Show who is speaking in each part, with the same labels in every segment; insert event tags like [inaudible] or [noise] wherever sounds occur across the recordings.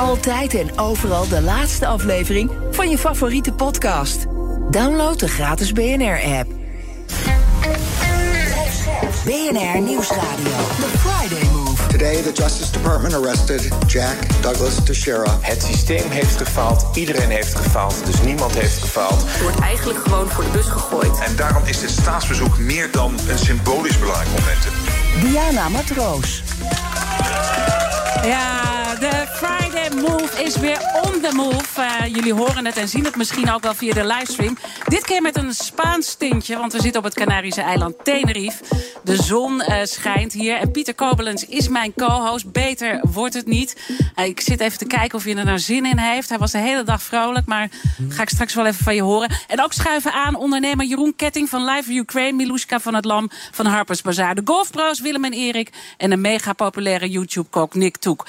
Speaker 1: Altijd en overal de laatste aflevering van je favoriete podcast. Download de gratis BNR-app. BNR Nieuwsradio. The Friday Move.
Speaker 2: Today, the Justice Department arrested Jack Douglas Teixeira.
Speaker 3: Het systeem heeft gefaald, iedereen heeft gefaald, dus niemand heeft gefaald.
Speaker 4: Er wordt eigenlijk gewoon voor de bus gegooid.
Speaker 5: En daarom is dit staatsbezoek meer dan een symbolisch belangrijk moment.
Speaker 1: Diana Matroos.
Speaker 6: Ja, is weer on the move. Uh, jullie horen het en zien het misschien ook wel via de livestream. Dit keer met een Spaans tintje, want we zitten op het Canarische eiland Tenerife. De zon uh, schijnt hier en Pieter Kobelens is mijn co-host. Beter wordt het niet. Uh, ik zit even te kijken of hij er nou zin in heeft. Hij was de hele dag vrolijk, maar ga ik straks wel even van je horen. En ook schuiven aan ondernemer Jeroen Ketting van Live Ukraine... Miluska van het Lam van Harper's Bazaar. De golfbro's Willem en Erik en de mega populaire YouTube-kok Nick Toek.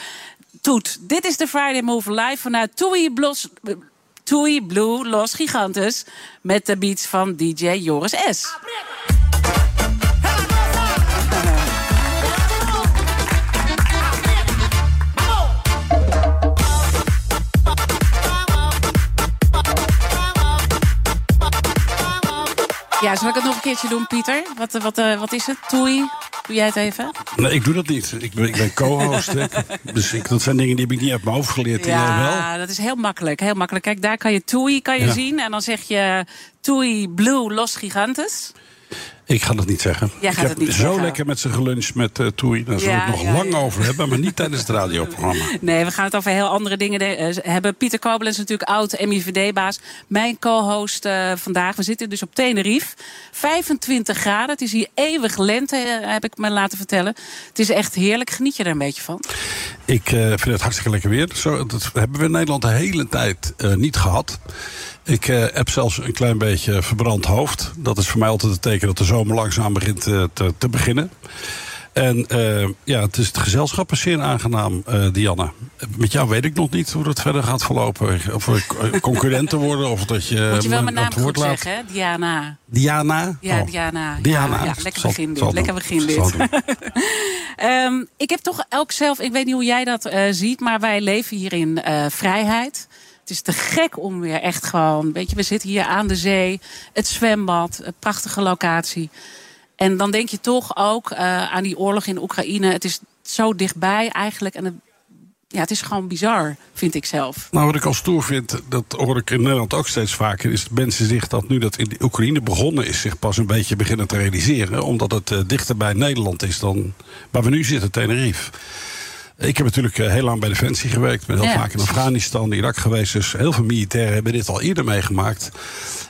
Speaker 6: Toet, dit is de Friday Move live vanuit Toei Blue Los Gigantes met de beats van DJ Joris S. Ja, zal ik het nog een keertje doen, Pieter? Wat, wat, uh, wat is het? Toei? Doe jij het even?
Speaker 7: Nee, ik doe dat niet. Ik ben, ik ben co-host. dus ik, dat zijn dingen die heb ik niet uit mijn hoofd geleerd.
Speaker 6: Ja, dat is heel makkelijk. Heel makkelijk. Kijk, daar kan je Toei kan je ja. zien. En dan zeg je Toei Blue Los Gigantes.
Speaker 7: Ik ga dat niet zeggen.
Speaker 6: Jij gaat
Speaker 7: ik
Speaker 6: het
Speaker 7: heb
Speaker 6: niet
Speaker 7: zo
Speaker 6: zeggen.
Speaker 7: lekker met ze geluncht met uh, Toei. Daar zullen we het nog
Speaker 6: Ja,
Speaker 7: lang
Speaker 6: ja.
Speaker 7: over hebben, maar niet tijdens het [laughs] radioprogramma.
Speaker 6: Nee, we gaan het over heel andere dingen de- eh, hebben. Pieter Kobelens, natuurlijk oud MIVD-baas. Mijn co-host eh, vandaag. We zitten dus op Tenerife. 25 graden. Het is hier eeuwig lente, heb ik me laten vertellen. Het is echt heerlijk. Geniet je er een beetje van?
Speaker 7: Ik vind het hartstikke lekker weer. Zo, dat hebben we in Nederland de hele tijd niet gehad. Ik heb zelfs een klein beetje verbrand hoofd. Dat is voor mij altijd het teken dat de zomer langzaam begint eh, te, te beginnen. En eh, ja, het, is, het gezelschap is zeer aangenaam, eh Dianne. Met jou weet ik nog niet hoe dat verder gaat verlopen. Of we concurrenten worden of dat je,
Speaker 6: Moet je wel mijn naam goed
Speaker 7: laat.
Speaker 6: zeggen? Diana.
Speaker 7: Diana?
Speaker 6: Ja,
Speaker 7: Oh.
Speaker 6: Diana.
Speaker 7: Diana.
Speaker 6: Ja, ja, lekker
Speaker 7: Zal-
Speaker 6: begin dit. Lekker begin dit. [laughs] Ehm, ik heb toch elk zelf, ik weet niet hoe jij dat ziet, maar wij leven hier in vrijheid. Is te gek om weer echt gewoon, weet je, we zitten hier aan de zee, het zwembad, een prachtige locatie. En dan denk je toch ook eh, aan die oorlog in Oekraïne. Het is zo dichtbij eigenlijk. En het, ja, het is gewoon bizar, vind ik zelf.
Speaker 7: Nou, wat ik al stoer vind, dat hoor ik in Nederland ook steeds vaker, is dat mensen zich dat nu dat in Oekraïne begonnen is, zich pas een beetje beginnen te realiseren. Omdat het eh, dichter bij Nederland is dan waar we nu zitten, Tenerife. Ik heb natuurlijk eh, heel lang bij Defensie gewerkt. ben heel
Speaker 6: Ja,
Speaker 7: vaak in Afghanistan, Irak geweest. Dus heel veel militairen hebben dit al eerder meegemaakt.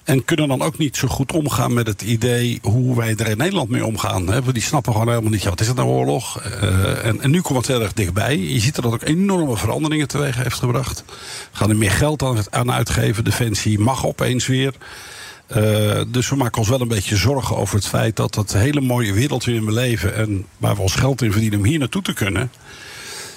Speaker 7: En kunnen dan ook niet zo goed omgaan met het idee hoe wij er in Nederland mee omgaan. Hè. Die snappen gewoon helemaal niet, ja, wat is het nou oorlog? Eh, en, en nu komt het heel erg dichtbij. Je ziet dat het ook enorme veranderingen teweeg heeft gebracht. We gaan er meer geld aan, aan uitgeven. Defensie mag opeens weer. Eh, dus we maken ons wel een beetje zorgen over het feit dat dat hele mooie wereld waarin we leven en waar we ons geld in verdienen om hier naartoe te kunnen.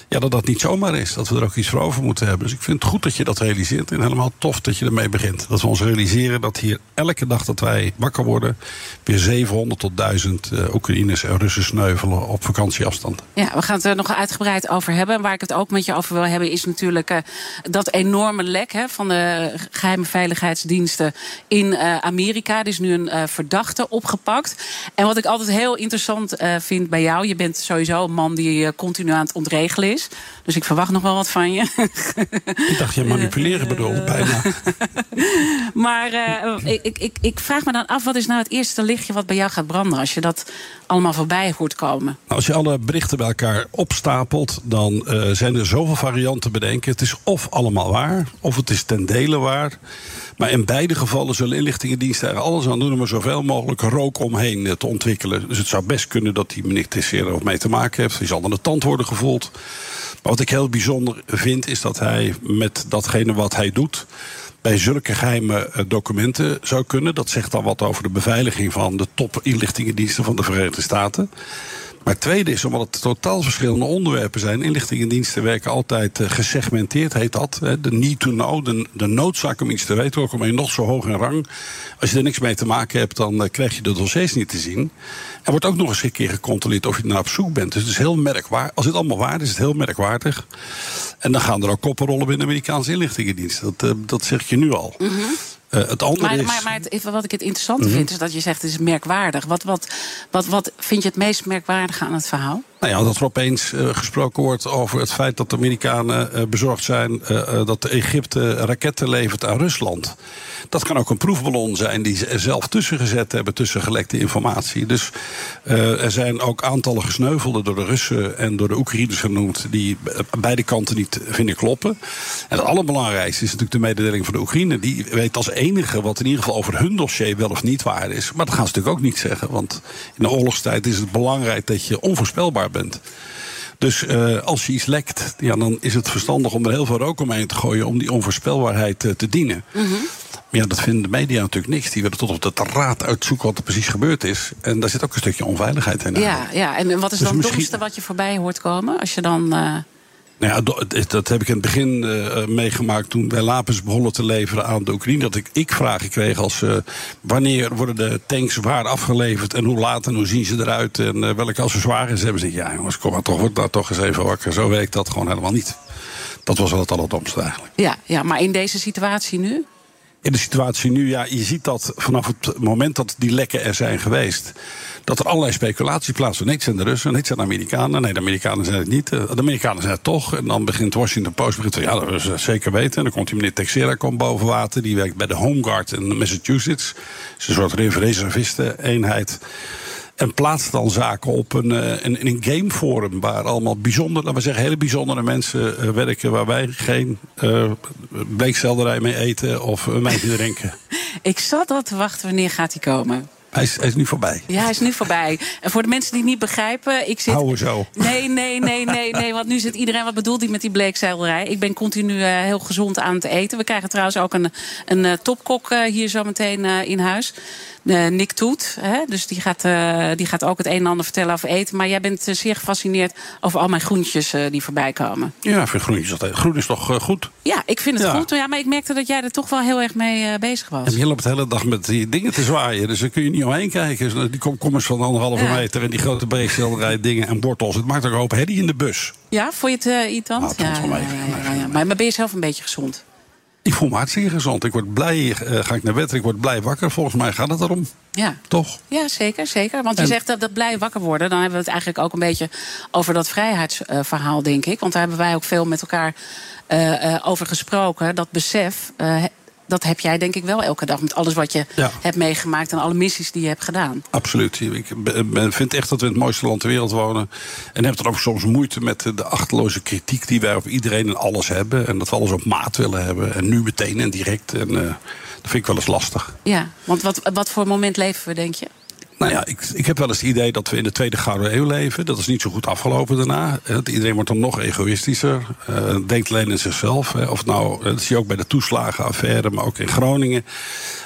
Speaker 7: Ja, dat dat niet zomaar is. Dat we er ook iets voor over moeten hebben. Dus ik vind het goed dat je dat realiseert. En helemaal tof dat je ermee begint. Dat we ons realiseren dat hier elke dag dat wij wakker worden. weer 700 tot 1000 uh, Oekraïners en Russen sneuvelen op vakantieafstand.
Speaker 6: Ja, we gaan het er nog uitgebreid over hebben. Waar ik het ook met je over wil hebben, is natuurlijk uh, dat enorme lek hè, van de geheime veiligheidsdiensten in uh, Amerika. Er is nu een verdachte opgepakt. En wat ik altijd heel interessant vind bij jou, je bent sowieso een man die continu aan het ontregelen is. Dus ik verwacht nog wel wat van je. [laughs]
Speaker 7: ik dacht, je manipuleren bedoelde bijna. [laughs]
Speaker 6: maar uh, ik, ik, ik vraag me dan af, wat is nou het eerste lichtje wat bij jou gaat branden als je dat allemaal voorbij hoort komen?
Speaker 7: Nou, als je alle berichten bij elkaar opstapelt, dan uh, zijn er zoveel varianten bedenken. Het is of allemaal waar, of het is ten dele waar. Maar in beide gevallen zullen inlichtingendiensten er alles aan doen om er zoveel mogelijk rook omheen eh, te ontwikkelen. Dus het zou best kunnen dat die meneer er wat mee te maken heeft. Die zal aan de tand worden gevoeld. Maar wat ik heel bijzonder vind, is dat hij met datgene wat hij doet bij zulke geheime eh, documenten zou kunnen. Dat zegt dan wat over de beveiliging van de top-inlichtingendiensten van de Verenigde Staten. Maar het tweede is omdat het totaal verschillende onderwerpen zijn. Inlichtingendiensten werken altijd uh, gesegmenteerd, heet dat. De need to know, de, noodzaak om iets te weten. Ook al je nog zo hoog in rang. Als je er niks mee te maken hebt, dan uh, krijg je de dossiers niet te zien. Er wordt ook nog eens een keer gecontroleerd of je naar op zoek bent. Dus het is heel merkwaardig. Als dit allemaal waar is, is het heel merkwaardig. En dan gaan er ook koppen rollen binnen de Amerikaanse inlichtingendienst. Dat, uh, dat zeg je nu al.
Speaker 6: Mm -hmm.
Speaker 7: Uh, het andere
Speaker 6: maar,
Speaker 7: is...
Speaker 6: maar, maar het, wat ik het interessant mm -hmm. vind, is dat je zegt het is merkwaardig. Wat, wat, wat, wat vind je het meest merkwaardige aan het verhaal?
Speaker 7: Nou ja, dat er opeens uh, gesproken wordt over het feit dat de Amerikanen uh, bezorgd zijn dat Egypte raketten levert aan Rusland. Dat kan ook een proefballon zijn die ze er zelf tussen gezet hebben, tussen gelekte informatie. Dus er zijn ook aantallen gesneuvelden door de Russen en door de Oekraïners genoemd, die beide kanten niet vinden kloppen. En het allerbelangrijkste is natuurlijk de mededeling van de Oekraïne. Die weet als enige wat in ieder geval over hun dossier wel of niet waar is. Maar dat gaan ze natuurlijk ook niet zeggen, want in de oorlogstijd is het belangrijk dat je onvoorspelbaar bent. Dus uh, als je iets lekt, ja, dan is het verstandig om er heel veel rook omheen te gooien om die onvoorspelbaarheid uh, te dienen.
Speaker 6: Mhm.
Speaker 7: Mm -hmm. Maar ja, dat vinden de media natuurlijk niks. Die willen tot op de raad uitzoeken wat er precies gebeurd is. En daar zit ook een stukje onveiligheid in.
Speaker 6: Ja, ja, en wat is
Speaker 7: Dus
Speaker 6: dan het
Speaker 7: misschien-
Speaker 6: domste wat je voorbij hoort komen? Als je dan. Eh,
Speaker 7: Nou ja, dat heb ik in het begin uh, meegemaakt toen wij lapens begonnen te leveren aan de Oekraïne. Dat ik, ik vragen kreeg als uh, wanneer worden de tanks waar afgeleverd en hoe laat en hoe zien ze eruit en uh, welke accessoires hebben ze. Ja jongens, kom maar toch, word daar toch eens even wakker. Zo werkt dat gewoon helemaal niet. Dat was wel het allerdomste eigenlijk.
Speaker 6: ja, ja, maar in deze situatie nu?
Speaker 7: In de situatie nu, ja, je ziet dat vanaf het moment dat die lekken er zijn geweest, dat er allerlei speculaties plaatsvinden. Nee, het zijn de Russen, het zijn de Amerikanen. Nee, de Amerikanen zijn het niet. De Amerikanen zijn het toch. En dan begint Washington Post, begint, ja, dat is zeker weten. En dan komt die meneer Texera komt boven water. Die werkt bij de Home Guard in Massachusetts. Dat is een soort reservisten-eenheid. En plaatst dan zaken op een, uh, een, een gameforum waar allemaal bijzonder, laten we zeggen, hele bijzondere mensen uh, werken. Waar wij geen uh, bleekselderij mee eten of een wijntje [laughs] drinken.
Speaker 6: Ik zat al te wachten wanneer gaat hij komen.
Speaker 7: Hij is, hij is nu voorbij.
Speaker 6: Ja, hij is nu voorbij. En voor de mensen die het niet begrijpen, ik zit.
Speaker 7: Houden zo.
Speaker 6: Nee, nee, nee, nee, nee. Want nu zit iedereen. Wat bedoelt hij met die bleekselderij? Ik ben continu uh, heel gezond aan het eten. We krijgen trouwens ook een, een uh, topkok uh, hier zo meteen in huis. Nick Toet. Hè? Dus die gaat, die gaat ook het een en ander vertellen over eten. Maar jij bent zeer gefascineerd over al mijn groentjes die voorbij komen.
Speaker 7: Ja, ik vind groentjes altijd. Groen is toch goed?
Speaker 6: Ja, ik vind het
Speaker 7: Ja.
Speaker 6: goed. Ja, maar ik merkte dat jij er toch wel heel erg mee bezig was.
Speaker 7: En je loopt de hele dag met die dingen te zwaaien. Dus daar kun je niet omheen kijken. Die komkommers van anderhalve
Speaker 6: Ja.
Speaker 7: meter en die grote breekselderij dingen en wortels. Het maakt ook een hoop herrie in de bus.
Speaker 6: Ja, vond je het uh, irritant?
Speaker 7: Nou,
Speaker 6: ja, maar ben je zelf een beetje gezond?
Speaker 7: Ik voel me hartstikke gezond. Ik word blij, eh, ga ik naar bed, ik word blij wakker. Volgens mij gaat het erom,
Speaker 6: Ja.
Speaker 7: toch?
Speaker 6: Ja, zeker, zeker. Want je zegt dat, dat blij wakker worden. Dan hebben we het eigenlijk ook een beetje over dat vrijheidsverhaal, denk ik. Want daar hebben wij ook veel met elkaar eh, eh, over gesproken. Dat besef, dat heb jij denk ik wel elke dag. Met alles wat je
Speaker 7: Ja.
Speaker 6: hebt meegemaakt en alle missies die je hebt gedaan.
Speaker 7: Absoluut. Ik vind echt dat we in het mooiste land ter wereld wonen. En heb dan ook soms moeite met de achterloze kritiek die wij op iedereen en alles hebben. En dat we alles op maat willen hebben. En nu meteen en direct. En eh, dat vind ik wel eens lastig.
Speaker 6: Ja, want wat, wat voor moment leven we, denk je?
Speaker 7: Nou ja, ik, ik heb wel eens het idee dat we in de tweede gouden eeuw leven. Dat is niet zo goed afgelopen daarna. Eh, Iedereen wordt dan nog egoïstischer. eh, denkt alleen aan zichzelf. hè. Of nou, eh, dat zie je ook bij de toeslagenaffaire, maar ook in Groningen.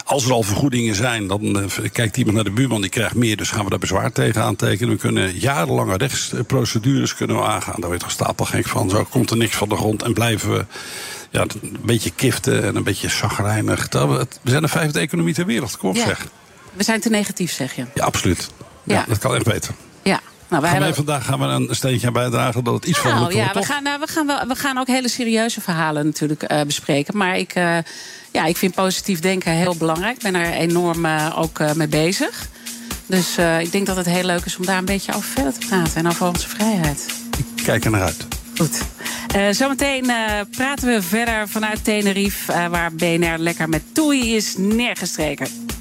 Speaker 7: Als er al vergoedingen zijn, dan kijkt iemand naar de buurman, die krijgt meer. Dus gaan we daar bezwaar tegen aantekenen. We kunnen jarenlange rechtsprocedures kunnen we aangaan. Daar je toch stapelgek van. Zo komt er niks van de grond en blijven we ja, een beetje kiften en een beetje zagrijnig. We zijn de vijfde economie ter wereld. Kom op
Speaker 6: Ja.
Speaker 7: zeg.
Speaker 6: We zijn te negatief, zeg je.
Speaker 7: Ja, absoluut. Ja,
Speaker 6: Ja.
Speaker 7: dat kan echt beter.
Speaker 6: Ja. Nou, wij
Speaker 7: Gaan
Speaker 6: hebben...
Speaker 7: wij vandaag gaan we een steentje aan bijdragen dat het iets van
Speaker 6: Nou
Speaker 7: wordt,
Speaker 6: ja, we gaan, nou, we, gaan wel, we gaan ook hele serieuze verhalen natuurlijk eh, bespreken. Maar ik, eh, ja, ik vind positief denken heel belangrijk. Ik ben er enorm ook mee bezig. Dus ik denk dat het heel leuk is om daar een beetje over verder te praten. En over onze vrijheid.
Speaker 7: Ik kijk er naar uit.
Speaker 6: Goed. Zometeen praten we verder vanuit Tenerife, eh, waar BNR lekker met Toei is neergestreken.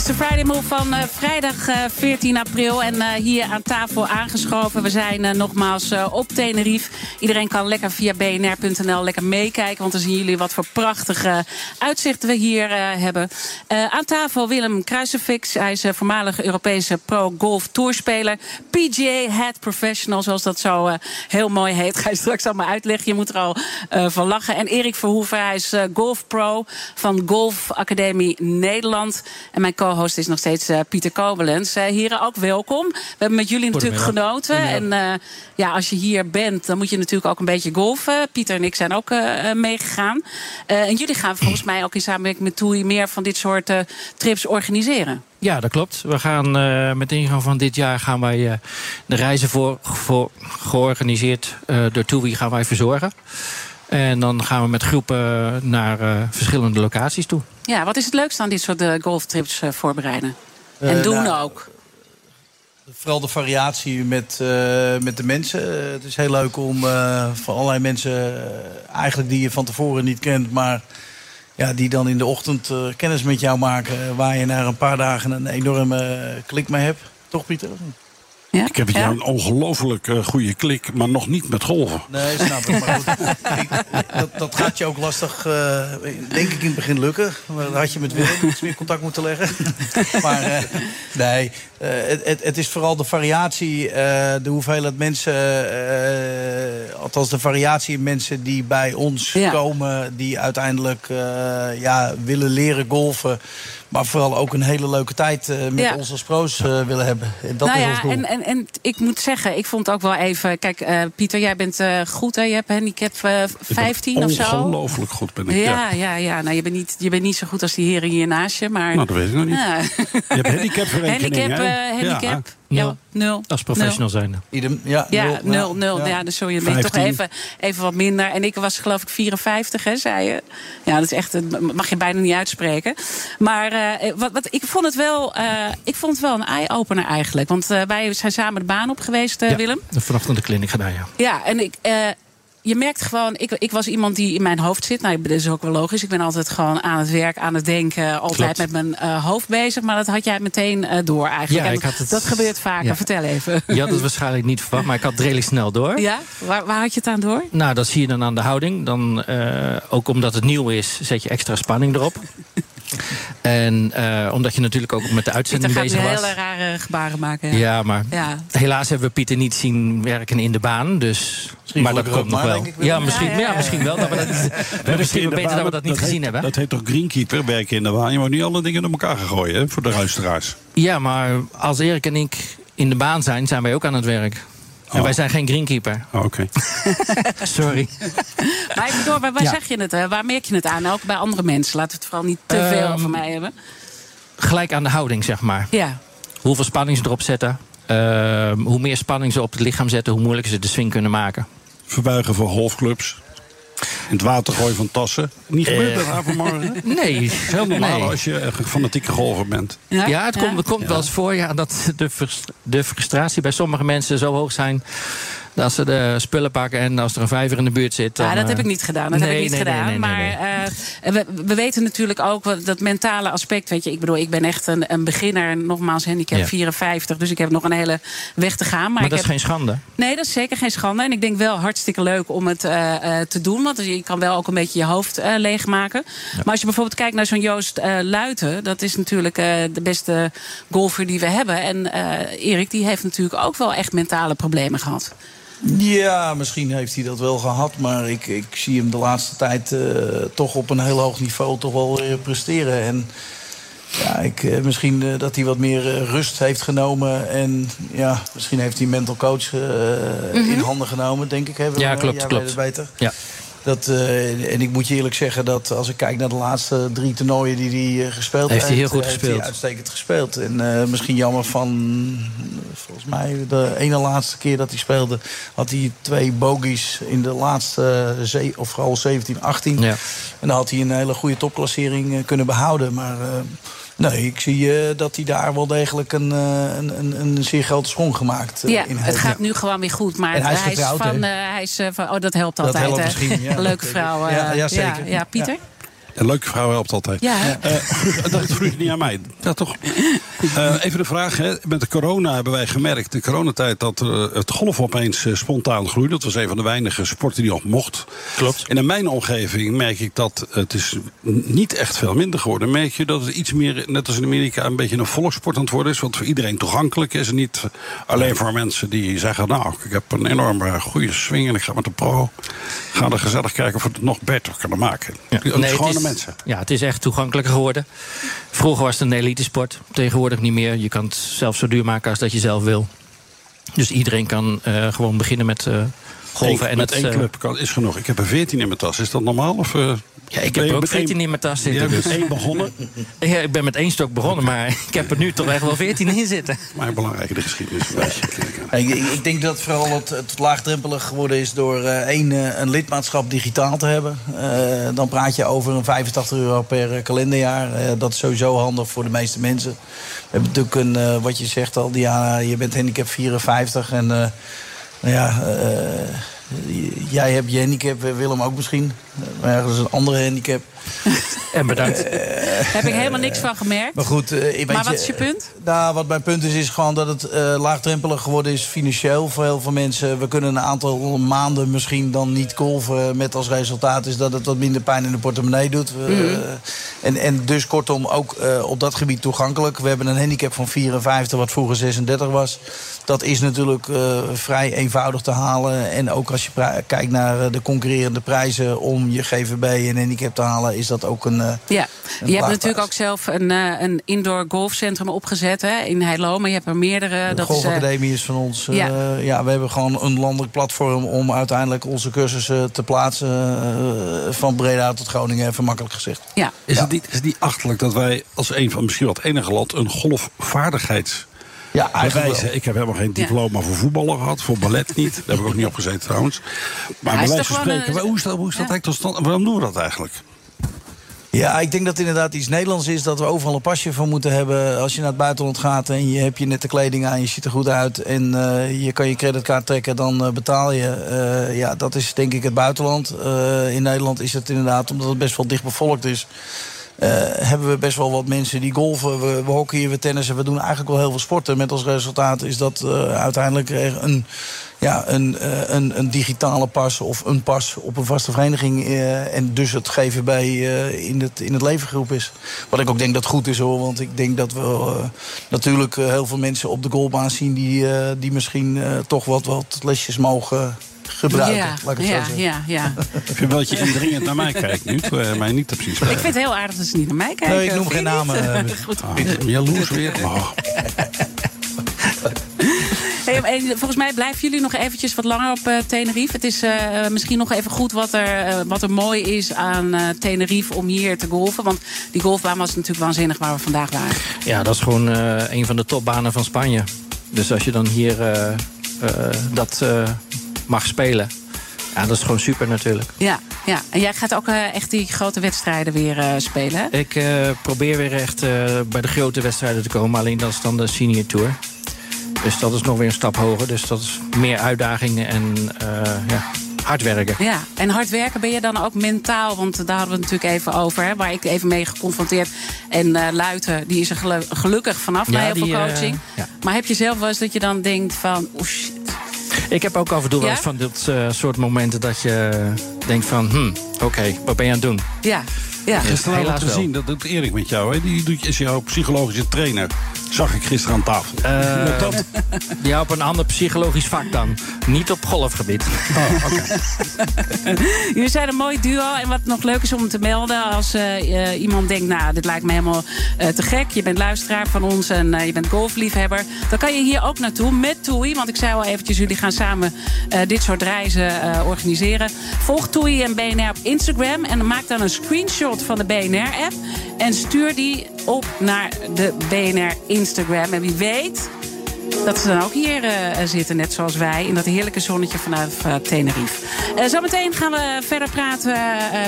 Speaker 6: is de Friday Move van uh, vrijdag uh, 14 april. En uh, hier aan tafel aangeschoven. We zijn nogmaals op Tenerife. Iedereen kan lekker via bnr.nl lekker meekijken. Want dan zien jullie wat voor prachtige uitzichten we hier hebben. aan tafel Willem Kruisevix. Hij is voormalig Europese pro-golf tourspeler. PGA Head Professional, zoals dat zo heel mooi heet. Ga je straks allemaal uitleggen. Je moet er al van lachen. En Erik Verhoeven, hij is golf pro van Golf Academie Nederland. En mijn co-host is nog steeds uh, Pieter Kobelens. Uh, heren, ook welkom. We hebben met jullie natuurlijk genoten. En uh, ja, als je hier bent, dan moet je natuurlijk ook een beetje golfen. Pieter en ik zijn ook meegegaan. en jullie gaan volgens mij ook in samenwerking met TUI meer van dit soort trips organiseren.
Speaker 8: Ja, dat klopt. We gaan uh, met ingang van dit jaar gaan wij uh, de reizen voor, voor georganiseerd uh, door TUI gaan wij verzorgen. En dan gaan we met groepen naar uh, verschillende locaties toe.
Speaker 6: Ja, wat is het leukste aan dit soort uh, golftrips uh, voorbereiden? En doen nou, ook?
Speaker 9: Vooral de variatie met, met de mensen. het is heel leuk om van allerlei mensen, eigenlijk die je van tevoren niet kent, maar ja, die dan in de ochtend kennis met jou maken, waar je na een paar dagen een enorme klik mee hebt. Toch, Pieter?
Speaker 7: Ja? Ik heb het ja? een ongelooflijk uh, goede klik, maar nog niet met golven.
Speaker 9: Nee, snap ik. Maar goed, dat, dat, gaat je ook lastig, uh, denk ik, in het begin lukken. Dan had je met Willem iets meer contact moeten leggen. [laughs] maar uh, nee, het, het, het, is vooral de variatie, de hoeveelheid mensen... althans de variatie in mensen die bij ons ja. komen... die uiteindelijk ja, willen leren golfen... Maar vooral ook een hele leuke tijd uh, met ja. ons als pro's uh, willen hebben. En dat
Speaker 6: nou
Speaker 9: is
Speaker 6: ja,
Speaker 9: ons doel.
Speaker 6: En, en, en ik moet zeggen, ik vond ook wel even... Kijk, uh, Pieter, jij bent goed, hè? Je hebt handicap 15 of zo.
Speaker 7: Ongelooflijk goed ben ik,
Speaker 6: ja. Ja, ja, Nou, je bent, niet, je bent niet zo goed als die heren hier naast je, maar...
Speaker 7: Nou, dat weet ik nog niet. Ja. Je hebt handicapverrekening,
Speaker 6: Handicap, handicap.
Speaker 8: Ja,
Speaker 6: nul.
Speaker 8: Als professional zijn.
Speaker 9: Idem, ja,
Speaker 6: ja, nul. nul, nul. Ja. ja, dus zul je toch even, even wat minder. En ik was geloof ik 54, hè, zei je. Ja, dat is echt, dat mag je bijna niet uitspreken. Maar uh, wat, wat, ik, vond het wel, uh, ik vond het wel een eye-opener eigenlijk. Want uh, wij zijn samen de baan op geweest,
Speaker 8: ja,
Speaker 6: Willem.
Speaker 8: Vanochtend de kliniek gedaan, ja.
Speaker 6: Ja, en ik je merkt gewoon, ik, ik was iemand die in mijn hoofd zit. Nou, dat is ook wel logisch. Ik ben altijd gewoon aan het werk, aan het denken. Altijd met mijn uh, hoofd bezig. Maar dat had jij meteen uh, door eigenlijk.
Speaker 8: Ja, ik had het...
Speaker 6: Dat gebeurt vaker. Ja. Vertel even.
Speaker 8: Je had het waarschijnlijk niet verwacht, maar ik had het redelijk snel door.
Speaker 6: Ja? Waar, waar had je het aan door?
Speaker 8: Nou, dat zie je dan aan de houding. Dan, uh, ook omdat het nieuw is, zet je extra spanning erop. En uh, omdat je natuurlijk ook met de uitzending
Speaker 6: Pieter
Speaker 8: bezig
Speaker 6: was.
Speaker 8: was.
Speaker 6: hele rare gebaren maken. Ja,
Speaker 8: ja maar ja. helaas hebben we Pieter niet zien werken in de baan. Dus,
Speaker 9: misschien
Speaker 8: maar dat komt nog wel. Ja, misschien,
Speaker 6: Ja,
Speaker 8: misschien wel. Dat we dat, [laughs] we misschien beter
Speaker 7: baan,
Speaker 8: dat we dat niet gezien
Speaker 7: heet,
Speaker 8: hebben.
Speaker 7: Dat heet toch greenkeeper, werken in de baan. Je moet niet alle dingen door elkaar gaan gooien, hè, voor de luisteraars.
Speaker 8: Ja, maar als Erik en ik in de baan zijn, zijn wij ook aan het werk. En
Speaker 7: Oh.
Speaker 8: wij zijn geen greenkeeper.
Speaker 7: Oh, Oké. [laughs] [laughs]
Speaker 8: Sorry.
Speaker 6: Maar even door, waar, waar
Speaker 8: Ja.
Speaker 6: zeg je het? Hè? Waar merk je het aan? Ook bij andere mensen. Laten we het vooral niet te
Speaker 8: Ehm,
Speaker 6: veel van mij hebben.
Speaker 8: Gelijk aan de houding, zeg maar.
Speaker 6: Ja.
Speaker 8: Hoeveel spanning ze erop zetten. Ehm, hoe meer spanning ze op het lichaam zetten, hoe moeilijker ze de swing kunnen maken.
Speaker 7: Verbuigen voor golfclubs. In het water gooien van tassen. Niet gebeurd
Speaker 8: Eh.
Speaker 7: dat daar vanmorgen? [laughs]
Speaker 8: Nee,
Speaker 7: Heel normaal
Speaker 8: nee.
Speaker 7: als je een fanatieke golfer bent.
Speaker 8: Ja, het komt, het komt wel eens voor ja, dat de, de frustratie bij sommige mensen zo hoog zijn. Dat ze de spullen pakken en als er een vijver in de buurt zit. Dan,
Speaker 6: Ja, dat heb
Speaker 8: eh,
Speaker 6: ik niet gedaan. Dat heb ik niet
Speaker 8: nee,
Speaker 6: gedaan.
Speaker 8: nee,
Speaker 6: maar eh, we, we weten natuurlijk ook dat mentale aspect. Weet je, ik bedoel, ik ben echt een, een beginner. Nogmaals, handicap
Speaker 8: Ja.
Speaker 6: 54. Dus ik heb nog een hele weg te gaan. Maar,
Speaker 8: Maar
Speaker 6: ik
Speaker 8: dat is geen schande.
Speaker 6: Nee, dat is zeker geen schande. En ik denk wel hartstikke leuk om het eh, eh, te doen. Want je kan wel ook een beetje je hoofd eh, leegmaken. Maar als je bijvoorbeeld kijkt naar zo'n Joost eh, Luiten. Dat is natuurlijk eh, de beste golfer die we hebben. En eh, Erik, die heeft natuurlijk ook wel echt mentale problemen gehad.
Speaker 9: Ja, misschien heeft hij dat wel gehad. Maar ik, ik zie hem de laatste tijd eh, toch op een heel hoog niveau toch wel weer presteren. En ja, ik, eh, misschien eh, dat hij wat meer rust heeft genomen. En ja, misschien heeft hij een mental coach eh,
Speaker 6: Mhm.
Speaker 9: in handen genomen, denk ik. Hè?
Speaker 8: Ja, klopt, klopt.
Speaker 9: beter.
Speaker 8: Ja.
Speaker 9: Dat, eh, en ik moet je eerlijk zeggen dat als ik kijk naar de laatste drie toernooien die hij eh, gespeeld
Speaker 8: Heeft hij heel goed
Speaker 9: heeft
Speaker 8: gespeeld.
Speaker 9: hij uitstekend gespeeld. En eh, misschien jammer van, volgens mij, de ene laatste keer dat hij speelde, had hij twee bogies in de laatste, ze- of vooral 17, 18.
Speaker 8: Ja.
Speaker 9: En dan had hij een hele goede topklassering kunnen behouden. Maar nee, ik zie eh, dat hij daar wel degelijk een, eh, een, een, een zeer grote sprong gemaakt eh,
Speaker 6: Ja,
Speaker 9: in
Speaker 6: het gaat nu gewoon weer goed. Maar
Speaker 9: En hij is
Speaker 6: is
Speaker 9: getrouwd,
Speaker 6: van,
Speaker 9: hè?
Speaker 6: eh, hij is van. Oh, dat helpt
Speaker 9: Dat
Speaker 6: altijd.
Speaker 9: helpt
Speaker 6: hè?
Speaker 9: ja. [laughs]
Speaker 6: Leuke vrouw.
Speaker 9: Ja, ja, zeker.
Speaker 6: Ja, Pieter?
Speaker 7: Een leuke vrouw helpt altijd.
Speaker 6: Ja, hè?
Speaker 7: Eh, dat vroeg je niet aan mij. Ja, toch? Eh, even de vraag. Hè. Met de corona hebben wij gemerkt, de coronatijd, dat eh, het golf opeens eh, spontaan groeide. Dat was een van de weinige sporten die nog mocht.
Speaker 8: Klopt.
Speaker 7: En in mijn omgeving merk ik dat het is niet echt veel minder geworden. Merk je dat het iets meer, net als in Amerika, een beetje een volkssport aan het worden is. Wat voor iedereen toegankelijk is. En niet alleen voor mensen die zeggen, nou, ik heb een enorme goede swing en ik ga met de pro. Ga er gezellig kijken of we het nog beter kunnen maken.
Speaker 8: Ja.
Speaker 7: Nee,
Speaker 8: het is,
Speaker 7: mensen.
Speaker 8: Ja, het is echt toegankelijker geworden. Vroeger was het een elite sport. Tegenwoordig niet meer. Je kan het zelf zo duur maken als dat je zelf wil. Dus iedereen kan eh, gewoon beginnen met eh, golven.
Speaker 7: Eén-
Speaker 8: en
Speaker 7: met
Speaker 8: het,
Speaker 7: één
Speaker 8: eh,
Speaker 7: club kan, is genoeg. Ik heb er veertien in mijn tas. Is dat normaal? Of,
Speaker 8: Ja, ik
Speaker 7: ben
Speaker 8: heb
Speaker 7: je
Speaker 8: er ook
Speaker 7: met één-
Speaker 8: 14 in mijn tas
Speaker 7: Je
Speaker 8: zitten.
Speaker 7: hebt
Speaker 8: Dus.
Speaker 7: met één begonnen. [laughs]
Speaker 8: Ja, ik ben met één stok begonnen, maar ik heb er nu toch echt wel 14 in zitten. [laughs]
Speaker 7: Maar belangrijk, de geschiedenis.
Speaker 9: Ik, ik, denk dat vooral het, het laagdrempelig geworden is door eh, één, eh, een lidmaatschap digitaal te hebben. Eh, dan praat je over een 85 euro per kalenderjaar. Eh, dat is sowieso handig voor de meeste mensen. We hebben natuurlijk een, eh, wat je zegt al, Diana, je bent handicap 54 en eh, nou ja, eh, jij hebt je handicap, eh, Willem ook misschien. Maar ergens een andere handicap. [laughs]
Speaker 8: En bedankt.
Speaker 6: Daar heb ik helemaal niks van gemerkt.
Speaker 9: Maar goed, eh, ik weet
Speaker 6: Maar wat is je punt?
Speaker 9: Nou, wat mijn punt is, is gewoon dat het eh, laagdrempelig geworden is financieel voor heel veel mensen. We kunnen een aantal maanden misschien dan niet golven met als resultaat is dat het wat minder pijn in de portemonnee doet. We-
Speaker 6: Mhm.
Speaker 9: en, en dus kortom ook eh, op dat gebied toegankelijk. We hebben een handicap van 54, wat vroeger 36 was. Dat is natuurlijk eh, vrij eenvoudig te halen. En ook als je kijkt naar eh, de concurrerende prijzen om je GVB en handicap te halen, is dat ook een. eh,
Speaker 6: Ja,
Speaker 9: een
Speaker 6: je hebt natuurlijk
Speaker 9: prijs.
Speaker 6: ook zelf een, eh, een indoor golfcentrum opgezet hè, in Heilo. Maar je hebt er meerdere.
Speaker 9: De
Speaker 6: dat is,
Speaker 9: Golfacademie is van ons. eh,
Speaker 6: ja.
Speaker 9: ja. we hebben gewoon een landelijk platform om uiteindelijk onze cursussen te plaatsen. van Breda tot Groningen, even makkelijk gezegd.
Speaker 6: ja.
Speaker 7: Is, het niet, is het niet achterlijk dat wij als een van misschien wel het enige land een golfvaardigheids
Speaker 9: Ja, wel.
Speaker 7: Ik heb helemaal geen diploma voor voetballen gehad, voor ballet niet. Daar heb ik ook niet op gezeten trouwens. Maar
Speaker 6: Ja,
Speaker 7: bij wijze van spreken,
Speaker 6: een-
Speaker 7: hoe is dat, hoe is dat
Speaker 6: Ja.
Speaker 7: eigenlijk tot stand? Waarom doen we dat eigenlijk?
Speaker 9: Ja, ik denk dat het inderdaad iets Nederlands is. Dat we overal een pasje voor moeten hebben. Als je naar het buitenland gaat en je hebt je nette kleding aan, je ziet er goed uit. En eh, je kan je creditcard trekken, dan eh, betaal je. Eh, ja, dat is denk ik het buitenland. Eh, in Nederland is het inderdaad, omdat het best wel dicht bevolkt is. Eh, hebben we best wel wat mensen die golven, we, we hockeyen, we tennissen. We doen eigenlijk wel heel veel sporten. Met als resultaat is dat eh, uiteindelijk een, ja, een, eh, een, een digitale pas of een pas op een vaste vereniging. en dus het GVB eh, in, het, in het leven is. Wat ik ook denk dat goed is hoor. Want ik denk dat we natuurlijk heel veel mensen op de golfbaan zien die, die misschien toch wat, wat lesjes mogen gebruiken.
Speaker 6: Ja,
Speaker 9: laat ik het
Speaker 6: ja,
Speaker 9: zo zeggen.
Speaker 6: ja, ja.
Speaker 7: Ik vind wel dat je indringend naar mij kijkt nu, terwijl je mij niet zien
Speaker 6: Ik vind het heel aardig dat ze niet naar mij kijken.
Speaker 9: Nee, ik noem geen namen. eh, [laughs]
Speaker 6: Goed.
Speaker 7: Ah, jaloers weer. Oh.
Speaker 6: Hey, en volgens mij blijven jullie nog eventjes wat langer op eh, Tenerife. Het is eh, misschien nog even goed wat er, eh, wat er mooi is aan eh, Tenerife om hier te golfen. Want die golfbaan was natuurlijk waanzinnig waar we vandaag waren.
Speaker 8: Ja, dat is gewoon eh, een van de topbanen van Spanje. Dus als je dan hier eh, eh, dat eh, mag spelen, ja, dat is gewoon super natuurlijk.
Speaker 6: Ja, ja. en jij gaat ook eh, echt die grote wedstrijden weer eh, spelen. hè?
Speaker 8: Ik eh, probeer weer echt bij de grote wedstrijden te komen, alleen dat is dan de senior tour. Dus dat is nog weer een stap hoger. Dus dat is meer uitdagingen en ja, hard werken.
Speaker 6: Ja, en hard werken ben je dan ook mentaal? Want daar hadden we het natuurlijk even over, hè, waar ik even mee geconfronteerd. En eh Luiten, die is er gelu- gelukkig vanaf
Speaker 8: Ja,
Speaker 6: na heel
Speaker 8: die,
Speaker 6: veel coaching.
Speaker 8: ja.
Speaker 6: Maar heb je zelf wel eens dat je dan denkt van, oh shit.
Speaker 8: Ik heb ook af en toe wel eens van dit eh, soort momenten dat je denkt van... Hm, oké, wat ben je aan het doen?
Speaker 6: Ja, ja.
Speaker 7: Gisteren we
Speaker 8: wel.
Speaker 7: gezien, dat doet Erik met jou. Hè? Die doet, is jouw psychologische trainer. Zag ik gisteren aan tafel.
Speaker 8: Eh,
Speaker 7: dat?
Speaker 8: Ja, op een ander psychologisch vak dan. Niet op golfgebied.
Speaker 7: Oh, oké. [laughs]
Speaker 6: Jullie zijn een mooi duo. En wat nog leuk is om te melden... als eh, eh, iemand denkt, nou, dit lijkt me helemaal eh, te gek. Je bent luisteraar van ons en eh, je bent golfliefhebber. Dan kan je hier ook naartoe met Toei. Want ik zei al eventjes, jullie gaan samen eh, dit soort reizen eh, organiseren. Volg Toei en BNR op Instagram. En maak dan een screenshot van de BNR-app. En stuur die op naar de BNR Instagram. En wie weet dat ze dan ook hier eh, zitten, net zoals wij, in dat heerlijke zonnetje vanuit eh, Tenerife. Eh, zometeen gaan we verder praten,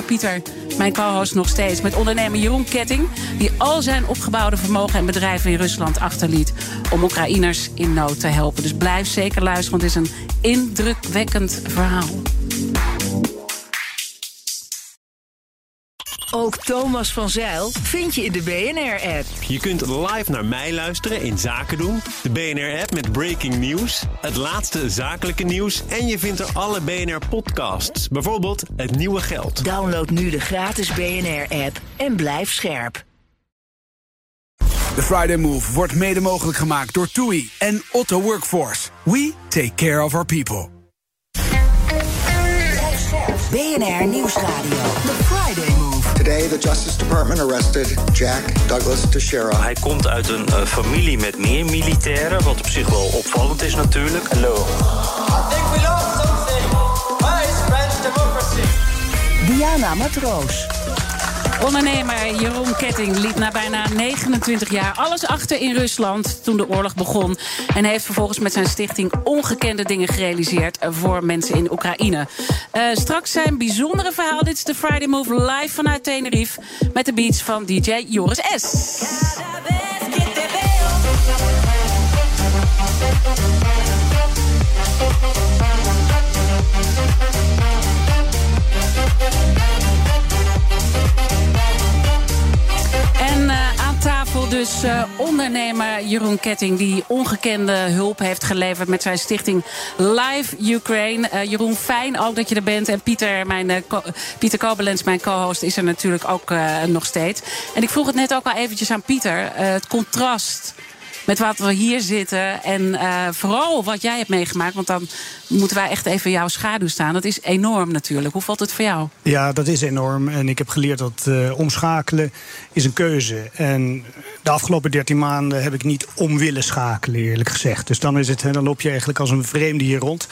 Speaker 6: Pieter, mijn co-host nog steeds, met ondernemer Jeroen Ketting, die al zijn opgebouwde vermogen en bedrijven in Rusland achterliet om Oekraïners in nood te helpen. Dus blijf zeker luisteren, want het is een indrukwekkend verhaal.
Speaker 1: Ook Thomas van Zeil vind je in de BNR-app.
Speaker 10: Je kunt live naar mij luisteren in Zaken doen. De BNR-app met breaking news. Het laatste zakelijke nieuws. En je vindt er alle BNR-podcasts. Bijvoorbeeld Het Nieuwe Geld.
Speaker 1: Download nu de gratis BNR-app en blijf scherp.
Speaker 11: De Friday Move wordt mede mogelijk gemaakt door TUI en Otto Workforce. We take care of our people.
Speaker 1: BNR Nieuwsradio. The Friday.
Speaker 2: Today, the Justice Department arrested Jack Douglas Teixeira.
Speaker 12: Hij komt uit een uh, familie met meer militairen, wat op zich wel opvallend is natuurlijk. Hallo.
Speaker 13: I think we lost something. Where is French democracy?
Speaker 1: Diana Matroos.
Speaker 6: Ondernemer Jeroen Ketting liet na bijna 29 jaar alles achter in Rusland toen de oorlog begon. En heeft vervolgens met zijn stichting ongekende dingen gerealiseerd voor mensen in Oekraïne. Uh, straks zijn bijzondere verhaal. Dit is de Friday Move live vanuit Tenerife. Met de beats van DJ Joris S. dus uh, ondernemer Jeroen Ketting... die ongekende hulp heeft geleverd met zijn stichting Live Ukraine. Uh, Jeroen, fijn ook dat je er bent. En Pieter, mijn, co Pieter Kobelens, mijn co-host, is er natuurlijk ook nog steeds. En ik vroeg het net ook al eventjes aan Pieter. het contrast met wat we hier zitten. En uh, vooral wat jij hebt meegemaakt. Want dan moeten wij echt even jouw schaduw staan. Dat is enorm natuurlijk. Hoe valt het voor jou?
Speaker 14: Ja, dat is enorm. En ik heb geleerd dat uh, omschakelen is een keuze. En de afgelopen 13 maanden heb ik niet om willen schakelen, eerlijk gezegd. Dus dan, is het, dan loop je eigenlijk als een vreemde hier rond.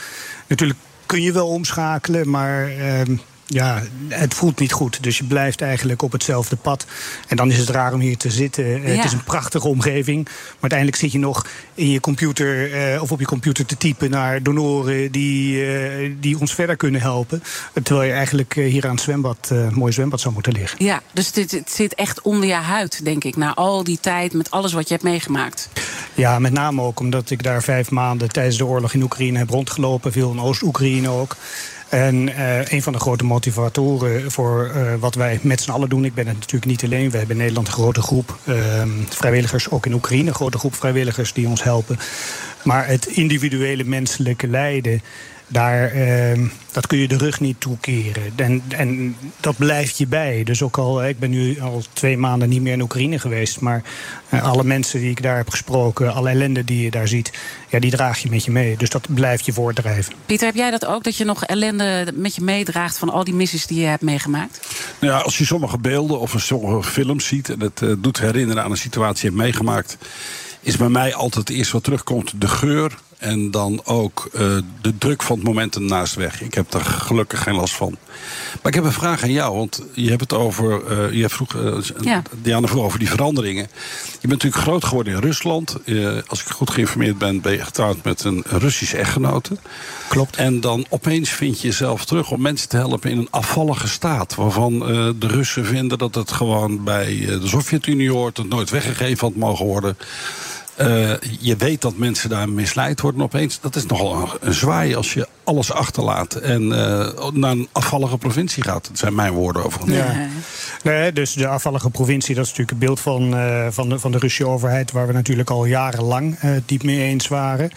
Speaker 14: Natuurlijk kun je wel omschakelen, maar... Uh, ja, het voelt niet goed. Dus je blijft eigenlijk op hetzelfde pad. En dan is het raar om hier te zitten. Ja. Het is een prachtige omgeving. Maar uiteindelijk zit je nog in je computer uh, of op je computer te typen naar donoren die, uh, die ons verder kunnen helpen. Terwijl je eigenlijk uh, hier aan het zwembad, een mooi zwembad zou moeten liggen.
Speaker 6: Ja, dus dit, het zit echt onder je huid, denk ik. Na al die tijd met alles wat je hebt meegemaakt.
Speaker 14: Ja, met name ook omdat ik daar vijf maanden tijdens de oorlog in Oekraïne heb rondgelopen. Veel in Oost-Oekraïne ook. En uh, een van de grote motivatoren voor uh, wat wij met z'n allen doen... ik ben het natuurlijk niet alleen, we hebben in Nederland een grote groep uh, vrijwilligers... ook in Oekraïne een grote groep vrijwilligers die ons helpen. Maar het individuele menselijke lijden... Daar, uh, dat kun je de rug niet toekeren. En, en dat blijft je bij. Dus ook al, ik ben nu al twee maanden niet meer in Oekraïne geweest... maar uh, alle mensen die ik daar heb gesproken, alle ellende die je daar ziet... ja, die draag je met je mee. Dus dat blijft je voortdrijven.
Speaker 6: Pieter, heb jij dat ook? Dat je nog ellende met je meedraagt van al die missies die je hebt meegemaakt?
Speaker 7: Nou ja, als je sommige beelden of sommige films ziet... en het uh, doet herinneren aan een situatie die je hebt meegemaakt... is bij mij altijd het eerste wat terugkomt de geur en dan ook uh, de druk van het moment ernaast weg. Ik heb daar gelukkig geen last van. Maar ik heb een vraag aan jou, want je hebt het over. Uh, je vroeg, uh, ja. Diana vroeg over die veranderingen. Je bent natuurlijk groot geworden in Rusland. als ik goed geïnformeerd ben, ben je getrouwd met een Russische echtgenote.
Speaker 14: Klopt.
Speaker 7: En dan opeens vind je jezelf terug om mensen te helpen in een afvallige staat. Waarvan de Russen vinden dat het gewoon bij de Sovjet-Unie hoort, het nooit weggegeven had mogen worden. Uh, je weet dat mensen daar misleid worden opeens. Dat is nogal een, een zwaai als je alles achterlaat en uh, naar een afvallige provincie gaat. Dat zijn mijn woorden overigens.
Speaker 14: Ja. Nee, dus de afvallige provincie, dat is natuurlijk het beeld van, uh, van, de, van de Russische overheid... waar we natuurlijk al jarenlang diep mee eens waren.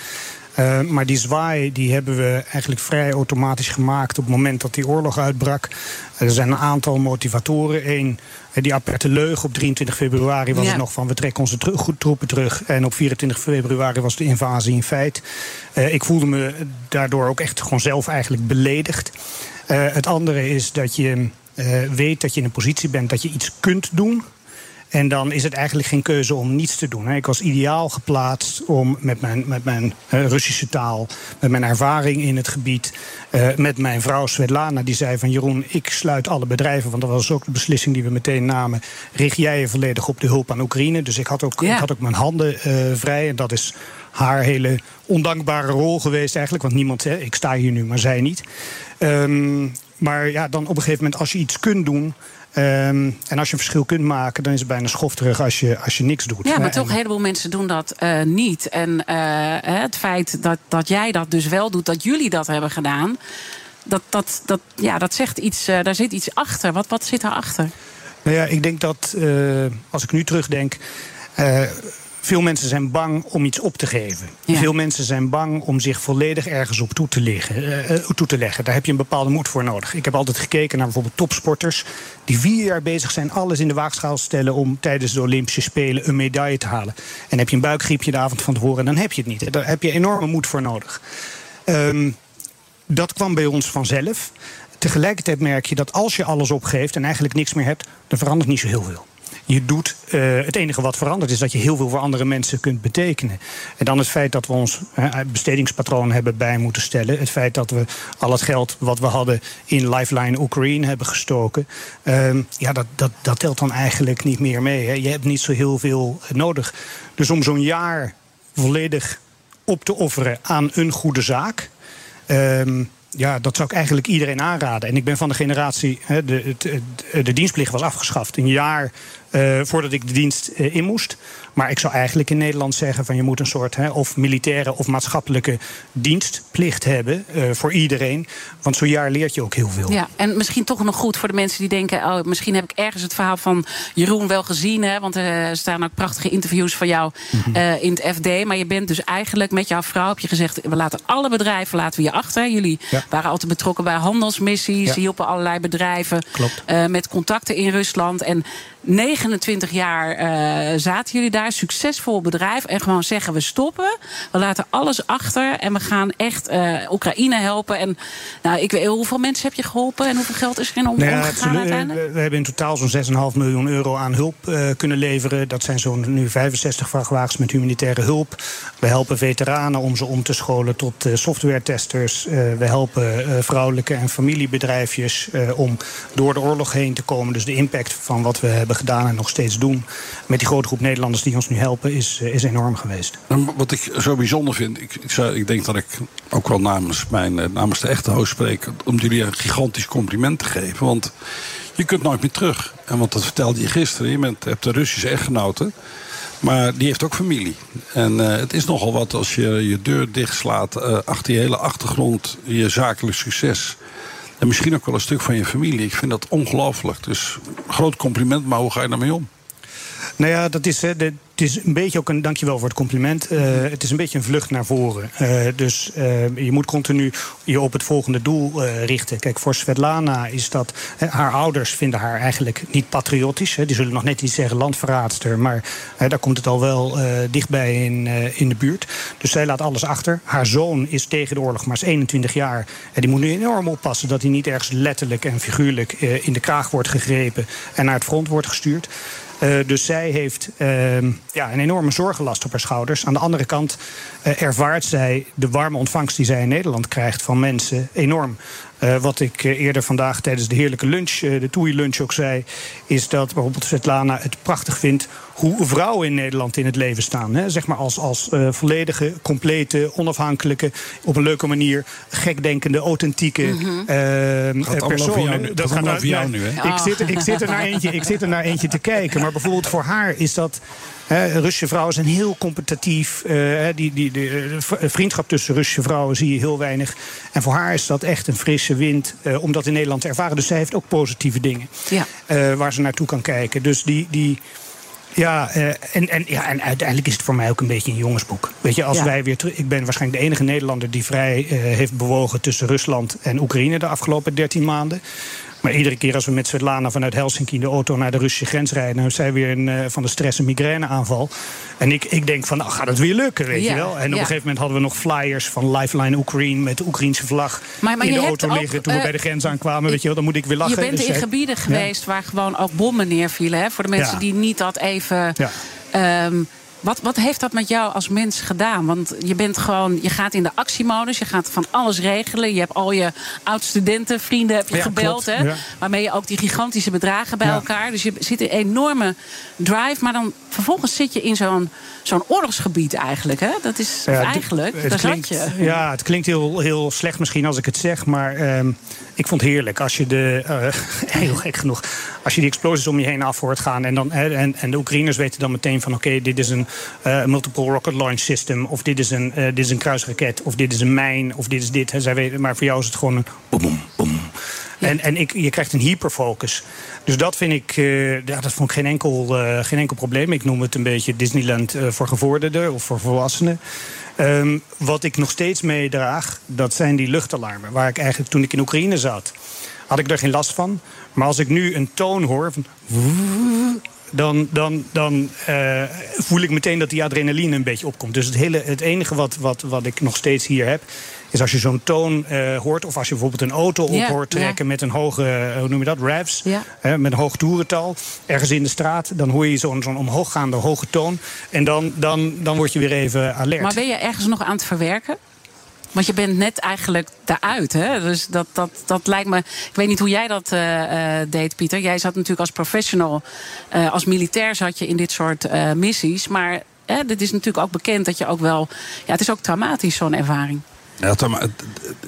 Speaker 14: Uh, maar die zwaai die hebben we eigenlijk vrij automatisch gemaakt op het moment dat die oorlog uitbrak. Er zijn een aantal motivatoren. Eén, die aperte leugen op 23 februari was ja. het nog van we trekken onze tro troepen terug. En op 24 februari was de invasie in feit. Uh, ik voelde me daardoor ook echt gewoon zelf eigenlijk beledigd. Uh, het andere is dat je weet dat je in een positie bent dat je iets kunt doen. En dan is het eigenlijk geen keuze om niets te doen. Ik was ideaal geplaatst om met mijn, met mijn Russische taal, met mijn ervaring in het gebied, uh, met mijn vrouw Svetlana, die zei van Jeroen, ik sluit alle bedrijven, want dat was ook de beslissing die we meteen namen. Richt jij je volledig op de hulp aan Oekraïne. Dus ik had ook, ja. ik had ook mijn handen uh, vrij. En dat is haar hele ondankbare rol geweest eigenlijk. Want niemand, hè, ik sta hier nu, maar zij niet. Um, maar ja, dan op een gegeven moment, als je iets kunt doen. Um, en als je een verschil kunt maken, dan is het bijna schofterig als je, als je niks doet.
Speaker 6: Ja, maar toch, een heleboel mensen doen dat uh, niet. En uh, het feit dat, dat jij dat dus wel doet, dat jullie dat hebben gedaan. Dat, dat, dat, ja, dat zegt iets, uh, daar zit iets achter. Wat, wat zit daarachter?
Speaker 14: Nou ja, ik denk dat als ik nu terugdenk. Veel mensen zijn bang om iets op te geven. Ja. Veel mensen zijn bang om zich volledig ergens op toe te, liggen, uh, toe te leggen. Daar heb je een bepaalde moed voor nodig. Ik heb altijd gekeken naar bijvoorbeeld topsporters... die vier jaar bezig zijn alles in de waagschaal stellen... om tijdens de Olympische Spelen een medaille te halen. En heb je een buikgriepje de avond van tevoren, dan heb je het niet. Daar heb je enorme moed voor nodig. Um, dat kwam bij ons vanzelf. Tegelijkertijd merk je dat als je alles opgeeft en eigenlijk niks meer hebt, dan verandert niet zo heel veel. Je doet, uh, het enige wat verandert is dat je heel veel voor andere mensen kunt betekenen. En dan het feit dat we ons bestedingspatroon hebben bij moeten stellen. Het feit dat we al het geld wat we hadden in Lifeline Oekraïne hebben gestoken. Uh, ja, dat, dat, dat telt dan eigenlijk niet meer mee. Hè. Je hebt niet zo heel veel nodig. Dus om zo'n jaar volledig op te offeren aan een goede zaak. Um, ja, dat zou ik eigenlijk iedereen aanraden. En ik ben van de generatie, de, de, de dienstplicht was afgeschaft. Een jaar uh, voordat ik de dienst uh, in moest. Maar ik zou eigenlijk in Nederland zeggen van je moet een soort hè, of militaire of maatschappelijke dienstplicht hebben uh, voor iedereen. Want zo'n jaar leert je ook heel veel.
Speaker 6: Ja, en misschien toch nog goed voor de mensen die denken, oh, misschien heb ik ergens het verhaal van Jeroen wel gezien. Hè, want er staan ook prachtige interviews van jou mm -hmm. in het FD. Maar je bent dus eigenlijk met jouw vrouw heb je gezegd, we laten alle bedrijven laten we je achter. Jullie ja. waren altijd betrokken bij handelsmissies, ja. hielpen allerlei bedrijven met contacten in Rusland. En 29 jaar uh, zaten jullie daar, succesvol bedrijf. En gewoon zeggen: we stoppen, we laten alles achter en we gaan echt uh, Oekraïne helpen. En nou, ik weet, hoeveel mensen heb je geholpen en hoeveel geld is er in om,
Speaker 14: nou ja,
Speaker 6: omgegaan uiteindelijk?
Speaker 14: We hebben in totaal zo'n 6,5 miljoen euro aan hulp uh, kunnen leveren. Dat zijn zo'n nu 65 vrachtwagens met humanitaire hulp. We helpen veteranen om ze om te scholen tot software-testers. we helpen vrouwelijke en familiebedrijfjes om door de oorlog heen te komen. Dus de impact van wat we hebben gedaan en nog steeds doen met die grote groep Nederlanders die ons nu helpen, is, is enorm geweest.
Speaker 7: Wat ik zo bijzonder vind, ik, ik, zou, ik denk dat ik ook wel namens, mijn, namens de echte host spreek, om jullie een gigantisch compliment te geven. Want je kunt nooit meer terug. En want dat vertelde je gisteren, je hebt de Russische echtgenote. Maar die heeft ook familie. En uh, het is nogal wat als je je deur dichtslaat achter je hele achtergrond, je zakelijk succes. En misschien ook wel een stuk van je familie. Ik vind dat ongelooflijk. Dus groot compliment, maar hoe ga je daarmee om?
Speaker 14: Nou ja, dat is, het is een beetje ook een. Dankjewel voor het compliment. Uh, het is een beetje een vlucht naar voren. Uh, dus uh, je moet continu je op het volgende doel richten. Kijk, voor Svetlana is dat. haar ouders vinden haar eigenlijk niet patriotisch. Hè. Die zullen nog net niet zeggen landverraadster. Maar daar komt het al wel dichtbij in, in de buurt. Dus zij laat alles achter. Haar zoon is tegen de oorlog, maar is 21 jaar. En die moet nu enorm oppassen dat hij niet ergens letterlijk en figuurlijk in de kraag wordt gegrepen. en naar het front wordt gestuurd. Uh, dus zij heeft uh, ja, een enorme zorgenlast op haar schouders. Aan de andere kant uh, ervaart zij de warme ontvangst die zij in Nederland krijgt van mensen enorm. Uh, wat ik uh, eerder vandaag tijdens de heerlijke lunch, uh, de Toei-lunch ook zei, is dat bijvoorbeeld Svetlana het prachtig vindt hoe vrouwen in Nederland in het leven staan. Hè? Zeg maar als, als volledige, complete, onafhankelijke, op een leuke manier gekdenkende, authentieke
Speaker 7: mm
Speaker 14: -hmm. personen.
Speaker 7: dat gaat over jou nu, hè?
Speaker 14: Ik zit, ik, zit er naar eentje, ik zit er naar eentje te kijken. Maar bijvoorbeeld voor haar is dat. He, Russische vrouwen zijn heel competitief. Uh, die, die, de, de, vriendschap tussen Russische vrouwen zie je heel weinig. En voor haar is dat echt een frisse wind uh, om dat in Nederland te ervaren. Dus zij heeft ook positieve dingen
Speaker 6: ja.
Speaker 14: uh, waar ze naartoe kan kijken. Dus die. die ja, en, en, ja, en uiteindelijk is het voor mij ook een beetje een jongensboek. Weet je, als ja. wij weer terug. Ik ben waarschijnlijk de enige Nederlander die vrij heeft bewogen tussen Rusland en Oekraïne de afgelopen 13 maanden. Maar iedere keer als we met Svetlana vanuit Helsinki in de auto naar de Russische grens rijden, dan zij weer een, uh, van de stress een migraineaanval. En ik, ik denk van, nou gaat het weer lukken, weet
Speaker 6: Ja,
Speaker 14: je wel. En op
Speaker 6: ja.
Speaker 14: een gegeven moment hadden we nog flyers van Lifeline Oekraïne met de Oekraïnse vlag
Speaker 6: Maar- maar
Speaker 14: in de auto
Speaker 6: ook,
Speaker 14: liggen. Toen we
Speaker 6: eh,
Speaker 14: bij de grens aankwamen, weet je wel, dan moet ik weer lachen.
Speaker 6: Je bent
Speaker 14: Dus
Speaker 6: in gebieden geweest waar gewoon ook bommen neervielen. Hè? Voor de mensen die niet dat even.
Speaker 14: Ja.
Speaker 6: Wat, wat heeft dat met jou als mens gedaan? Want je bent gewoon, je gaat in de actiemodus, je gaat van alles regelen. Je hebt al je oud-studenten, vrienden heb je
Speaker 14: Ja,
Speaker 6: gebeld,
Speaker 14: klopt,
Speaker 6: hè?
Speaker 14: ja.
Speaker 6: Waarmee je ook die gigantische bedragen bij
Speaker 14: Ja.
Speaker 6: elkaar. Dus je zit in een enorme drive. Maar dan vervolgens zit je in zo'n zo'n oorlogsgebied eigenlijk. Hè? Dat is eigenlijk, daar
Speaker 14: klinkt,
Speaker 6: zat je.
Speaker 14: Ja, het klinkt heel, heel slecht misschien als ik het zeg. Maar ehm, ik vond het heerlijk als je de. eh, [laughs] heel gek genoeg. Als je die explosies om je heen af hoort gaan. En, dan, hè, en, en de Oekraïners weten dan meteen van: oké, dit is een eh, multiple rocket launch system. Of dit is, een, eh, dit is een kruisraket. Of dit is een mijn. Of dit is dit. Zij weten, maar voor jou is het gewoon een. Boem, boem, boem. En, en ik, je krijgt een hyperfocus. Dus dat vind ik, ja, dat vond ik geen enkel, geen enkel probleem. Ik noem het een beetje Disneyland eh, voor gevorderden of voor volwassenen. Ehm, wat ik nog steeds meedraag, dat zijn die luchtalarmen. Waar ik eigenlijk toen ik in Oekraïne zat, had ik er geen last van. Maar als ik nu een toon hoor van [laughs] dan, dan, dan uh, voel ik meteen dat die adrenaline een beetje opkomt. Dus het, hele, het enige wat, wat, wat ik nog steeds hier heb, is als je zo'n toon uh, hoort, of als je bijvoorbeeld een auto op hoort trekken met een hoge, uh, hoe noem je dat, revs, hè, met een hoog toerental, ergens in de straat, dan hoor je zo'n zo'n omhooggaande hoge toon. En dan, dan, dan word je weer even alert.
Speaker 6: Maar ben je ergens nog aan het verwerken? Want je bent net eigenlijk daaruit. Hè? Dus dat, dat, dat lijkt me. Ik weet niet hoe jij dat eh, eh, deed, Pieter. Jij zat natuurlijk als professional, eh, als militair zat je in dit soort eh, missies. Maar dit is natuurlijk ook bekend dat je ook wel. Ja, het is ook traumatisch, zo'n ervaring.
Speaker 7: Ja, het-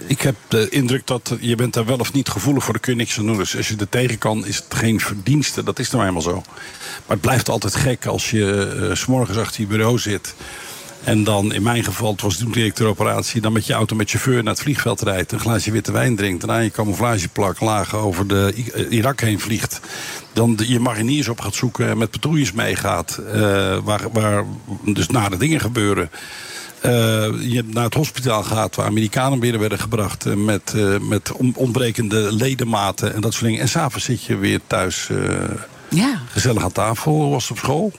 Speaker 7: ik heb de indruk dat je bent daar wel of niet gevoelig voor, daar kun je niks aan doen. Dus als je er tegen kan, is het geen verdienste. Dat is nou eenmaal zo. Maar het blijft altijd gek als je s s'morgens achter je bureau zit. En dan, in mijn geval, het was toen directeur operatie... dan met je auto met chauffeur naar het vliegveld rijdt... een glaasje witte wijn drinkt... daarna je camouflageplak laag over de eh, Irak heen vliegt... dan je mariniers op gaat zoeken en met patrouilles meegaat... eh, waar, waar dus nare dingen gebeuren... Eh, je naar het hospitaal gaat waar Amerikanen binnen werden gebracht... eh, met, eh, met on- ontbrekende ledematen en dat soort dingen. En s'avonds zit je weer thuis eh,
Speaker 6: Ja,
Speaker 7: gezellig aan tafel. Was op school?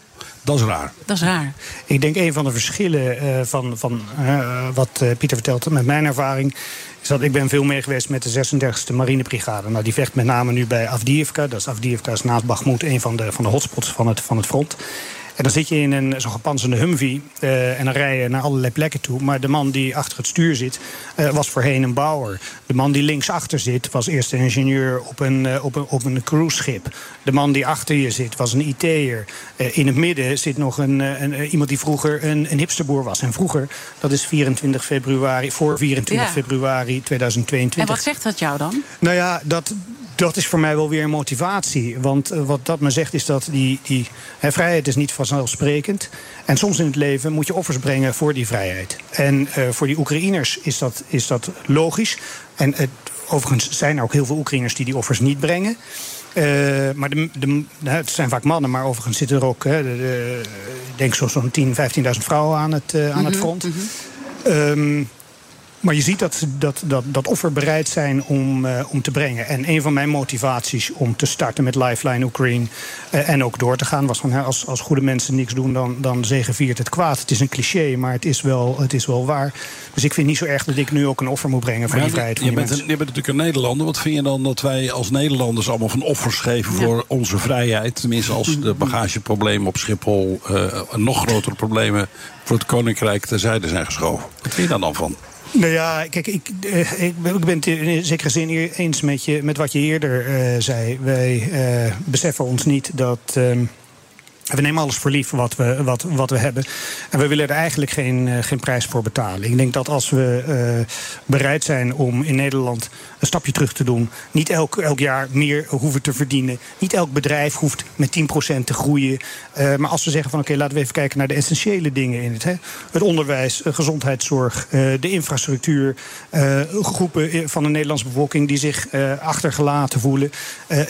Speaker 7: Dat is raar.
Speaker 6: dat is raar.
Speaker 14: Ik denk een van de verschillen eh, van, van wat eh, Pieter vertelt met mijn ervaring. is dat ik ben veel meer geweest met de 36e Marinebrigade. Nou, die vecht met name nu bij Avdiivka. Dat is Avdiivka is naast Bakhmut een van de, van de hotspots van het, van het front. En dan zit je in een zo'n gepantserde Humvee eh, en dan rij je naar allerlei plekken toe. Maar de man die achter het stuur zit, eh, was voorheen een bouwer. De man die linksachter zit, was eerst een ingenieur op een, eh, op een, op een cruiseschip. De man die achter je zit, was een IT'er. In het midden zit nog een, een, iemand die vroeger een, een hipsterboer was. En vroeger, dat is 24 februari, voor 24
Speaker 6: Ja.
Speaker 14: februari 2022.
Speaker 6: En wat zegt dat jou dan?
Speaker 14: Nou ja, dat, dat is voor mij wel weer een motivatie. Want wat dat me zegt is dat die, die hè, vrijheid is niet vanzelfsprekend. En soms in het leven moet je offers brengen voor die vrijheid. En eh, voor die Oekraïners is dat, is dat logisch. En het, overigens zijn er ook heel veel Oekraïners die die offers niet brengen. Eh, maar de, de, het zijn vaak mannen, maar overigens zitten er ook, hè, de, ik denk zo'n 10.000, 15.000 vrouwen aan het, eh, aan het
Speaker 6: Mhm,
Speaker 14: front. Ehm, maar je ziet dat ze dat, dat, dat offer bereid zijn om, eh, om te brengen. En een van mijn motivaties om te starten met Lifeline Ukraine eh, en ook door te gaan was van hè, als, als goede mensen niks doen, dan, dan zegeviert het kwaad. Het is een cliché, maar het is, wel, het is wel waar. Dus ik vind niet zo erg dat ik nu ook een offer moet brengen voor die
Speaker 7: ja,
Speaker 14: vrijheid van
Speaker 7: je,
Speaker 14: die
Speaker 7: bent
Speaker 14: mensen.
Speaker 7: een, je bent natuurlijk een Nederlander. Wat vind je dan dat wij als Nederlanders allemaal van offers geven voor onze vrijheid? Tenminste, als de bagageproblemen op Schiphol eh, nog grotere problemen voor het Koninkrijk terzijde zijn geschoven. Wat vind je daar dan van?
Speaker 14: Nou ja, kijk, ik, eh, ik, ben- ik ben het in zekere zin eens met, je, met wat je eerder eh, zei. Wij eh, beseffen ons niet dat. ehm, we nemen alles voor lief wat we, wat, wat we hebben. En we willen er eigenlijk geen, eh, geen prijs voor betalen. Ik denk dat als we eh, bereid zijn om in Nederland een stapje terug te doen. niet elk, elk jaar meer hoeven te verdienen. niet elk bedrijf hoeft met 10% te groeien. Eh, maar als we zeggen van oké, laten we even kijken naar de essentiële dingen in het. Hè? Het onderwijs, gezondheidszorg, de infrastructuur. groepen van de Nederlandse bevolking die zich achtergelaten voelen.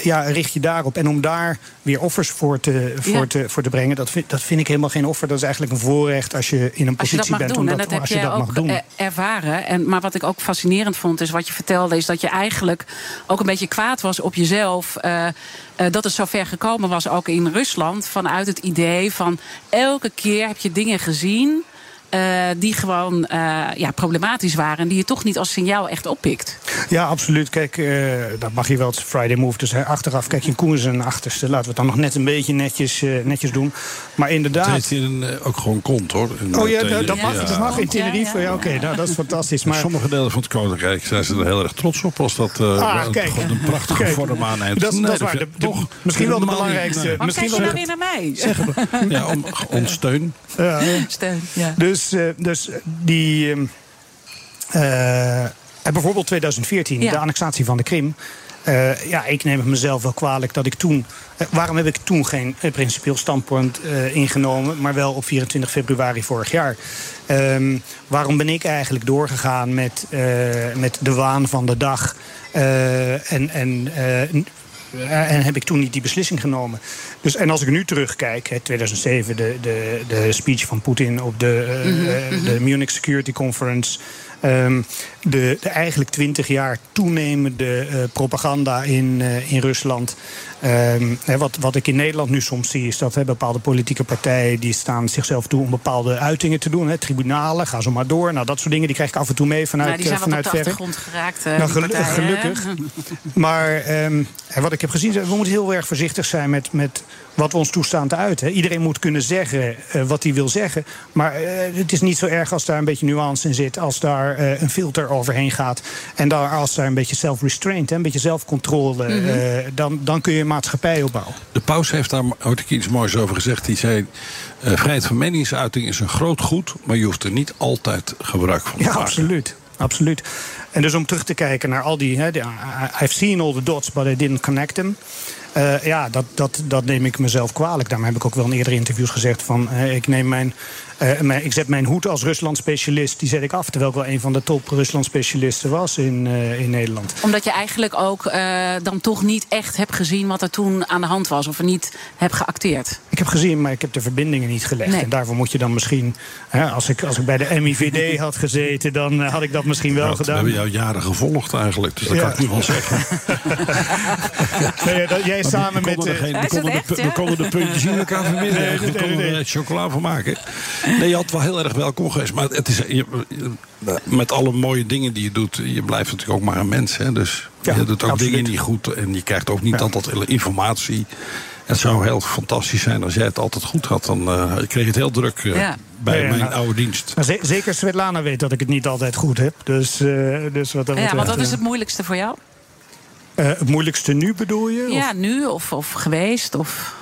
Speaker 14: Ja, richt je daarop. En om daar weer offers voor te, voor
Speaker 6: Ja.
Speaker 14: te, voor te brengen, dat vind, dat vind ik helemaal geen offer. Dat is eigenlijk een voorrecht als je in een positie bent. om dat, als je dat mag doen.
Speaker 6: eh, ervaren. En, maar wat ik ook fascinerend vond, is wat je vertelde, is dat je eigenlijk ook een beetje kwaad was op jezelf. eh, eh, dat het zo ver gekomen was, ook in Rusland, vanuit het idee van elke keer heb je dingen gezien. die gewoon ja, problematisch waren en die je toch niet als signaal echt oppikt.
Speaker 14: Ja, absoluut. Kijk, eh, dat mag je wel. Het is Friday Move. Dus hè, achteraf kijk je een koers en achterste. Laten we het dan nog net een beetje netjes, eh, netjes doen. Maar
Speaker 7: Het
Speaker 14: inderdaad.
Speaker 7: heet hier een, eh, ook gewoon kont hoor.
Speaker 14: Oh ja, dat, dat mag,
Speaker 7: ja.
Speaker 14: dat mag in Tenerife. Ja, oké, nou, dat is fantastisch.
Speaker 7: In
Speaker 14: Maar
Speaker 7: sommige delen van het Koninkrijk zijn ze er heel erg trots op als dat eh,
Speaker 14: Ah,
Speaker 7: een,
Speaker 14: kijk.
Speaker 7: gewoon een prachtige
Speaker 14: Kijk.
Speaker 7: vorm aanneemt.
Speaker 14: Dat is- dat is waar. De-
Speaker 7: toch
Speaker 14: misschien wel de belangrijkste-
Speaker 7: nee.
Speaker 14: Misschien
Speaker 6: kijk je
Speaker 14: wel
Speaker 6: nou weer naar mij?
Speaker 7: Zeggen we. [laughs] Ja, om, om steun.
Speaker 14: Ja.
Speaker 6: Steun, ja.
Speaker 14: Dus, eh, dus die. ehm, eh, en bijvoorbeeld 2014,
Speaker 6: Ja.
Speaker 14: de annexatie van de Krim. Eh, ja, ik neem het mezelf wel kwalijk dat ik toen. eh, waarom heb ik toen geen eh, principieel standpunt ingenomen, maar wel op 24 februari vorig jaar? Ehm, waarom ben ik eigenlijk doorgegaan met, met de waan van de dag? Uh, en, en, uh, en heb ik toen niet die beslissing genomen. Dus, en als ik nu terugkijk, hè, 2007, de, de, de speech van Poetin op de, mm -hmm. de Munich Security Conference. Um, de, de, eigenlijk twintig jaar toenemende uh, propaganda in, uh, in Rusland. Um, hè, wat, wat ik in Nederland nu soms zie, is dat bepaalde politieke partijen die staan zichzelf toe om bepaalde uitingen te doen. Tribunalen, ga zo maar door. Nou, dat soort dingen die krijg ik af en toe mee vanuit
Speaker 6: nou, die zijn
Speaker 14: vanuit
Speaker 6: op de achtergrond geraakt. Uh,
Speaker 14: nou, gelu gelukkig. maar um, wat ik heb gezien, we moeten heel erg voorzichtig zijn met, met wat we ons toestaan te uiten. Iedereen moet kunnen zeggen uh, wat hij wil zeggen. Maar uh, het is niet zo erg als daar een beetje nuance in zit. Als daar uh, een filter overheen gaat. En daar, als daar een beetje self-restraint, een beetje zelfcontrole. Mm -hmm. dan, dan kun je maatschappij opbouwen.
Speaker 7: De paus heeft daar ooit iets moois over gezegd. Die zei, vrijheid van meningsuiting is een groot goed. Maar je hoeft er niet altijd gebruik van te
Speaker 14: ja,
Speaker 7: maken.
Speaker 14: Absoluut. Absoluut. En dus om terug te kijken naar al die... Die I've seen all the dots, but I didn't connect them. Uh, ja, dat, dat, dat neem ik mezelf kwalijk. Daarom heb ik ook wel in eerdere interviews gezegd van... Uh, ik, neem mijn, uh, ik zet mijn hoed als Rusland-specialist, die zet ik af. Terwijl ik wel een van de top Rusland-specialisten was in, in Nederland.
Speaker 6: Omdat je eigenlijk ook dan toch niet echt hebt gezien wat er toen aan de hand was. Of er niet hebt geacteerd.
Speaker 14: Ik heb gezien, maar ik heb de verbindingen niet gelegd. Nee. En daarvoor moet je dan misschien... als, ik, als ik bij de MIVD [laughs] had gezeten, dan had ik dat misschien wel
Speaker 7: nou,
Speaker 14: gedaan.
Speaker 7: We hebben jou jaren gevolgd eigenlijk, dus dat
Speaker 14: Ja.
Speaker 7: kan ik nu wel zeggen. [laughs] [laughs]
Speaker 14: Nee, dat, jij samen met... eh,
Speaker 7: geen, we, konden de, we konden de puntjes in elkaar verbinden.
Speaker 14: Nee,
Speaker 7: we konden er chocola van maken. Nee, je had wel heel erg welkom geweest. Maar het is, je, met alle mooie dingen die je doet... je blijft natuurlijk ook maar een mens. Hè? Dus
Speaker 14: Ja,
Speaker 7: je doet ook
Speaker 14: absoluut.
Speaker 7: dingen niet goed. En je krijgt ook niet
Speaker 14: Ja.
Speaker 7: altijd informatie. Het zou heel fantastisch zijn als jij het altijd goed had. Dan eh, kreeg je het heel druk eh,
Speaker 6: Ja.
Speaker 7: bij
Speaker 14: Ja,
Speaker 7: mijn
Speaker 14: nou,
Speaker 7: oude dienst.
Speaker 14: Zeker Svetlana weet dat ik het niet altijd goed heb. Dus, eh, dus wat dat
Speaker 6: Ja,
Speaker 14: betreft,
Speaker 6: want wat is het moeilijkste voor jou?
Speaker 14: eh, het moeilijkste nu bedoel je? Of-
Speaker 6: Ja, nu of, of geweest? Of...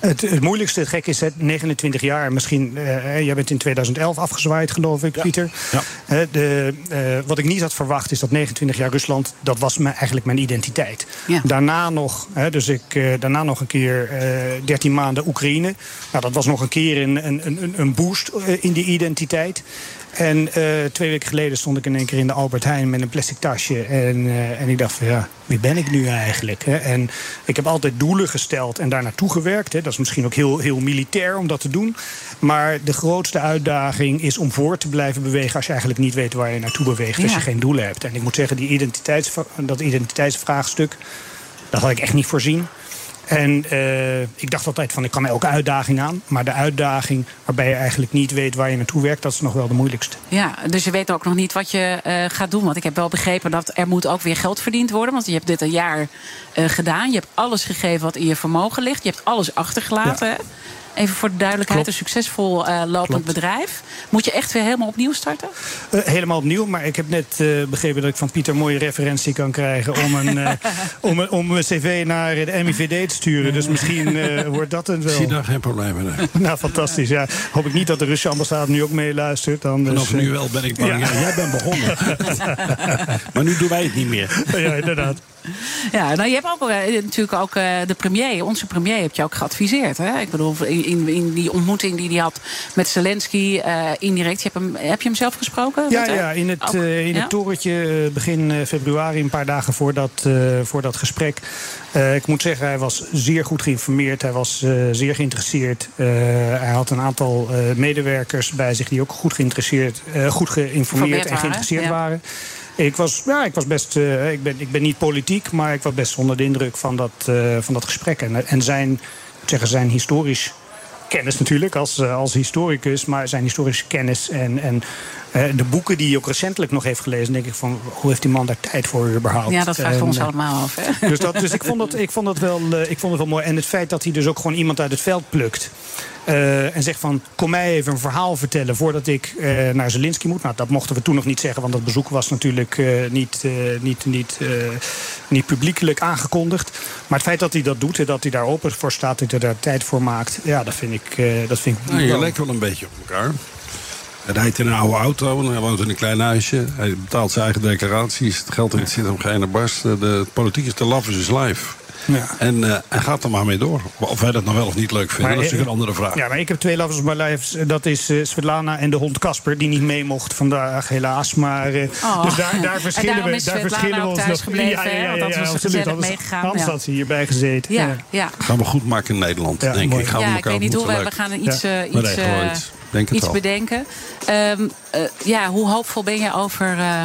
Speaker 14: Het, het moeilijkste, het gek is het 29 jaar. Misschien, eh, jij bent in 2011 afgezwaaid, geloof ik, Pieter.
Speaker 7: Ja.
Speaker 14: De, eh, wat ik niet had verwacht is dat 29 jaar Rusland, dat was mijn, eigenlijk mijn identiteit.
Speaker 6: Ja.
Speaker 14: Daarna nog, hè, dus ik, eh, daarna nog een keer eh 13 maanden Oekraïne. Nou, dat was nog een keer een, een, een, een boost in die identiteit. En eh, twee weken geleden stond ik in één keer in de Albert Heijn met een plastic tasje. En, eh, en ik dacht van ja, wie ben ik nu eigenlijk? Hè? En ik heb altijd doelen gesteld en daar naartoe gewerkt. Hè? Dat is misschien ook heel, heel militair om dat te doen. Maar de grootste uitdaging is om voor te blijven bewegen als je eigenlijk niet weet waar je naartoe beweegt. Als je geen doelen hebt. En ik moet zeggen, die identiteits, dat identiteitsvraagstuk, dat had ik echt niet voorzien. En eh, ik dacht altijd van ik kan elke uitdaging aan. Maar de uitdaging waarbij je eigenlijk niet weet waar je naartoe werkt, dat is nog wel de moeilijkste.
Speaker 6: Ja, dus je weet ook nog niet wat je eh, gaat doen. Want ik heb wel begrepen dat er moet ook weer geld verdiend worden. Want je hebt dit een jaar eh, gedaan. Je hebt alles gegeven wat in je vermogen ligt. Je hebt alles achtergelaten. hè? Even voor de duidelijkheid,
Speaker 14: Klopt.
Speaker 6: een succesvol eh, lopend
Speaker 14: Klopt.
Speaker 6: bedrijf. Moet je echt weer helemaal opnieuw starten?
Speaker 14: Eh, helemaal opnieuw, maar ik heb net eh, begrepen dat ik van Pieter een mooie referentie kan krijgen om een, eh, [laughs] om een, om een cv naar de MIVD te sturen. Dus misschien eh, [laughs] wordt dat een
Speaker 7: Ik zie
Speaker 14: wel.
Speaker 7: daar geen probleem mee. [laughs]
Speaker 14: Nou, fantastisch. Ja. Hoop ik niet dat de Russische ambassade nu ook meeluistert. Dan dus,
Speaker 7: Vanaf nu wel ben ik bang.
Speaker 14: Ja.
Speaker 7: Ja, jij bent begonnen. maar nu doen wij het niet meer.
Speaker 14: Ja, inderdaad.
Speaker 6: Ja, nou, je hebt ook eh, natuurlijk ook eh, de premier, onze premier, heb je ook geadviseerd. Hè? Ik bedoel, in, in, die ontmoeting die hij had met Zelensky, eh, indirect. Je hebt hem, heb je hem zelf gesproken?
Speaker 14: Ja, ja, in het,
Speaker 6: Ook,
Speaker 14: in
Speaker 6: ja?
Speaker 14: het torentje begin februari, een paar dagen voor dat, voor dat gesprek. Ik moet zeggen, hij was zeer goed geïnformeerd. Hij was zeer geïnteresseerd. Hij had een aantal medewerkers bij zich die ook goed geïnteresseerd, goed geïnformeerd en
Speaker 6: waren,
Speaker 14: geïnteresseerd
Speaker 6: ja.
Speaker 14: waren. Ik was, ja, ik was best. eh, ik, ben, ik ben niet politiek, maar ik was best onder de indruk van dat, eh, van dat gesprek. En, en zijn, zeggen, zijn historisch kennis natuurlijk als, eh, als historicus, maar zijn historische kennis en, en de boeken die hij ook recentelijk nog heeft gelezen, denk ik van hoe heeft die man daar tijd voor überhaupt?
Speaker 6: Ja, dat we
Speaker 14: En,
Speaker 6: ons
Speaker 14: eh,
Speaker 6: allemaal af. Hè?
Speaker 14: dus, dat, dus ik, vond dat, ik, vond dat wel, eh, ik vond het wel mooi. En het feit dat hij dus ook gewoon iemand uit het veld plukt. eh, en zegt van, kom mij even een verhaal vertellen voordat ik eh, naar Zelensky moet. Nou, dat mochten we toen nog niet zeggen, want dat bezoek was natuurlijk eh, niet, eh, niet, niet, eh, niet publiekelijk aangekondigd. Maar het feit dat hij dat doet en dat hij daar open voor staat, dat hij daar tijd voor maakt, ja, dat vind ik, eh, dat vind ik
Speaker 7: Nou, je lijkt wel een beetje op elkaar. Hij rijdt in een oude auto en hij woont in een klein huisje. Hij betaalt zijn eigen declaraties. Het geld in het zit hem geen barst. De politiek is de love is life.
Speaker 14: Ja.
Speaker 7: En, uh, en gaat er maar mee door. Of wij dat nou wel of niet leuk vinden, maar, dat is natuurlijk een andere vraag.
Speaker 14: Ja, maar ik heb twee lovers op mijn lijf. Dat is uh, Svetlana en de hond Casper, die niet mee mocht vandaag, helaas. Maar, uh,
Speaker 6: oh.
Speaker 14: Dus daar, daar [laughs] verschillen we, daar verschillen we ons
Speaker 6: thuis gebleven,
Speaker 14: ja, ja, ja,
Speaker 6: ja,
Speaker 14: ja,
Speaker 6: ja,
Speaker 14: absoluut.
Speaker 6: meegegaan.
Speaker 14: Hans had hierbij gezeten.
Speaker 6: Ja, ja.
Speaker 7: Gaan we goed maken in Nederland,
Speaker 14: Ja,
Speaker 7: denk
Speaker 14: mooi.
Speaker 7: ik. Gaan we
Speaker 6: Ja, ik
Speaker 7: elkaar
Speaker 6: weet niet hoe we, we gaan iets, uh, iets,
Speaker 7: iets. Denk
Speaker 6: bedenken. Um, uh, ja, hoe hoopvol ben je over uh,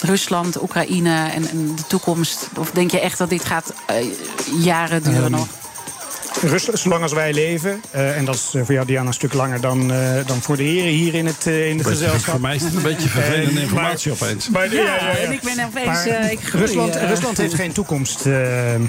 Speaker 6: Rusland, Oekraïne en, en, de toekomst? Of denk je echt dat dit gaat uh, jaren duren
Speaker 14: Um,
Speaker 6: nog?
Speaker 14: Rust, zolang als wij leven. Uh, en dat is uh, voor jou, Diana, een stuk langer dan, uh, dan voor de heren hier in het, uh, in het gezelschap.
Speaker 7: Voor mij is het een beetje vervelende
Speaker 14: Eh,
Speaker 7: informatie
Speaker 14: maar-
Speaker 7: opeens.
Speaker 14: Maar, ja, ja, ja.
Speaker 6: en ik ben opeens...
Speaker 14: Maar
Speaker 6: eh, ik groei,
Speaker 14: Rusland,
Speaker 6: eh.
Speaker 14: Rusland heeft geen toekomst. Eh, eh,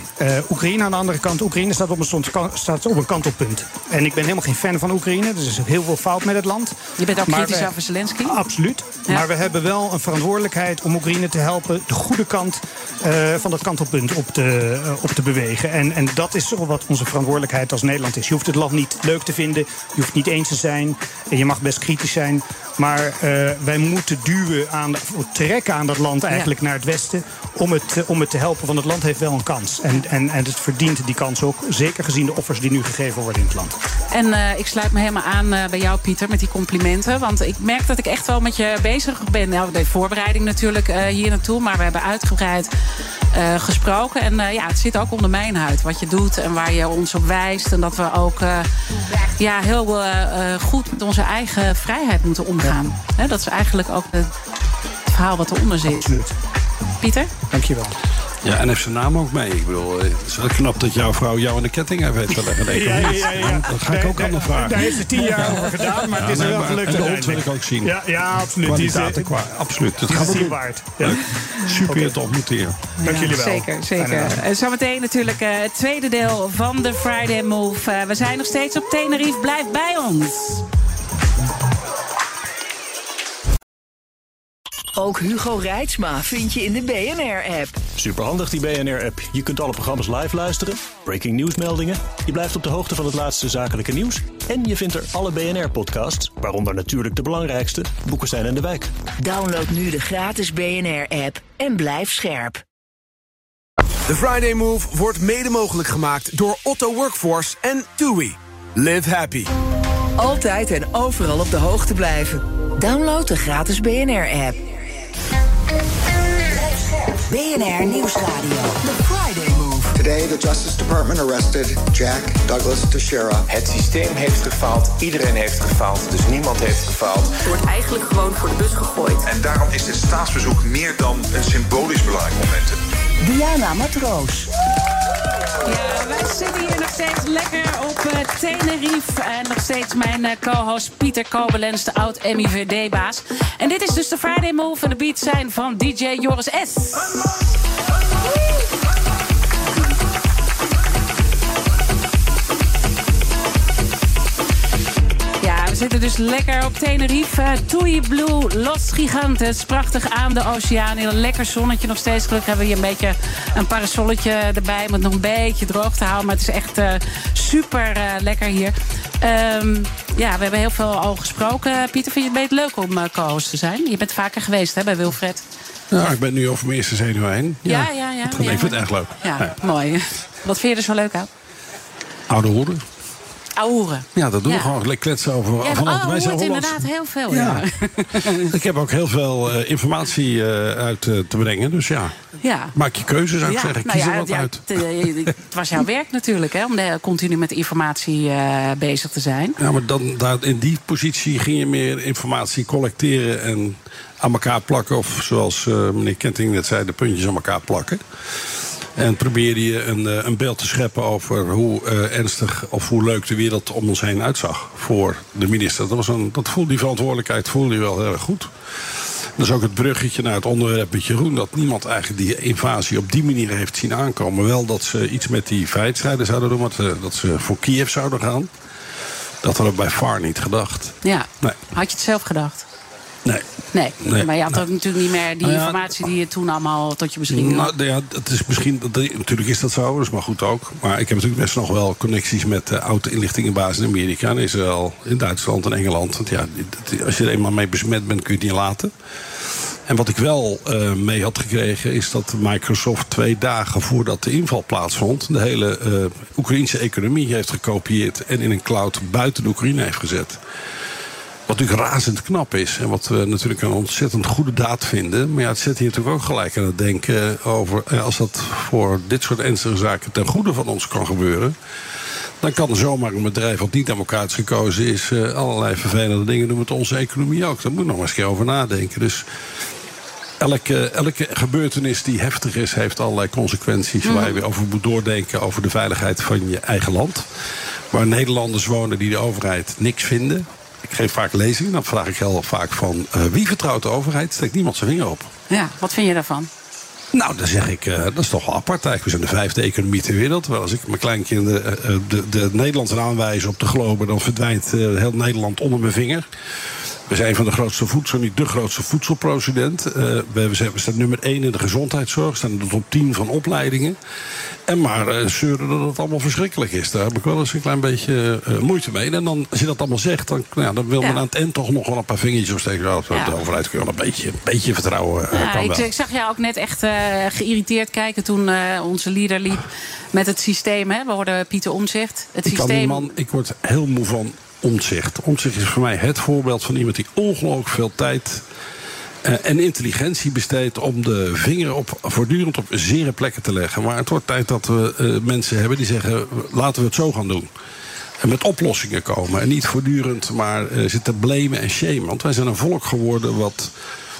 Speaker 14: Oekraïne aan de andere kant. Oekraïne staat op, een, stond- staat op een kantelpunt. En ik ben helemaal geen fan van Oekraïne. Er is heel veel fout met het land.
Speaker 6: Je bent ook
Speaker 14: Maar
Speaker 6: kritisch over Zelensky?
Speaker 14: Absoluut.
Speaker 6: Ja.
Speaker 14: Maar we hebben wel een verantwoordelijkheid om Oekraïne te helpen... de goede kant eh, van dat kantelpunt op te, eh, op te bewegen. En, en dat is wat onze verantwoordelijkheid als Nederland is. Je hoeft het land niet leuk te vinden. Je hoeft het niet eens te zijn. En je mag best kritisch zijn. Maar eh, wij moeten duwen aan, trekken aan dat land eigenlijk naar het westen... Om het, eh, om het te helpen, want het land heeft wel een kans. En, en, en het verdient die kans ook. Zeker gezien de offers die nu gegeven worden in het land.
Speaker 6: En eh, ik sluit me helemaal aan bij jou, Pieter, met die complimenten. Want ik merk dat ik echt wel met je bezig ben. Nou, de voorbereiding natuurlijk hier naartoe. Maar we hebben uitgebreid gesproken. En ja, het zit ook onder mijn huid. Wat je doet en waar je ons op wijst. En dat we ook eh, ja, heel eh, eh, goed met onze eigen vrijheid moeten omgaan. Dat is eigenlijk ook het verhaal wat eronder zit.
Speaker 14: Absoluut.
Speaker 6: Pieter?
Speaker 14: Dankjewel.
Speaker 7: Ja, en heeft zijn naam ook mee. Ik bedoel, eh, het is wel knap dat jouw vrouw jou aan de ketting heeft weten te leggen. Nee,
Speaker 14: Ja, ja, ja, ja.
Speaker 7: Dat ga ik ook aan de vragen.
Speaker 14: Daar heeft ze tien jaar over gedaan, maar het is er wel gelukt
Speaker 7: En de hond wil ik ook zien.
Speaker 14: Ja, ja absoluut. Die is,
Speaker 7: Kwaliteiten qua, absoluut. Dat
Speaker 14: zien
Speaker 7: doen.
Speaker 14: waard.
Speaker 7: Super je te ontmoeten hier.
Speaker 14: Dank jullie wel.
Speaker 6: Zeker, zeker. Zometeen natuurlijk eh, het tweede deel van de Friday Move. Eh, we zijn nog steeds op Tenerife. Blijf bij ons.
Speaker 1: Ook Hugo Reitsma vind je in de BNR-app.
Speaker 10: Superhandig die BNR-app. Je kunt alle programma's live luisteren, breaking nieuwsmeldingen. Je blijft op de hoogte van het laatste zakelijke nieuws. En je vindt er alle BNR-podcasts, waaronder natuurlijk de belangrijkste, Boeken zijn in de wijk.
Speaker 1: Download nu de gratis BNR-app en blijf scherp.
Speaker 11: De Friday Move wordt mede mogelijk gemaakt door Otto Workforce en TUI. Live happy.
Speaker 1: Altijd en overal op de hoogte blijven. Download de gratis BNR-app. BNR Nieuwsradio.
Speaker 2: Today, the Justice Department arrested Jack Douglas Teixeira.
Speaker 3: Het systeem heeft gefaald, iedereen heeft gefaald, dus niemand heeft gefaald.
Speaker 4: Er wordt eigenlijk gewoon voor de bus gegooid.
Speaker 5: En daarom is dit staatsbezoek meer dan een symbolisch belangrijk moment.
Speaker 1: Diana Matroos.
Speaker 6: Ja, wij zitten hier nog steeds lekker op eh, Tenerife. En nog steeds mijn eh, co-host Pieter Kobelens, de oud-MIVD-baas. En dit is dus de Friday Move en de beats zijn van DJ Joris S. zitten dus lekker op Tenerife. Tui Blue, Los Gigantes. Prachtig aan de oceaan. In een lekker zonnetje nog steeds. Gelukkig hebben we hier een beetje een parasolletje erbij. Om het nog een beetje droog te houden. Maar het is echt eh, super eh, lekker hier. Ehm, ja, we hebben heel veel al gesproken. Pieter, vind je het beter leuk om eh, co-host te zijn? Je bent vaker geweest hè, bij Wilfred.
Speaker 7: Ja, ik ben nu over mijn eerste zenuw heen.
Speaker 6: Ja, ja, ja.
Speaker 7: Ik vind het echt leuk.
Speaker 6: Ja, mooi. Wat vind je er zo leuk aan?
Speaker 7: Oude hoeren. Ja, dat doen we gewoon. Lekker kletsen over.
Speaker 6: Ja, oh,
Speaker 7: wij zijn
Speaker 6: inderdaad heel veel.
Speaker 7: Ja. [laughs] Ik heb ook heel veel eh, informatie eh, uit eh, te brengen. Dus ja,
Speaker 6: ja.
Speaker 7: maak je keuze zou ik zeggen.
Speaker 6: nou
Speaker 7: Kies er wat uit.
Speaker 6: Het, het [laughs] was jouw werk natuurlijk, hè, om de, continu met informatie bezig te zijn.
Speaker 7: Ja, maar dan, daar, in die positie ging je meer informatie collecteren en aan elkaar plakken. Of zoals meneer Kenting net zei, de puntjes aan elkaar plakken. En probeerde je een, eh, een beeld te scheppen over hoe eh, ernstig of hoe leuk de wereld om ons heen uitzag voor de minister. Dat, was een, dat voelde die verantwoordelijkheid voelde je wel heel erg goed. Dat is ook het bruggetje naar het onderwerp met Jeroen. Dat niemand eigenlijk die invasie op die manier heeft zien aankomen. Wel dat ze iets met die vrijheidsstrijden zouden doen. eh, Dat ze voor Kiev zouden gaan. Dat hadden we bij far niet gedacht.
Speaker 6: Ja.
Speaker 7: Nee.
Speaker 6: Had je het zelf gedacht?
Speaker 7: Nee.
Speaker 6: Nee.
Speaker 7: Nee.
Speaker 6: Maar je had ook natuurlijk niet meer die
Speaker 7: Nou ja,
Speaker 6: informatie die je toen allemaal tot je had.
Speaker 7: Nou, ja, het is misschien, dat- natuurlijk is dat zo, dat is maar goed ook. Maar ik heb natuurlijk best nog wel connecties met uh, oude inlichtingenbazen in Amerika, in Israël, in Duitsland en Engeland. Want ja, als je er eenmaal mee besmet bent, kun je het niet laten. En wat ik wel uh, mee had gekregen is dat Microsoft twee dagen voordat de inval plaatsvond, de hele uh, Oekraïnse economie heeft gekopieerd en in een cloud buiten de Oekraïne heeft gezet. Wat natuurlijk razend knap is. En wat we natuurlijk een ontzettend goede daad vinden. Maar ja, het zet hier natuurlijk ook gelijk aan het denken over. Als dat voor dit soort ernstige zaken ten goede van ons kan gebeuren. Dan kan er zomaar een bedrijf wat niet democratisch gekozen is. Uh, allerlei vervelende dingen doen met onze economie ook. Daar moet je nog eens een keer over nadenken. Dus elke, elke gebeurtenis die heftig is, heeft allerlei consequenties.
Speaker 6: Mhm.
Speaker 7: Waar je weer over moet doordenken over de veiligheid van je eigen land. Waar Nederlanders wonen die de overheid niks vinden. Ik geef vaak lezingen, dan vraag ik heel vaak van... Uh, wie vertrouwt de overheid? Steekt niemand zijn vinger op.
Speaker 6: Ja, wat vind je daarvan?
Speaker 7: Nou, dan zeg ik, uh, dat is toch wel apart eigenlijk. We zijn de vijfde economie ter wereld. Terwijl als ik mijn kleinkinderen uh, de, de Nederlandse aanwijs op de globe... dan verdwijnt heel Nederland onder mijn vinger. We zijn van de grootste voedsel, niet de grootste voedselproducent. Uh, we, we, staan nummer 1 in de gezondheidszorg. We staan in de top 10 van opleidingen. En maar uh, zeuren dat het allemaal verschrikkelijk is. Daar heb ik wel eens een klein beetje uh, moeite mee. En dan, als je dat allemaal zegt, dan, nou, dan wil men aan het eind toch nog wel een paar vingertjes opsteken. Ja. De overheid kun je wel een beetje, een beetje vertrouwen.
Speaker 6: Ja,
Speaker 7: kan
Speaker 6: ik,
Speaker 7: wel.
Speaker 6: ik, zag jou ook net echt geïrriteerd kijken toen onze leader liep met het systeem. Hè? We hoorden Pieter Omzicht. Het
Speaker 7: ik,
Speaker 6: systeem...
Speaker 7: kan die man, ik word heel moe van Omtzigt. Omtzigt is voor mij het voorbeeld van iemand die ongelooflijk veel tijd uh, en intelligentie besteedt om de vinger op, voortdurend op zere plekken te leggen. Maar het wordt tijd dat we uh, mensen hebben die zeggen: laten we het zo gaan doen. En met oplossingen komen. En niet voortdurend maar uh, zitten blamen en shamen. Want wij zijn een volk geworden wat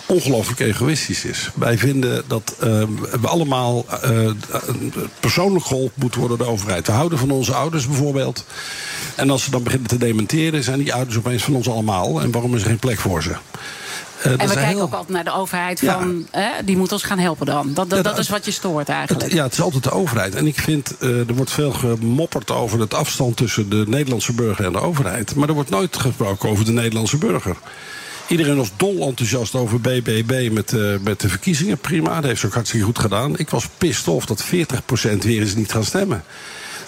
Speaker 7: ongelooflijk egoïstisch is. Wij vinden dat uh, we allemaal uh, persoonlijk geholpen moeten worden door de overheid. We houden van onze ouders bijvoorbeeld. En als ze dan beginnen te dementeren, zijn die ouders opeens van ons allemaal. En waarom is er geen plek voor ze?
Speaker 6: Uh, en we kijken heel... ook altijd naar de overheid van, ja. hè, die moet ons gaan helpen dan. Dat, dat,
Speaker 7: Ja,
Speaker 6: dat is wat je stoort eigenlijk.
Speaker 7: Het, ja, het is altijd de overheid. En ik vind, uh, er wordt veel gemopperd over het afstand tussen de Nederlandse burger en de overheid. Maar er wordt nooit gesproken over de Nederlandse burger. Iedereen was dol enthousiast over BBB met, uh, met de verkiezingen. Prima, dat heeft ze ook hartstikke goed gedaan. Ik was pissed off dat 40% weer eens niet gaan stemmen.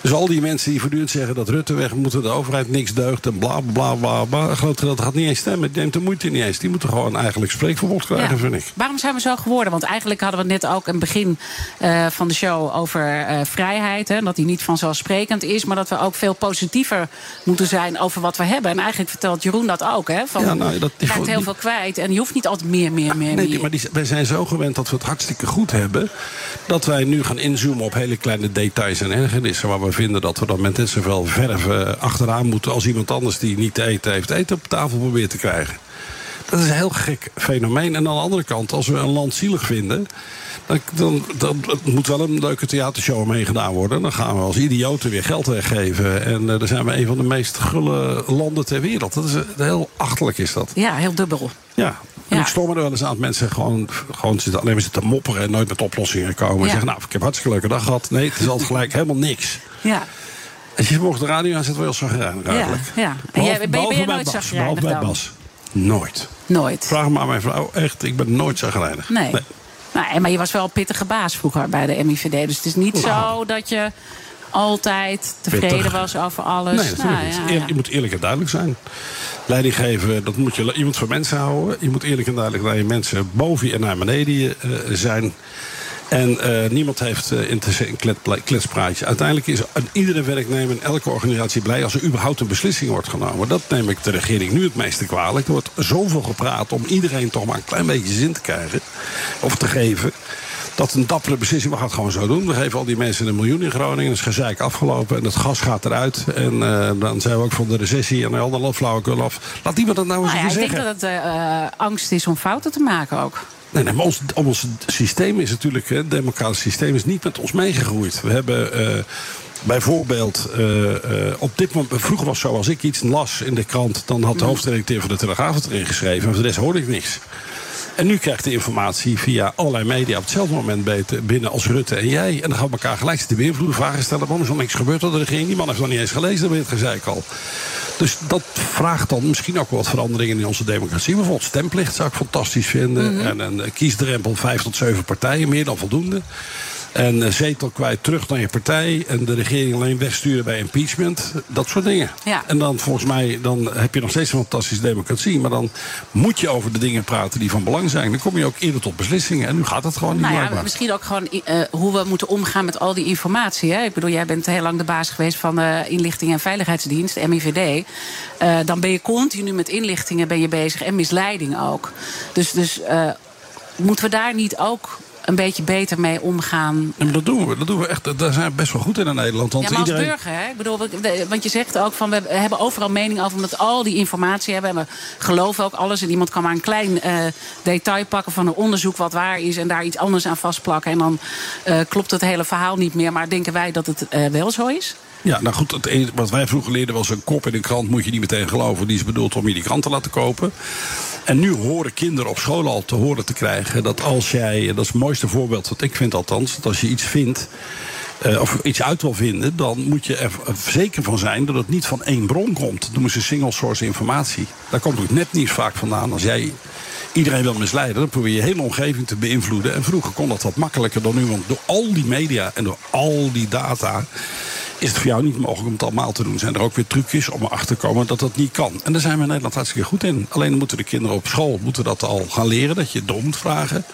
Speaker 7: Dus al die mensen die voortdurend zeggen dat Rutte weg moet, de overheid niks deugt en bla bla bla bla. Een groot gedeelte gaat niet eens stemmen. Die neemt de moeite niet eens. Die moeten gewoon eigenlijk spreekverbod krijgen,
Speaker 6: Ja.
Speaker 7: vind ik.
Speaker 6: Waarom zijn we zo geworden? Want eigenlijk hadden we net ook het begin uh, van de show over uh, vrijheid. Hè, dat die niet vanzelfsprekend is, maar dat we ook veel positiever moeten zijn over wat we hebben. En eigenlijk vertelt Jeroen dat ook. Hè, van,
Speaker 7: Ja, nou, dat-
Speaker 6: je raakt heel veel kwijt en je hoeft niet altijd meer, meer, meer,
Speaker 7: Nee,
Speaker 6: meer.
Speaker 7: die- maar die, wij zijn zo gewend dat we het hartstikke goed hebben. Dat wij nu gaan inzoomen op hele kleine details en ergernissen. Waar we vinden dat we dan met net zoveel verf achteraan moeten. als iemand anders die niet te eten heeft, eten op tafel probeert te krijgen. Dat is een heel gek fenomeen. En aan de andere kant, als we een land zielig vinden. Dan, dan, moet wel een leuke theatershow omheen gedaan worden. Dan gaan we als idioten weer geld weggeven. En eh, dan zijn we een van de meest gulle landen ter wereld. Dat is eh, heel achterlijk is dat.
Speaker 6: Ja, heel dubbel.
Speaker 7: Ja. En
Speaker 6: Ja.
Speaker 7: ik stoor me er wel eens aan dat mensen gewoon, gewoon zitten, alleen maar zitten mopperen en nooit met oplossingen komen. En
Speaker 6: Ja.
Speaker 7: zeggen, nou, ik heb hartstikke leuke dag gehad. Nee, het is altijd gelijk helemaal niks.
Speaker 6: Ja.
Speaker 7: Als je morgen de radio aanzet, word je al zagrijnig
Speaker 6: Ja,
Speaker 7: eigenlijk.
Speaker 6: ja. En jij, ben, je- je nooit
Speaker 7: bij? Bas. Nooit.
Speaker 6: Nooit.
Speaker 7: Vraag maar aan mijn vrouw. Echt, ik ben nooit zagrijnig.
Speaker 6: Nee. Nou, maar je was wel een pittige baas vroeger bij de MIVD. Dus het is niet
Speaker 7: Nou.
Speaker 6: zo dat je altijd tevreden
Speaker 7: Pittig.
Speaker 6: was over alles.
Speaker 7: Nee, natuurlijk
Speaker 6: Nou,
Speaker 7: niet.
Speaker 6: ja.
Speaker 7: Je moet eerlijk en duidelijk zijn. Leiding geven, dat moet je, je moet van mensen houden. Je moet eerlijk en duidelijk naar je mensen boven je en naar beneden eh, zijn. En eh, niemand heeft uh, in te een klet- kletspraatje. Uiteindelijk is iedere werknemer in elke organisatie blij als er überhaupt een beslissing wordt genomen. Dat neem ik de regering nu het meeste kwalijk. Er wordt zoveel gepraat om iedereen toch maar een klein beetje zin te krijgen. Of te geven. Dat een dappere beslissing, we gaan het gewoon zo doen. We geven al die mensen een miljoen in Groningen. Dat is gezeik afgelopen en het gas gaat eruit. En eh, dan zijn we ook van de recessie en al dat flauwekul af. Laat iemand dat nou eens
Speaker 6: Nou ja,
Speaker 7: even
Speaker 6: ik denk
Speaker 7: zeggen.
Speaker 6: dat het eh, eh, angst is om fouten te maken ook.
Speaker 7: Nee, nee, maar ons, ons systeem is natuurlijk, het democratisch systeem is niet met ons meegegroeid. We hebben eh, bijvoorbeeld eh, eh, op dit moment, vroeger was het zo, als ik iets las in de krant, dan had de hoofdredacteur van de Telegraaf het erin geschreven en voor de rest hoorde ik niks. En nu krijgt de informatie via allerlei media op hetzelfde moment binnen als Rutte en jij. En dan gaan we elkaar gelijk zitten beïnvloeden, vragen stellen. Waarom is er niks gebeurd door de regering? Die man heeft nog niet eens gelezen, dat je het gezeik al. Dus dat vraagt dan misschien ook wat veranderingen in onze democratie. Bijvoorbeeld stemplicht zou ik fantastisch vinden. En een kiesdrempel vijf tot zeven partijen, meer dan voldoende. En eh, zetel kwijt terug naar je partij. En de regering alleen wegsturen bij impeachment. Dat soort dingen.
Speaker 6: Ja.
Speaker 7: En dan volgens mij dan heb je nog steeds een fantastische democratie. Maar dan moet je over de dingen praten die van belang zijn. Dan kom je ook eerder tot beslissingen. En nu gaat het gewoon niet
Speaker 6: Nou ja, misschien ook gewoon eh, hoe we moeten omgaan met al die informatie. Hè? Ik bedoel, jij bent heel lang de baas geweest van de Inlichting en Veiligheidsdienst, MIVD. Eh, dan ben je continu met inlichtingen ben je bezig en misleiding ook. Dus, dus eh, moeten we daar niet ook een beetje beter mee omgaan?
Speaker 7: En dat doen we. Dat doen we echt. Daar zijn we best wel goed in in Nederland. Want
Speaker 6: ja, maar als
Speaker 7: iedereen...
Speaker 6: burger, hè? Ik bedoel, want je zegt ook van we hebben overal mening over omdat we al die informatie hebben. En we geloven ook alles. En iemand kan maar een klein eh, detail pakken van een onderzoek wat waar is. En daar iets anders aan vastplakken. En dan eh, klopt het hele verhaal niet meer. Maar denken wij dat het eh, wel zo is?
Speaker 7: Ja, nou goed, het wat wij vroeger leerden was een kop in een krant moet je niet meteen geloven. Die is bedoeld om je die krant te laten kopen. En nu horen kinderen op school al te horen te krijgen dat als jij, dat is het mooiste voorbeeld wat ik vind althans, dat als je iets vindt. eh, of iets uit wil vinden, dan moet je er zeker van zijn dat het niet van één bron komt. Dat noemen ze single source informatie. Daar komt ook net niet vaak vandaan. Als jij iedereen wil misleiden, dan probeer je je hele omgeving te beïnvloeden. En vroeger kon dat wat makkelijker dan nu, want door al die media en door al die data is het voor jou niet mogelijk om het allemaal te doen. Zijn er ook weer trucjes om erachter te komen dat dat niet kan. En daar zijn we in Nederland hartstikke goed in. Alleen moeten de kinderen op school moeten dat al gaan leren. Dat je door moet vragen.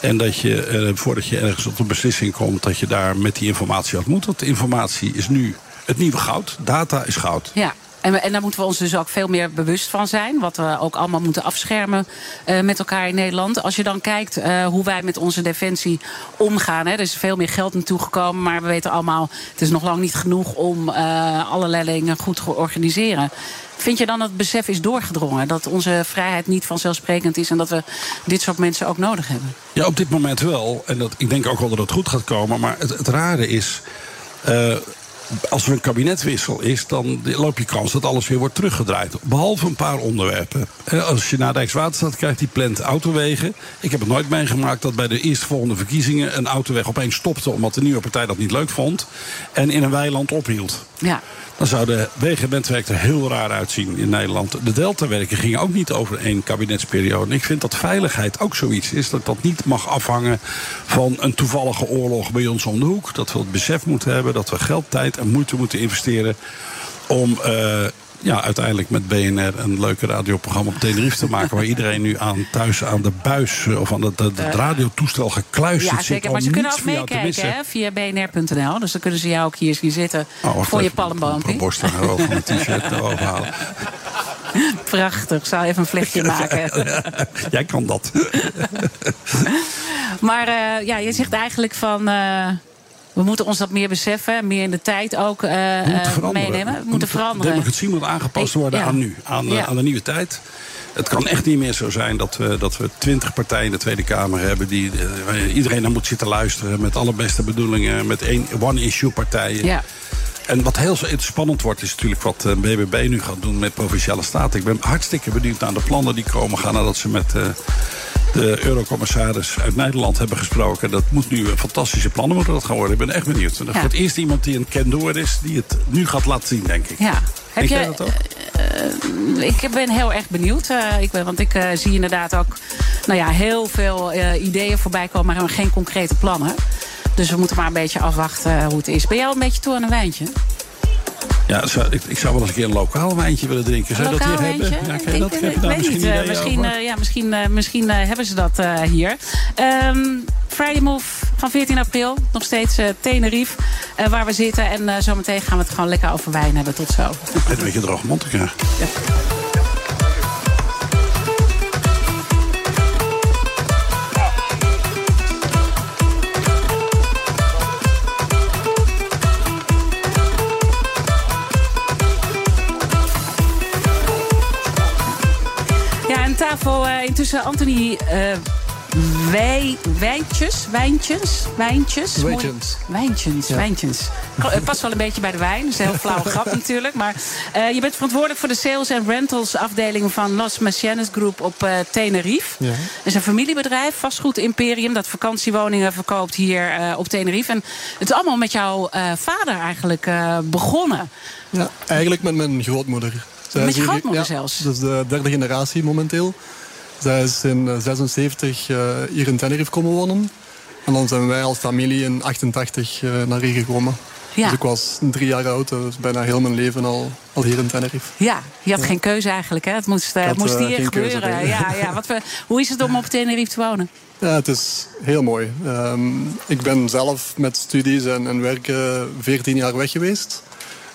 Speaker 7: En dat je, eh, voordat je ergens op een beslissing komt... dat je daar met die informatie uit moet. Want informatie is nu het nieuwe goud. Data is goud.
Speaker 6: Ja. En, en daar moeten we ons dus ook veel meer bewust van zijn. Wat we ook allemaal moeten afschermen eh, met elkaar in Nederland. Als je dan kijkt eh, hoe wij met onze defensie omgaan. Hè, er is veel meer geld naartoe gekomen. Maar we weten allemaal, het is nog lang niet genoeg om eh, allerlei dingen goed te organiseren. Vind je dan dat het besef is doorgedrongen? Dat onze vrijheid niet vanzelfsprekend is en dat we dit soort mensen ook nodig hebben?
Speaker 7: Ja, op dit moment wel. En dat, ik denk ook wel dat het goed gaat komen. Maar het, het rare is. Als er een kabinetwissel is, dan loop je kans dat alles weer wordt teruggedraaid. Behalve een paar onderwerpen. Eh, Als je naar Rijkswaterstaat kijkt, die plant autowegen. Ik heb het nooit meegemaakt dat bij de eerstvolgende verkiezingen een autoweg opeens stopte omdat de nieuwe partij dat niet leuk vond. En in een weiland ophield.
Speaker 6: Ja.
Speaker 7: Dan zou de er heel raar uitzien in Nederland. De deltawerken gingen ook niet over één kabinetsperiode. Ik vind dat veiligheid ook zoiets is. Dat dat niet mag afhangen van een toevallige oorlog bij ons om de hoek. Dat we het besef moeten hebben dat we geld, tijd en moeite moeten investeren. om eh, ja, uiteindelijk met BNR een leuke radioprogramma op Tenerife te maken. waar iedereen nu aan thuis aan de buis eh, of aan het, het radiotoestel gekluisterd
Speaker 6: Ja,
Speaker 7: zit.
Speaker 6: zeker. Maar ze kunnen ook
Speaker 7: van
Speaker 6: meekijken hè, via bnr.nl. Dus dan kunnen ze jou ook hier zien zitten
Speaker 7: Oh, wacht
Speaker 6: voor je palmboompje.
Speaker 7: Een borst erover, een t-shirt erover halen. [laughs]
Speaker 6: Prachtig, ik zal even een vlechtje [laughs] maken.
Speaker 7: Jij kan dat. [laughs]
Speaker 6: Maar eh, ja, je zegt eigenlijk van... eh, we moeten ons dat meer beseffen, meer in de tijd ook
Speaker 7: We veranderen.
Speaker 6: meenemen. We moeten
Speaker 7: De
Speaker 6: veranderen.
Speaker 7: democratie moet aangepast worden
Speaker 6: Ja.
Speaker 7: aan nu, aan,
Speaker 6: Ja.
Speaker 7: eh, aan de nieuwe tijd. Het kan echt niet meer zo zijn dat we, dat we twintig partijen in de Tweede Kamer hebben... die iedereen naar moet zitten luisteren met alle beste bedoelingen... met één one-issue partijen.
Speaker 6: Ja.
Speaker 7: En wat heel spannend wordt, is natuurlijk wat BBB nu gaat doen met Provinciale Staten. Ik ben hartstikke benieuwd naar de plannen die komen gaan nadat ze met... de eurocommissaris uit Nederland hebben gesproken. Dat moet nu een fantastische plannen moeten dat gaan worden. Ik ben echt benieuwd. En
Speaker 6: Ja.
Speaker 7: Voor het eerst iemand die een kendoor is, die het nu gaat laten zien, denk ik.
Speaker 6: Ja. Heb
Speaker 7: jij
Speaker 6: je,
Speaker 7: dat ook?
Speaker 6: eh, ik ben heel erg benieuwd. Eh, ik ben, want ik eh, zie inderdaad ook nou ja, heel veel eh, ideeën voorbij komen, maar geen concrete plannen. Dus we moeten maar een beetje afwachten hoe het is. Ben jij al een beetje toe aan een wijntje?
Speaker 7: Ja, ik, ik zou wel eens een keer een lokaal wijntje willen drinken. Zou je dat hier hebben?
Speaker 6: wijntje?
Speaker 7: Ja, je dat,
Speaker 6: ik,
Speaker 7: heb je
Speaker 6: ik
Speaker 7: daar
Speaker 6: weet
Speaker 7: misschien
Speaker 6: niet. eh, misschien eh, ja, misschien, eh, misschien eh, hebben ze dat eh, hier. Ehm, Friday Move van 14 april. Nog steeds eh, Tenerife, eh, waar we zitten. En eh, zometeen gaan we het gewoon lekker over wijn hebben. Tot zo.
Speaker 7: Een beetje droog mond te krijgen.
Speaker 6: Ja, tafel eh, intussen Anthony eh wij, wijntjes, wijntjes, wijntjes.
Speaker 15: Wijntjes.
Speaker 6: Wijntjes,
Speaker 15: Ja.
Speaker 6: wijntjes. Kl- Het past wel een beetje bij de wijn. Dat is een heel flauwe grap [laughs] natuurlijk. Maar eh, je bent verantwoordelijk voor de sales en rentals afdeling van Los Machines Group op Tenerife.
Speaker 15: Ja.
Speaker 6: Dat is een familiebedrijf, vastgoed imperium, dat vakantiewoningen verkoopt hier op Tenerife. En het is allemaal met jouw vader eigenlijk begonnen.
Speaker 15: Ja, eigenlijk met mijn grootmoeder. Zij
Speaker 6: Met je grootmoeder
Speaker 15: ja,
Speaker 6: zelfs?
Speaker 15: Dat is de derde generatie momenteel. Zij is in 76 hier in Tenerife komen wonen. En dan zijn wij als familie in 88 uh, naar hier gekomen.
Speaker 6: Ja.
Speaker 15: Dus ik was drie jaar oud, dus bijna heel mijn leven al, al hier in Tenerife.
Speaker 6: Ja, je had geen keuze eigenlijk, hè? Het moest,
Speaker 15: had,
Speaker 6: moest hier gebeuren.
Speaker 15: Keuze,
Speaker 6: ja, ja. Wat we, hoe is het om op Tenerife te wonen?
Speaker 15: Ja, het is heel mooi. Um, ik ben zelf met studies en, en werken 14 jaar weg geweest.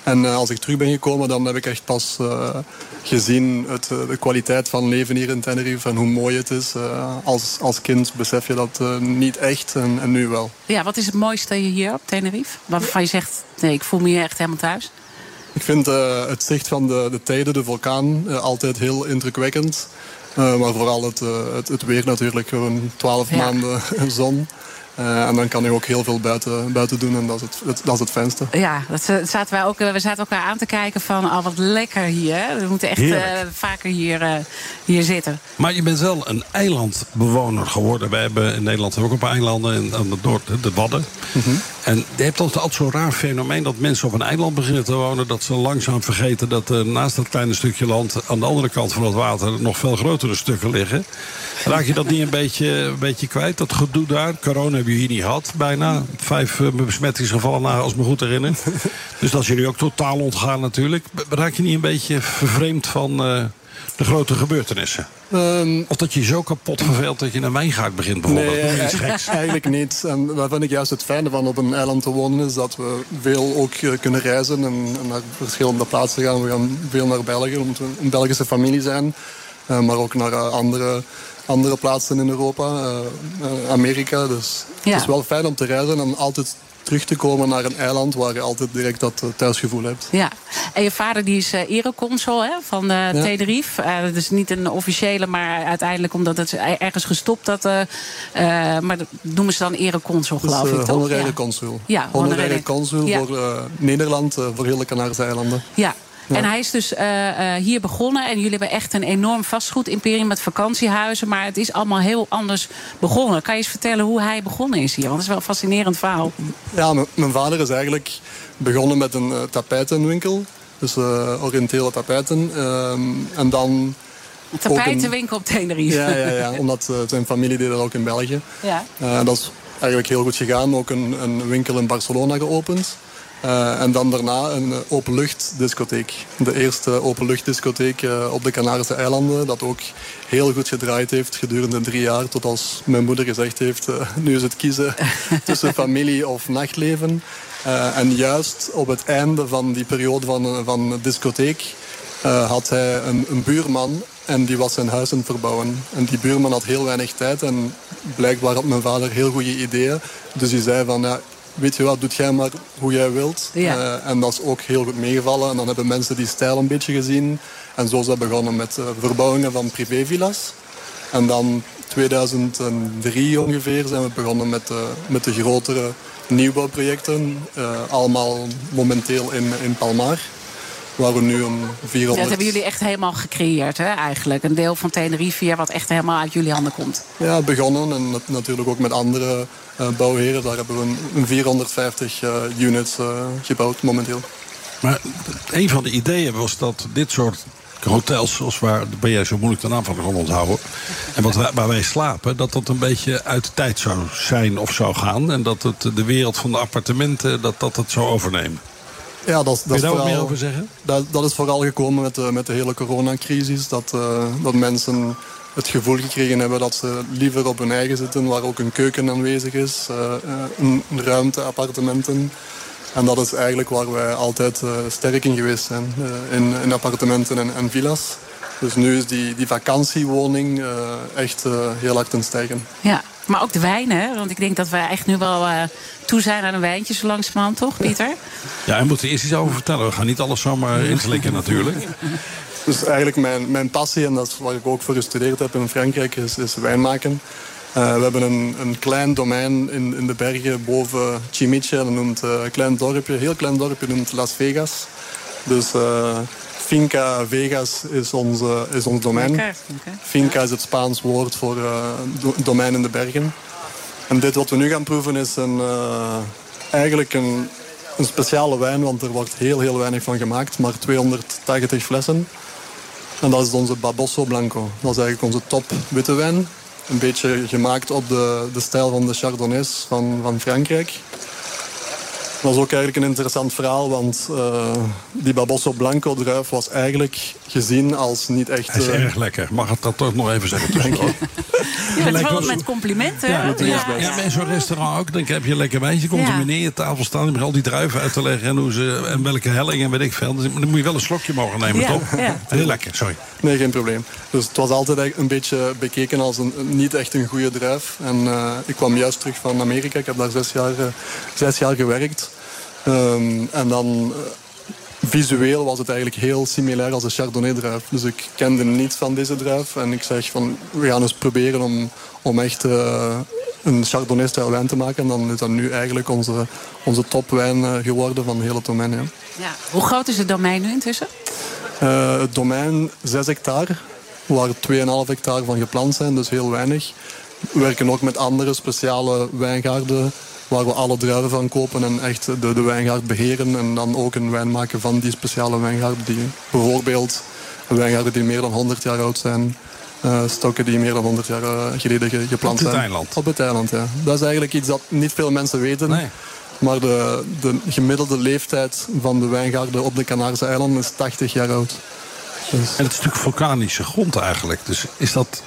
Speaker 15: En uh, als ik terug ben gekomen, dan heb ik echt pas uh, gezien het, uh, de kwaliteit van leven hier in Tenerife en hoe mooi het is. als, als kind besef je dat niet echt en, en, nu wel.
Speaker 6: Ja, wat is het mooiste hier op Tenerife? Waarvan je zegt, nee, ik voel me hier echt helemaal thuis.
Speaker 15: Ik vind het zicht van de, de tijden, de vulkaan, altijd heel indrukwekkend. maar vooral het, het, het, weer natuurlijk, gewoon 12 ja. maanden [laughs] zon. Uh, en dan kan je ook heel veel buiten, buiten doen en dat is het, dat is het fijnste.
Speaker 6: Ja, dat zaten wij ook, we zaten elkaar aan te kijken van oh, wat lekker hier. We moeten echt uh, vaker hier, uh, hier zitten.
Speaker 7: Maar je bent wel een eilandbewoner geworden. Wij hebben in Nederland ook een paar eilanden in, aan de, de Wadden. Mm -hmm. En je hebt altijd zo'n raar fenomeen dat mensen op een eiland beginnen te wonen... dat ze langzaam vergeten dat naast dat kleine stukje land... aan de andere kant van het water nog veel grotere stukken liggen. Raak je dat niet een beetje, een beetje kwijt, dat gedoe daar? Corona heb je hier niet gehad, bijna. Vijf uh, besmettingsgevallen na, als ik me goed herinner. [laughs] dus dat is jullie ook totaal ontgaan natuurlijk. Raak je niet een beetje vervreemd van uh, de grote gebeurtenissen?
Speaker 15: Um,
Speaker 7: of dat je zo kapot verveelt dat je een wijngaard begint bijvoorbeeld?
Speaker 15: Nee, eigenlijk, [laughs] eigenlijk niet. En vind ik juist het fijne van op een eiland te wonen... is dat we veel ook uh, kunnen reizen en, en, naar verschillende plaatsen gaan. We gaan veel naar België, omdat we een Belgische familie zijn. Uh, maar ook naar andere andere plaatsen in Europa, uh, Amerika. Dus ja. het is wel fijn om te reizen en altijd terug te komen naar een eiland waar je altijd direct dat thuisgevoel hebt.
Speaker 6: Ja, en je vader die is uh, ereconsul hè, van uh, ja. Tenerife. Uh, dat is niet een officiële, maar uiteindelijk omdat het ergens gestopt dat. maar dat noemen ze dan ereconsul, geloof
Speaker 15: dus,
Speaker 6: ik. toch?
Speaker 15: Honoraire
Speaker 6: ja.
Speaker 15: consul.
Speaker 6: Ja,
Speaker 15: honoraire consul ja. voor Nederland, voor heel de Canarische eilanden.
Speaker 6: Ja, ja. En hij is dus uh, uh, hier begonnen. En jullie hebben echt een enorm vastgoedimperium met vakantiehuizen. Maar het is allemaal heel anders begonnen. Kan je eens vertellen hoe hij begonnen is hier? Want het is wel een fascinerend verhaal.
Speaker 15: Ja, mijn vader is eigenlijk begonnen met een uh, tapijtenwinkel. Dus oriëntele tapijten. en dan...
Speaker 6: Een tapijtenwinkel op Tenerife.
Speaker 15: Ja, ja, ja omdat zijn familie deed dat ook in België.
Speaker 6: Ja.
Speaker 15: dat is eigenlijk heel goed gegaan. Ook een, een winkel in Barcelona geopend. Uh, en dan daarna een openluchtdiscotheek. De eerste openluchtdiscotheek uh, op de Canarische eilanden. Dat ook heel goed gedraaid heeft gedurende drie jaar. Tot als mijn moeder gezegd heeft, uh, [laughs] nu is het kiezen [laughs] tussen familie of nachtleven. en juist op het einde van die periode van, van discotheek had hij een, een buurman en die was zijn huis aan het verbouwen. En die buurman had heel weinig tijd en blijkbaar had mijn vader heel goede ideeën. Dus die zei van, ja, weet je wat, doet jij maar hoe jij wilt.
Speaker 6: Ja.
Speaker 15: Uh, en dat is ook heel goed meegevallen. En dan hebben mensen die stijl een beetje gezien. En zo is dat begonnen met uh, verbouwingen van privévilla's. En dan 2003 ongeveer zijn we begonnen met, uh, met de grotere nieuwbouwprojecten. allemaal momenteel in, in Palmar. Waar we nu een 400...
Speaker 6: Dat hebben jullie echt helemaal gecreëerd, hè, eigenlijk. Een deel van Tenerife wat echt helemaal uit jullie handen komt.
Speaker 15: Ja, begonnen. En nat natuurlijk ook met andere uh, bouwheren. Daar hebben we een, een 450 uh, units uh, gebouwd momenteel.
Speaker 7: Maar een van de ideeën was dat dit soort hotels, zoals waar ben jij zo moeilijk de naam van kon onthouden. En wat wij, waar wij slapen, dat dat een beetje uit de tijd zou zijn of zou gaan. En dat het de wereld van de appartementen, dat dat het zou overnemen.
Speaker 15: Ja, dat, dat
Speaker 7: Kun je daar
Speaker 15: vooral,
Speaker 7: ook meer over zeggen?
Speaker 15: Dat, dat is vooral gekomen met de, met de hele coronacrisis. Dat, uh, dat mensen het gevoel gekregen hebben dat ze liever op hun eigen zitten, waar ook een keuken aanwezig is, uh, een, een ruimte, appartementen. En dat is eigenlijk waar wij altijd uh, sterk in geweest zijn, in, in, appartementen en, en, villa's. Dus nu is die, die vakantiewoning echt heel hard ten stijgen.
Speaker 6: Ja, maar ook de wijnen, hè? want ik denk dat we echt nu wel uh, toe zijn aan een wijntje zo langzamerhand, toch, Pieter?
Speaker 7: Ja, en moeten eerst iets over vertellen. We gaan niet alles zomaar inslikken natuurlijk. [laughs]
Speaker 15: Dus eigenlijk mijn, mijn passie, en dat is waar ik ook voor gestudeerd heb in Frankrijk, is, is wijn maken. Uh, we hebben een, een klein domein in, in de bergen boven Chimiche. Dat noemt uh, een klein dorpje, heel klein dorpje, noemt Las Vegas. Dus uh, Finca Vegas is ons, is ons domein.
Speaker 6: Okay, okay.
Speaker 15: Finca is het Spaans woord voor do, domein in de bergen. En dit wat we nu gaan proeven is een, eigenlijk een, een speciale wijn, want er wordt heel, heel weinig van gemaakt. Maar 280 flessen. En dat is onze Babosso Blanco. Dat is eigenlijk onze top witte wijn. een beetje gemaakt op de, de stijl van de Chardonnays van, van Frankrijk. Dat was ook eigenlijk een interessant verhaal, want uh, die Babosso Blanco druif was eigenlijk gezien als niet echt...
Speaker 7: Hij is
Speaker 15: uh,
Speaker 7: erg lekker. Mag ik dat toch nog even zeggen? [laughs]
Speaker 15: Dank je.
Speaker 6: Bent wel met complimenten.
Speaker 7: Ja, in zo'n restaurant ook. Dan heb je een lekker wijntje. Komt
Speaker 6: Ja.
Speaker 7: een meneer aan tafel staan. Die begint al die druiven uit te leggen. En, hoe ze, en welke helling en weet ik veel. Dus dan moet je wel een slokje mogen nemen,
Speaker 15: Ja,
Speaker 7: toch?
Speaker 15: ja.
Speaker 7: Heel lekker, sorry.
Speaker 15: Nee, geen probleem. Dus het was altijd een beetje bekeken als een, niet echt een goede druif. En eh, ik kwam juist terug van Amerika. Ik heb daar zes jaar, eh, zes jaar gewerkt. Ehm, en dan eh, visueel was het eigenlijk heel similair als de Chardonnay-druif. Dus ik kende niets van deze druif. En ik zeg van, we gaan eens proberen om, om echt eh, een Chardonnay-stijl wijn te maken. En dan is dat nu eigenlijk onze, onze topwijn eh, geworden van de hele domein. Ja.
Speaker 6: Ja. Hoe groot is het domein nu intussen?
Speaker 15: Eh, het domein 6 hectare, waar 2,5 hectare van geplant zijn, dus heel weinig. We werken ook met andere speciale wijngaarden waar we alle druiven van kopen en echt de, de wijngaard beheren. En dan ook een wijn maken van die speciale wijngaarden. Die, bijvoorbeeld wijngaarden die meer dan 100 jaar oud zijn. eh, stokken die meer dan 100 jaar eh, geleden ge- geplant
Speaker 7: Op het
Speaker 15: zijn.
Speaker 7: eiland.
Speaker 15: Op het eiland, ja. Dat is eigenlijk iets dat niet veel mensen weten. Maar de, de gemiddelde leeftijd van de wijngaarden op de Canarische eilanden is 80 jaar oud.
Speaker 7: En het is natuurlijk vulkanische grond eigenlijk. Dus is dat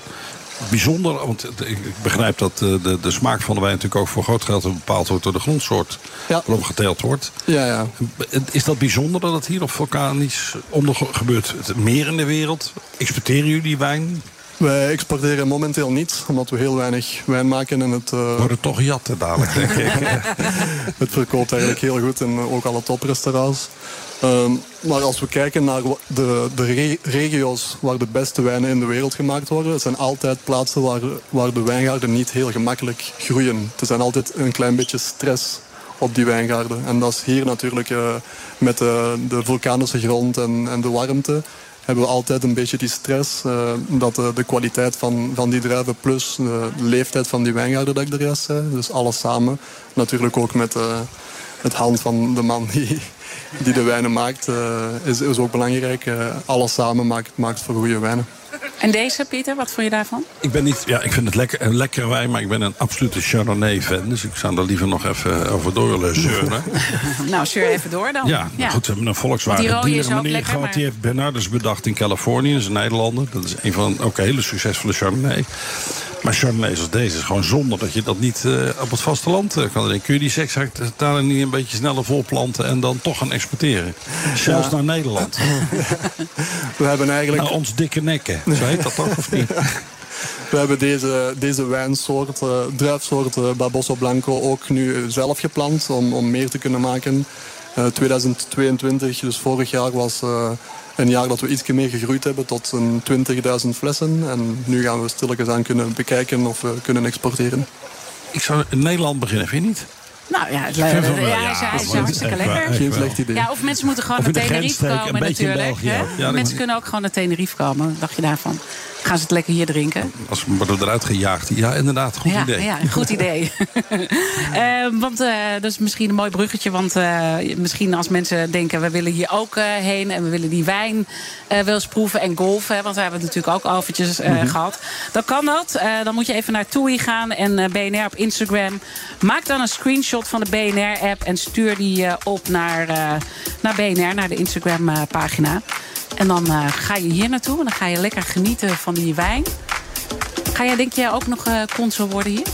Speaker 7: bijzonder? Want ik begrijp dat eh, de, de smaak van de wijn natuurlijk ook voor groot geld bepaald wordt door de grondsoort waarop geteeld wordt.
Speaker 15: Ja, ja.
Speaker 7: Is dat bijzonder dat het hier op vulkanisch onder gebeurt? Meer in de wereld? Exporteren jullie die wijn?
Speaker 15: Wij exporteren momenteel niet, omdat we heel weinig wijn maken. En het, eh,
Speaker 7: Worden toch jatten dadelijk, denk ik. [laughs]
Speaker 15: het verkoopt eigenlijk heel goed in eh, ook alle toprestaurants. Ehm, maar als we kijken naar de, de re- regio's waar de beste wijnen in de wereld gemaakt worden, het zijn altijd plaatsen waar, waar de wijngaarden niet heel gemakkelijk groeien. Er zijn altijd een klein beetje stress op die wijngaarden. En dat is hier natuurlijk eh, met de, de vulkanische grond en, en de warmte hebben we altijd een beetje die stress. eh, dat de, de kwaliteit van, van die druiven plus de leeftijd van die wijngaarden, dat ik er juist zei. Dus alles samen. Natuurlijk ook met eh, het hand van de man die, die de wijnen maakt, eh, is, is ook belangrijk. Eh, alles samen maakt, maakt voor goede wijnen.
Speaker 6: En deze, Pieter, wat vond je daarvan?
Speaker 7: Ik ben niet, ja, ik vind het lekker, een lekkere wijn, maar ik ben een absolute Chardonnay-fan. Dus ik zou er liever nog even over door willen zeuren. [laughs]
Speaker 6: nou, zeur even door dan.
Speaker 7: Ja, goed, we hebben een Volkswagen dealer
Speaker 6: ook
Speaker 7: meneer
Speaker 6: lekker,
Speaker 7: gehad.
Speaker 6: maar-
Speaker 7: Die heeft Bernardus bedacht in Californië. Dat is een Nederlander. Dat is een van ook een hele succesvolle Chardonnay. Maar Chardonnay zoals deze is gewoon zonde dat je dat niet eh, op het vasteland eh, kan drinken. Kun je die seks daar niet een beetje sneller volplanten en dan toch gaan exporteren? Zelfs
Speaker 15: Ja.
Speaker 7: naar Nederland. [laughs]
Speaker 15: We hebben eigenlijk...
Speaker 7: Naar ons dikke nekken. Zo heet dat toch, of niet? [laughs]
Speaker 15: We hebben deze, deze wijnsoort, eh, druifsoort Babosso Blanco ook nu zelf geplant om, om meer te kunnen maken. Eh, 2022, dus vorig jaar, was een jaar dat we iets meer gegroeid hebben tot een 20.000 flessen. En nu gaan we stilletjes aan kunnen bekijken of we kunnen exporteren.
Speaker 7: Ik zou in Nederland beginnen, vind je niet?
Speaker 6: Nou ja, het, ja,
Speaker 7: ja,
Speaker 6: is, hartstikke lekker.
Speaker 7: Geen slecht
Speaker 15: idee.
Speaker 6: Ja, of mensen moeten gewoon naar Tenerife komen natuurlijk.
Speaker 7: België. Ja,
Speaker 6: mensen kunnen ook gewoon naar Tenerife komen. Wat dacht je daarvan? Gaan ze het lekker hier drinken?
Speaker 7: Als we worden eruit gejaagd. Ja, inderdaad, goed
Speaker 6: ja,
Speaker 7: idee.
Speaker 6: Ja, goed idee. [laughs] [laughs] Eh, want eh, dat is misschien een mooi bruggetje. Want eh, misschien als mensen denken... we willen hier ook heen en we willen die wijn wel eens proeven. En golfen, want daar hebben we het natuurlijk ook overtjes
Speaker 16: Mhm.
Speaker 6: gehad. Dan kan dat. Dan moet je even naar TUI gaan en BNR op Instagram. Maak dan een screenshot van de BNR-app... en stuur die op naar, naar BNR, naar de Instagram-pagina. En dan eh, ga je hier naartoe en dan ga je lekker genieten van die wijn. Ga jij, denk je, ook nog eh consul worden hier?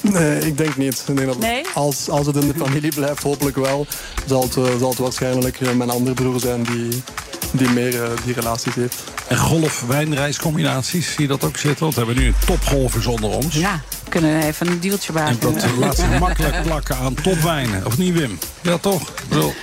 Speaker 15: Nee, ik denk niet. Ik denk dat
Speaker 6: Nee?
Speaker 15: als, als het in de [laughs] familie blijft, hopelijk wel, zal het, eh, zal het waarschijnlijk mijn andere broer zijn die, die meer die relaties heeft.
Speaker 7: En golf-wijnreiscombinaties, zie je dat ook zitten? Want we hebben nu een topgolfers onder ons.
Speaker 6: Ja, we kunnen even een deeltje
Speaker 7: En
Speaker 6: maken.
Speaker 7: dat laat zich [laughs] makkelijk plakken aan topwijnen. Of niet, Wim? Ja, toch? Ik bedoel,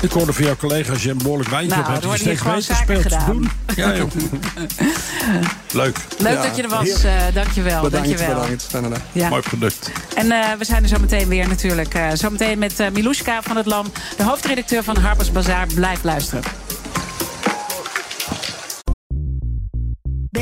Speaker 7: Ik hoorde van jouw collega, als je een behoorlijk wijntje
Speaker 6: Nou,
Speaker 7: op hebt...
Speaker 6: er
Speaker 7: je
Speaker 6: worden
Speaker 7: steeds beter speelt
Speaker 6: zaken
Speaker 7: te doen. Ja, joh. [laughs] Leuk.
Speaker 6: Leuk dat je er was. eh dankjewel.
Speaker 15: Bedankt,
Speaker 6: dankjewel.
Speaker 15: bedankt.
Speaker 6: Ja.
Speaker 7: Mooi product.
Speaker 6: En eh, we zijn er zo meteen weer natuurlijk. eh zometeen met eh Miluska van het Lam, de hoofdredacteur van Harper's Bazaar. Blijf luisteren.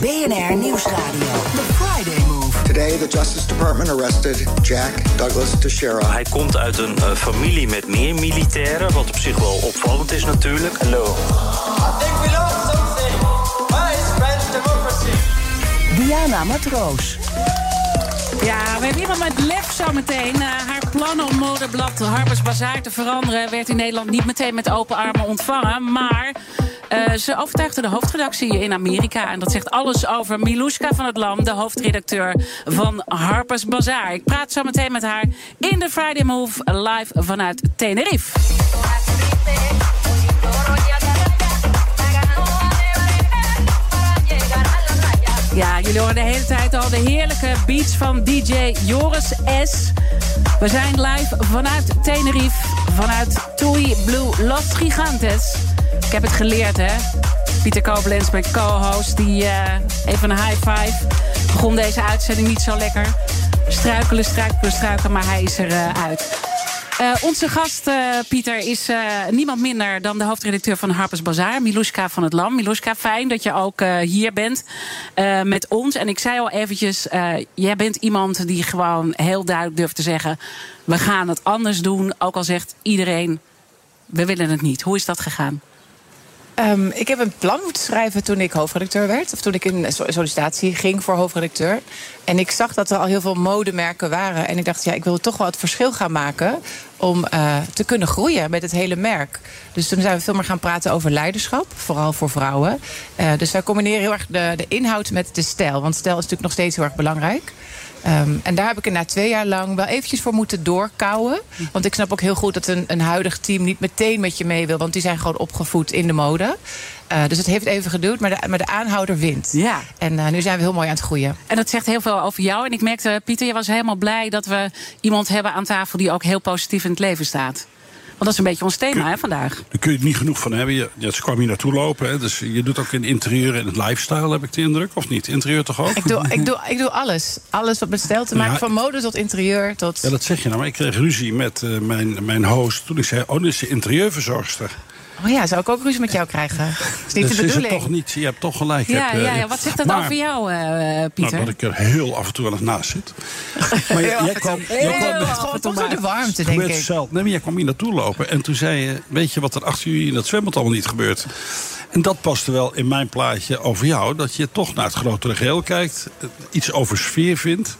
Speaker 1: BNR Nieuwsradio. The Friday Move.
Speaker 2: Today, the Justice Department arrested Jack Douglas Teixeira.
Speaker 12: Hij komt uit een eh, familie met meer militairen, wat op zich wel opvallend is natuurlijk. Hallo.
Speaker 13: I think we lost something. Where is French democracy?
Speaker 1: Diana Matroos.
Speaker 6: Ja, we hebben iemand met lef zometeen. Uh, haar plannen om modeblad Harper's Bazaar te veranderen... werd in Nederland niet meteen met open armen ontvangen. Maar uh, ze overtuigde de hoofdredactie in Amerika. En dat zegt alles over Miluska van het Lam... de hoofdredacteur van Harper's Bazaar. Ik praat zo meteen met haar in de Friday Move... live vanuit Tenerife. Ja, jullie horen de hele tijd al de heerlijke beats van DJ Joris S. We zijn live vanuit Tenerife, vanuit Tui Blue Los Gigantes. Ik heb het geleerd, hè. Pieter Koblenz, mijn co-host, die uh, even een high five. Begon deze uitzending niet zo lekker. Struikelen, struikelen, struikelen, maar hij is er uh, uit. Uh, onze gast, Pieter, is niemand minder dan de hoofdredacteur van Harper's Bazaar, Miluska van het Lam. Miluska, fijn dat je ook hier bent met ons. En ik zei al eventjes, jij bent iemand die gewoon heel duidelijk durft te zeggen... we gaan het anders doen, ook al zegt iedereen, we willen het niet. Hoe is dat gegaan?
Speaker 17: Um, ik heb een plan moeten schrijven toen ik hoofdredacteur werd. Of toen ik in sollicitatie ging voor hoofdredacteur. En ik zag dat er al heel veel modemerken waren. En ik dacht, ja, ik wil toch wel het verschil gaan maken om uh, te kunnen groeien met het hele merk. Dus toen zijn we veel meer gaan praten over leiderschap, vooral voor vrouwen. Uh, dus wij combineren heel erg de, de inhoud met de stijl. Want stijl is natuurlijk nog steeds heel erg belangrijk. Um, en daar heb ik er na twee jaar lang wel eventjes voor moeten doorkouwen. Want ik snap ook heel goed dat een, een huidig team niet meteen met je mee wil. Want die zijn gewoon opgevoed in de mode. Uh, dus het heeft even geduurd, maar de, maar de aanhouder wint.
Speaker 6: Ja.
Speaker 17: En uh, nu zijn we heel mooi aan het groeien.
Speaker 6: En dat zegt heel veel over jou. En ik merkte, Pieter, je was helemaal blij dat we iemand hebben aan tafel die ook heel positief in het leven staat. Want dat is een beetje ons thema hè, vandaag.
Speaker 7: Daar kun je het niet genoeg van hebben. Je, ja, ze kwam hier naartoe lopen. Hè, dus je doet ook in interieur en het lifestyle, heb ik de indruk. Of niet? Interieur toch ook?
Speaker 17: Ik doe, ik doe, ik doe alles. Alles wat stijl te maken. Ja, van mode tot interieur. Tot...
Speaker 7: Ja, dat zeg je nou. Maar ik kreeg ruzie met uh, mijn, mijn host. Toen ik zei, oh, dit is de interieurverzorgster.
Speaker 17: Oh ja, zou ik ook ruzie met jou krijgen? Dat is niet de bedoeling.
Speaker 7: Is het toch niet, je hebt toch gelijk.
Speaker 6: Ja,
Speaker 7: heb,
Speaker 6: ja, ja. Wat zegt dat maar, over jou, uh, Pieter?
Speaker 7: Nou, dat ik er heel af en toe wel eens naast zit. [laughs]
Speaker 17: maar jij, jij kwam... Jij kwam het gewoon toch door de warmte, denk ik.
Speaker 7: Zelf. Nee, maar jij kwam hier naartoe lopen en toen zei je... weet je wat er achter jullie in dat zwembad allemaal niet gebeurt? En dat paste wel in mijn plaatje over jou. Dat je toch naar het grotere geheel kijkt. Iets over sfeer vindt.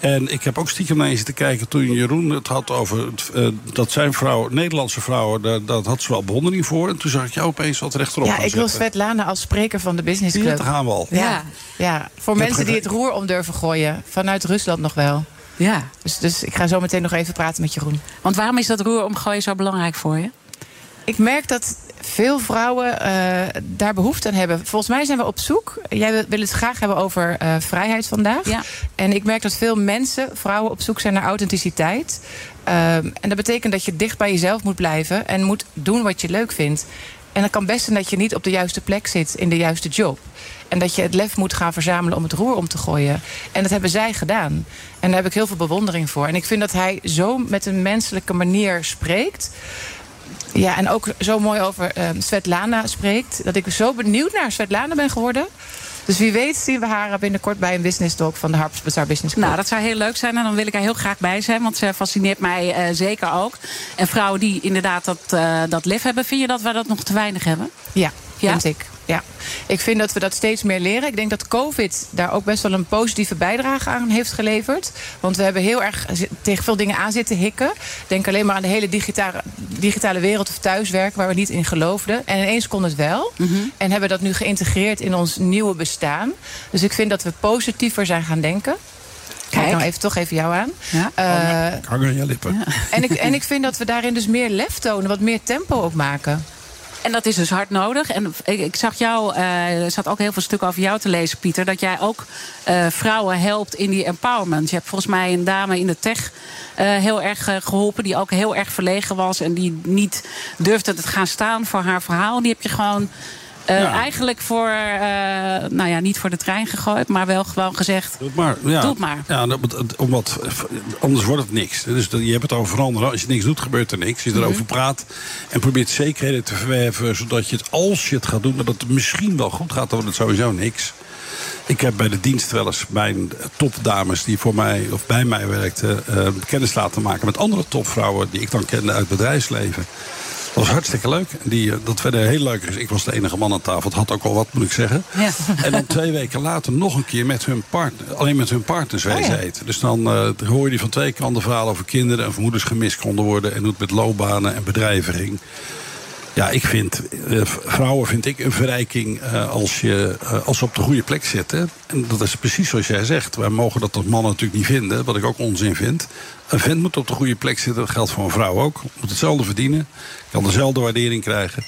Speaker 7: En ik heb ook stiekem naar je zitten kijken toen Jeroen het had over het, uh, dat zijn vrouwen, Nederlandse vrouwen, daar, dat had ze wel bewondering voor. En toen zag ik jou opeens wat rechterop
Speaker 17: Ja,
Speaker 7: gaan
Speaker 17: ik wil. Svetlana als spreker van de Business Club.
Speaker 7: Ja, daar gaan we al.
Speaker 17: Ja, ja. voor mensen die het roer om durven gooien. Vanuit Rusland nog wel.
Speaker 6: Ja.
Speaker 17: Dus, dus ik ga zo meteen nog even praten met Jeroen.
Speaker 6: Want waarom is dat roer omgooien zo belangrijk voor je?
Speaker 17: Ik merk dat veel vrouwen eh, daar behoefte aan hebben. Volgens mij zijn we op zoek. Jij wil, het graag hebben over eh, vrijheid vandaag.
Speaker 6: Ja.
Speaker 17: En ik merk dat veel mensen, vrouwen, op zoek zijn naar authenticiteit. Ehm, en dat betekent dat je dicht bij jezelf moet blijven en moet doen wat je leuk vindt. En dat kan best zijn dat je niet op de juiste plek zit in de juiste job. En dat je het lef moet gaan verzamelen om het roer om te gooien. En dat hebben zij gedaan. En daar heb ik heel veel bewondering voor. En ik vind dat hij zo met een menselijke manier spreekt. Ja, en ook zo mooi over uh, Svetlana spreekt. Dat ik zo benieuwd naar Svetlana ben geworden. Dus wie weet zien we haar binnenkort bij een business talk van de Harps Bazaar Business Club.
Speaker 6: Nou, dat zou heel leuk zijn en dan wil ik er heel graag bij zijn. Want ze fascineert mij uh, zeker ook. En vrouwen die inderdaad dat, uh, dat lef hebben, vind je dat we dat nog te weinig hebben?
Speaker 17: Ja,
Speaker 6: Ja?
Speaker 17: vind ik. Ja. Ik vind dat we dat steeds meer leren. Ik denk dat COVID daar ook best wel een positieve bijdrage aan heeft geleverd. Want we hebben heel erg tegen veel dingen aan zitten hikken. Denk alleen maar aan de hele digitale, digitale wereld of thuiswerk waar we niet in geloofden. En ineens kon het wel. En hebben dat nu geïntegreerd in ons nieuwe bestaan. Dus ik vind dat we positiever zijn gaan denken. Kijk
Speaker 6: Kijk.
Speaker 17: nou even, toch even jou aan.
Speaker 6: Ja.
Speaker 17: Eh,
Speaker 7: Ik hang aan je lippen.
Speaker 17: en, ik, en ik vind dat we daarin dus meer lef tonen. Wat meer tempo ook maken.
Speaker 6: En dat is dus hard nodig. En ik, zag jou, eh, er zat ook heel veel stukken over jou te lezen, Pieter. Dat jij ook eh, vrouwen helpt in die empowerment. Je hebt volgens mij een dame in de tech eh, heel erg eh, geholpen. Die ook heel erg verlegen was. En die niet durfde te gaan staan voor haar verhaal. Die heb je gewoon. Eh,
Speaker 7: Ja.
Speaker 6: Eigenlijk voor, eh, nou ja, niet voor de trein gegooid, maar wel gewoon gezegd.
Speaker 7: Doe het maar. Ja,
Speaker 6: Doe maar.
Speaker 7: Ja, dat- dat- omdat, anders wordt het niks. Dus je hebt het over veranderen. Als je niks doet, gebeurt er niks. Als je
Speaker 6: Mhm.
Speaker 7: erover praat en probeert zekerheden te verwerven... zodat je het, als je het gaat doen, dat het misschien wel goed gaat... dan wordt het sowieso niks. Ik heb bij de dienst wel eens mijn topdames die voor mij of bij mij werkten... eh, kennis laten maken met andere topvrouwen... die ik dan kende uit het bedrijfsleven. Dat was hartstikke leuk. Die, eh, dat werden heel leuk. Ik was de enige man aan tafel. Het had ook al wat, moet ik zeggen.
Speaker 6: Ja.
Speaker 7: En dan twee weken later nog een keer met hun partner, alleen met hun partners
Speaker 6: Oh
Speaker 7: eten. Dus dan eh, hoor je die van twee kanten verhalen over kinderen en moeders gemist konden worden. En hoe het met loopbanen en bedrijven ging. Ja, ik vind, eh, vrouwen vind ik een verrijking als, je, als ze op de goede plek zitten. En dat is precies zoals jij zegt. Wij mogen dat als mannen natuurlijk niet vinden, wat ik ook onzin vind. Een vent moet op de goede plek zitten, dat geldt voor een vrouw ook. Moet hetzelfde verdienen, kan dezelfde waardering krijgen.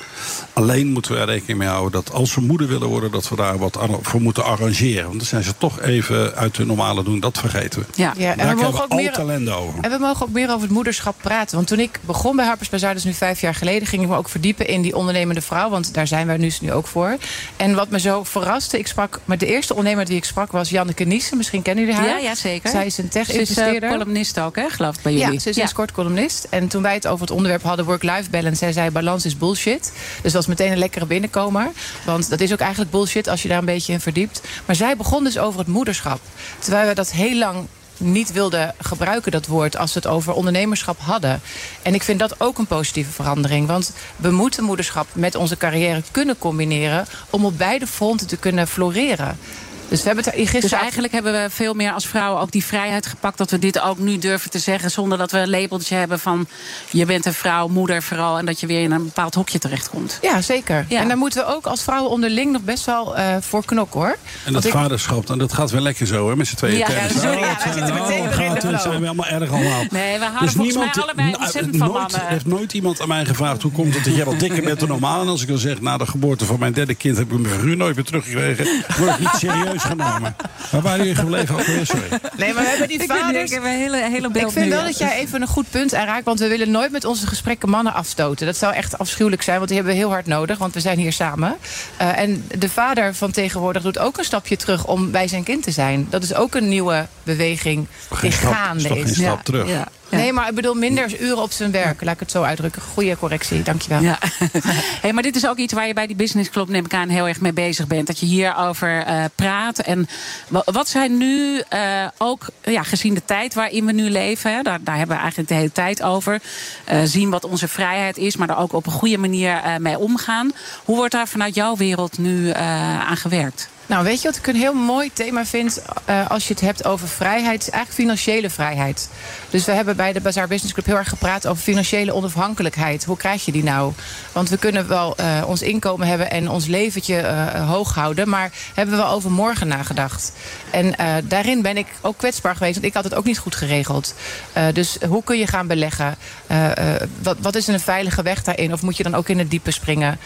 Speaker 7: Alleen moeten we er rekening mee houden dat als ze moeder willen worden... dat we daar wat voor moeten arrangeren. Want dan zijn ze toch even uit hun normale doen, dat vergeten we.
Speaker 6: Ja,
Speaker 17: Ja, en
Speaker 7: daar
Speaker 17: we mogen
Speaker 7: hebben
Speaker 17: ook
Speaker 7: we
Speaker 17: meer-
Speaker 7: ellende over.
Speaker 17: En we mogen ook meer over het moederschap praten. Want toen ik begon bij Harper's Bazaar, dus nu vijf jaar geleden... ging ik me ook verdiepen in die ondernemende vrouw. Want daar zijn wij nu, nu ook voor. En wat me zo verraste, ik sprak... met de eerste ondernemer die ik sprak was Janneke Niesen. Misschien kennen jullie haar.
Speaker 6: Ja, ja, zeker.
Speaker 17: Zij is een
Speaker 6: Ze is
Speaker 17: tech-investeerder.
Speaker 6: eh, columnist ook, hè, geloof ik, bij jullie.
Speaker 17: Ja, ze is sinds kort columnist. En toen wij het over het onderwerp hadden, work-life balance... zij zei, balans is bullshit. Dus dat is meteen een lekkere binnenkomer. Want dat is ook eigenlijk bullshit als je daar een beetje in verdiept. Maar zij begon dus over het moederschap. Terwijl we dat heel lang niet wilden gebruiken, dat woord... als we het over ondernemerschap hadden. En ik vind dat ook een positieve verandering. Want we moeten moederschap met onze carrière kunnen combineren... om op beide fronten te kunnen floreren. Dus we hebben het er
Speaker 6: Dus
Speaker 17: gisteren...
Speaker 6: eigenlijk hebben we veel meer als vrouwen ook die vrijheid gepakt... dat we dit ook nu durven te zeggen... zonder dat we een labeltje hebben van... je bent een vrouw, moeder vooral... en dat je weer in een bepaald hokje terechtkomt.
Speaker 17: Ja, zeker.
Speaker 6: Ja.
Speaker 17: En daar moeten we ook als vrouwen onderling nog best wel eh, voor knokken, hoor.
Speaker 7: En dat
Speaker 17: Want ik-
Speaker 7: vaderschap, dan, dat gaat wel lekker zo, hè, met z'n tweeën.
Speaker 6: Ja,
Speaker 7: tennis.
Speaker 6: ja, ja, wij
Speaker 7: zijn-
Speaker 6: zitten meteen
Speaker 7: oh,
Speaker 6: weer in de
Speaker 7: gaat, het
Speaker 6: flow.
Speaker 7: zijn we allemaal erg allemaal.
Speaker 6: Nee, we houden
Speaker 7: Dus
Speaker 6: volgens mij
Speaker 7: niemand-
Speaker 6: allebei
Speaker 7: nou,
Speaker 6: ontzettend van
Speaker 7: nooit,
Speaker 6: mannen.
Speaker 7: heeft nooit iemand aan mij gevraagd hoe komt het dat jij wat dikker bent dan normaal. En als ik dan zeg, na de geboorte van mijn derde kind heb ik mijn figuur nooit meer teruggekregen, word ik niet serieus genomen. Maar [laughs] waar jullie gebleven? Ook weer, sorry.
Speaker 17: Nee, maar we hebben die
Speaker 6: Ik weet niet,
Speaker 17: vaders...
Speaker 6: ik heb een hele, hele beeld
Speaker 17: Ik vind
Speaker 6: nu,
Speaker 17: wel dat jij even een goed punt aanraakt. Want we willen nooit met onze gesprekken mannen afstoten. Dat zou echt afschuwelijk zijn, want die hebben we heel hard nodig. Want we zijn hier samen. Uh, en de vader van tegenwoordig doet ook een stapje terug om bij zijn kind te zijn. Dat is ook een nieuwe beweging die gaande
Speaker 7: is toch
Speaker 17: is.
Speaker 7: geen stap terug?
Speaker 6: Ja.
Speaker 17: Nee, maar ik bedoel minder uren op zijn werk. Laat ik het zo uitdrukken. Goeie correctie, dankjewel.
Speaker 6: Ja. [laughs] hey, maar dit is ook iets waar je bij die Business Club neem ik aan heel erg mee bezig bent. Dat je hierover eh praat. En wa- wat zijn nu eh, ook, ja, gezien de tijd waarin we nu leven, hè, daar, daar hebben we eigenlijk de hele tijd over. eh, zien wat onze vrijheid is, maar daar ook op een goede manier mee omgaan. Hoe wordt daar vanuit jouw wereld nu aan gewerkt?
Speaker 17: Nou, weet je wat ik een heel mooi thema vind uh, als je het hebt over vrijheid? eigenlijk financiële vrijheid. Dus we hebben bij de Bazaar Business Club heel erg gepraat over financiële onafhankelijkheid. Hoe krijg je die nou? Want we kunnen wel uh, ons inkomen hebben en ons leventje uh, hoog houden, maar hebben we wel over morgen nagedacht? En daarin ben ik ook kwetsbaar geweest, want ik had het ook niet goed geregeld. Dus hoe kun je gaan beleggen? Wat, wat is een veilige weg daarin? Of moet je dan ook in het diepe springen?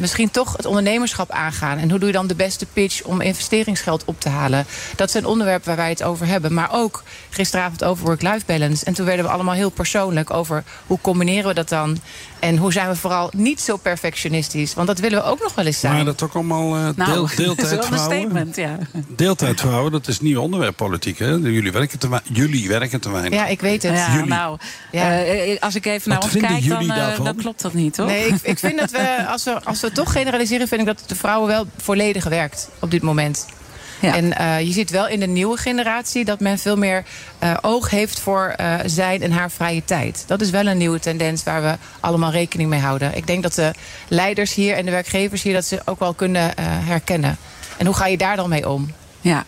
Speaker 17: Misschien toch het ondernemerschap aangaan. En hoe doe je dan de beste om investeringsgeld op te halen? Dat zijn onderwerpen waar wij het over hebben. Maar ook gisteravond over work-life balance. En toen werden we allemaal heel persoonlijk over hoe combineren we dat dan? En hoe zijn we vooral niet zo perfectionistisch? Want dat willen we ook nog wel eens zijn.
Speaker 7: Maar dat ook allemaal uh,
Speaker 6: nou,
Speaker 7: deel, [laughs]
Speaker 6: dat is wel een
Speaker 7: deeltijdvrouwen.
Speaker 6: statement, ja.
Speaker 7: Deeltijdvrouwen, dat is nieuw onderwerp politiek. Hè? Jullie, werken te, jullie werken te weinig.
Speaker 17: Ja, ik weet het.
Speaker 6: Ja,
Speaker 7: Jullie.
Speaker 6: nou,
Speaker 17: Ja.
Speaker 6: uh, als ik even naar
Speaker 7: Wat
Speaker 6: ons kijk, dan,
Speaker 7: jullie
Speaker 6: uh,
Speaker 7: daarvan?
Speaker 6: dan klopt dat niet, hoor.
Speaker 17: Nee, ik, ik vind dat we als, we, als we toch generaliseren, vind ik dat de vrouwen wel volledig werkt op dit moment.
Speaker 6: Ja.
Speaker 17: En uh, je ziet wel in de nieuwe generatie dat men veel meer uh, oog heeft voor uh, zijn en haar vrije tijd. Dat is wel een nieuwe tendens waar we allemaal rekening mee houden. Ik denk dat de leiders hier en de werkgevers hier dat ze ook wel kunnen herkennen. En hoe ga je daar dan mee om?
Speaker 6: Ja.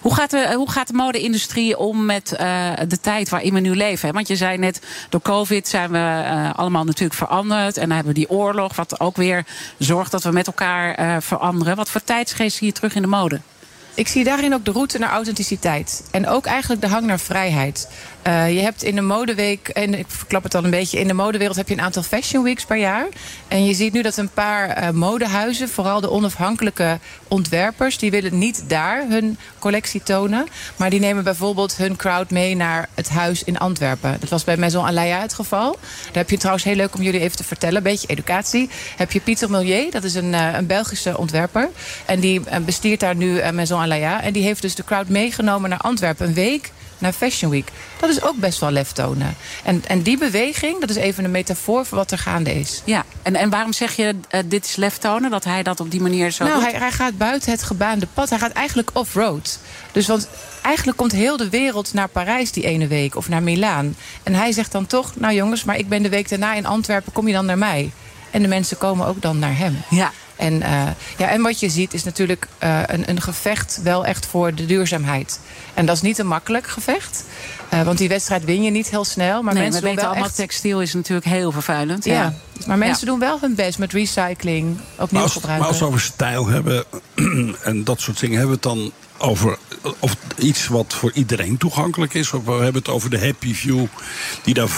Speaker 6: Hoe gaat, de, hoe gaat de mode-industrie om met uh, de tijd waarin we nu leven? Hè? Want je zei net, door COVID zijn we uh, allemaal natuurlijk veranderd. En dan hebben we die oorlog, wat ook weer zorgt dat we met elkaar uh, veranderen. Wat voor tijdsgeest zie je terug in de mode?
Speaker 17: Ik zie daarin ook de route naar authenticiteit. En ook eigenlijk de hang naar vrijheid. Eh, je hebt in de modeweek, en ik verklap het al een beetje, in de modewereld heb je een aantal fashion weeks per jaar. En je ziet nu dat een paar eh, modehuizen, vooral de onafhankelijke ontwerpers, die willen niet daar hun collectie tonen. Maar die nemen bijvoorbeeld hun crowd mee naar het huis in Antwerpen. Dat was bij Maison Alaya het geval. Daar heb je trouwens heel leuk om jullie even te vertellen, een beetje educatie. Heb je Pieter Millier, dat is een, eh, een Belgische ontwerper. En die bestiert daar nu Maison Alaya. En die heeft dus de crowd meegenomen naar Antwerpen een week naar Fashion Week. Dat is ook best wel lef tonen. En, en die beweging, dat is even een metafoor voor wat er gaande is.
Speaker 6: Ja, en, en waarom zeg je eh, dit is lef tonen? Dat hij dat op die manier zo
Speaker 17: Nou,
Speaker 6: doet?
Speaker 17: hij, hij gaat buiten het gebaande pad. Hij gaat eigenlijk off-road. Dus want eigenlijk komt heel de wereld naar Parijs die ene week of naar Milaan. En hij zegt dan toch, nou jongens, maar ik ben de week daarna in Antwerpen, kom je dan naar mij? En de mensen komen ook dan naar hem.
Speaker 6: Ja.
Speaker 17: En, eh, ja, en wat je ziet is natuurlijk eh, een, een gevecht wel echt voor de duurzaamheid. En dat is niet een makkelijk gevecht. Eh, want die wedstrijd win je niet heel snel. Maar
Speaker 6: nee,
Speaker 17: mensen
Speaker 6: we
Speaker 17: doen
Speaker 6: weten
Speaker 17: wel
Speaker 6: allemaal,
Speaker 17: echt...
Speaker 6: textiel is natuurlijk heel vervuilend.
Speaker 17: Ja.
Speaker 6: Ja.
Speaker 17: Maar mensen
Speaker 6: Ja.
Speaker 17: doen wel hun best met recycling, opnieuw
Speaker 7: Maar als,
Speaker 17: gebruiken.
Speaker 7: maar als we over stijl hebben [clears throat] en dat soort dingen, hebben we het dan over of iets wat voor iedereen toegankelijk is? Of we hebben het over de happy view, die daar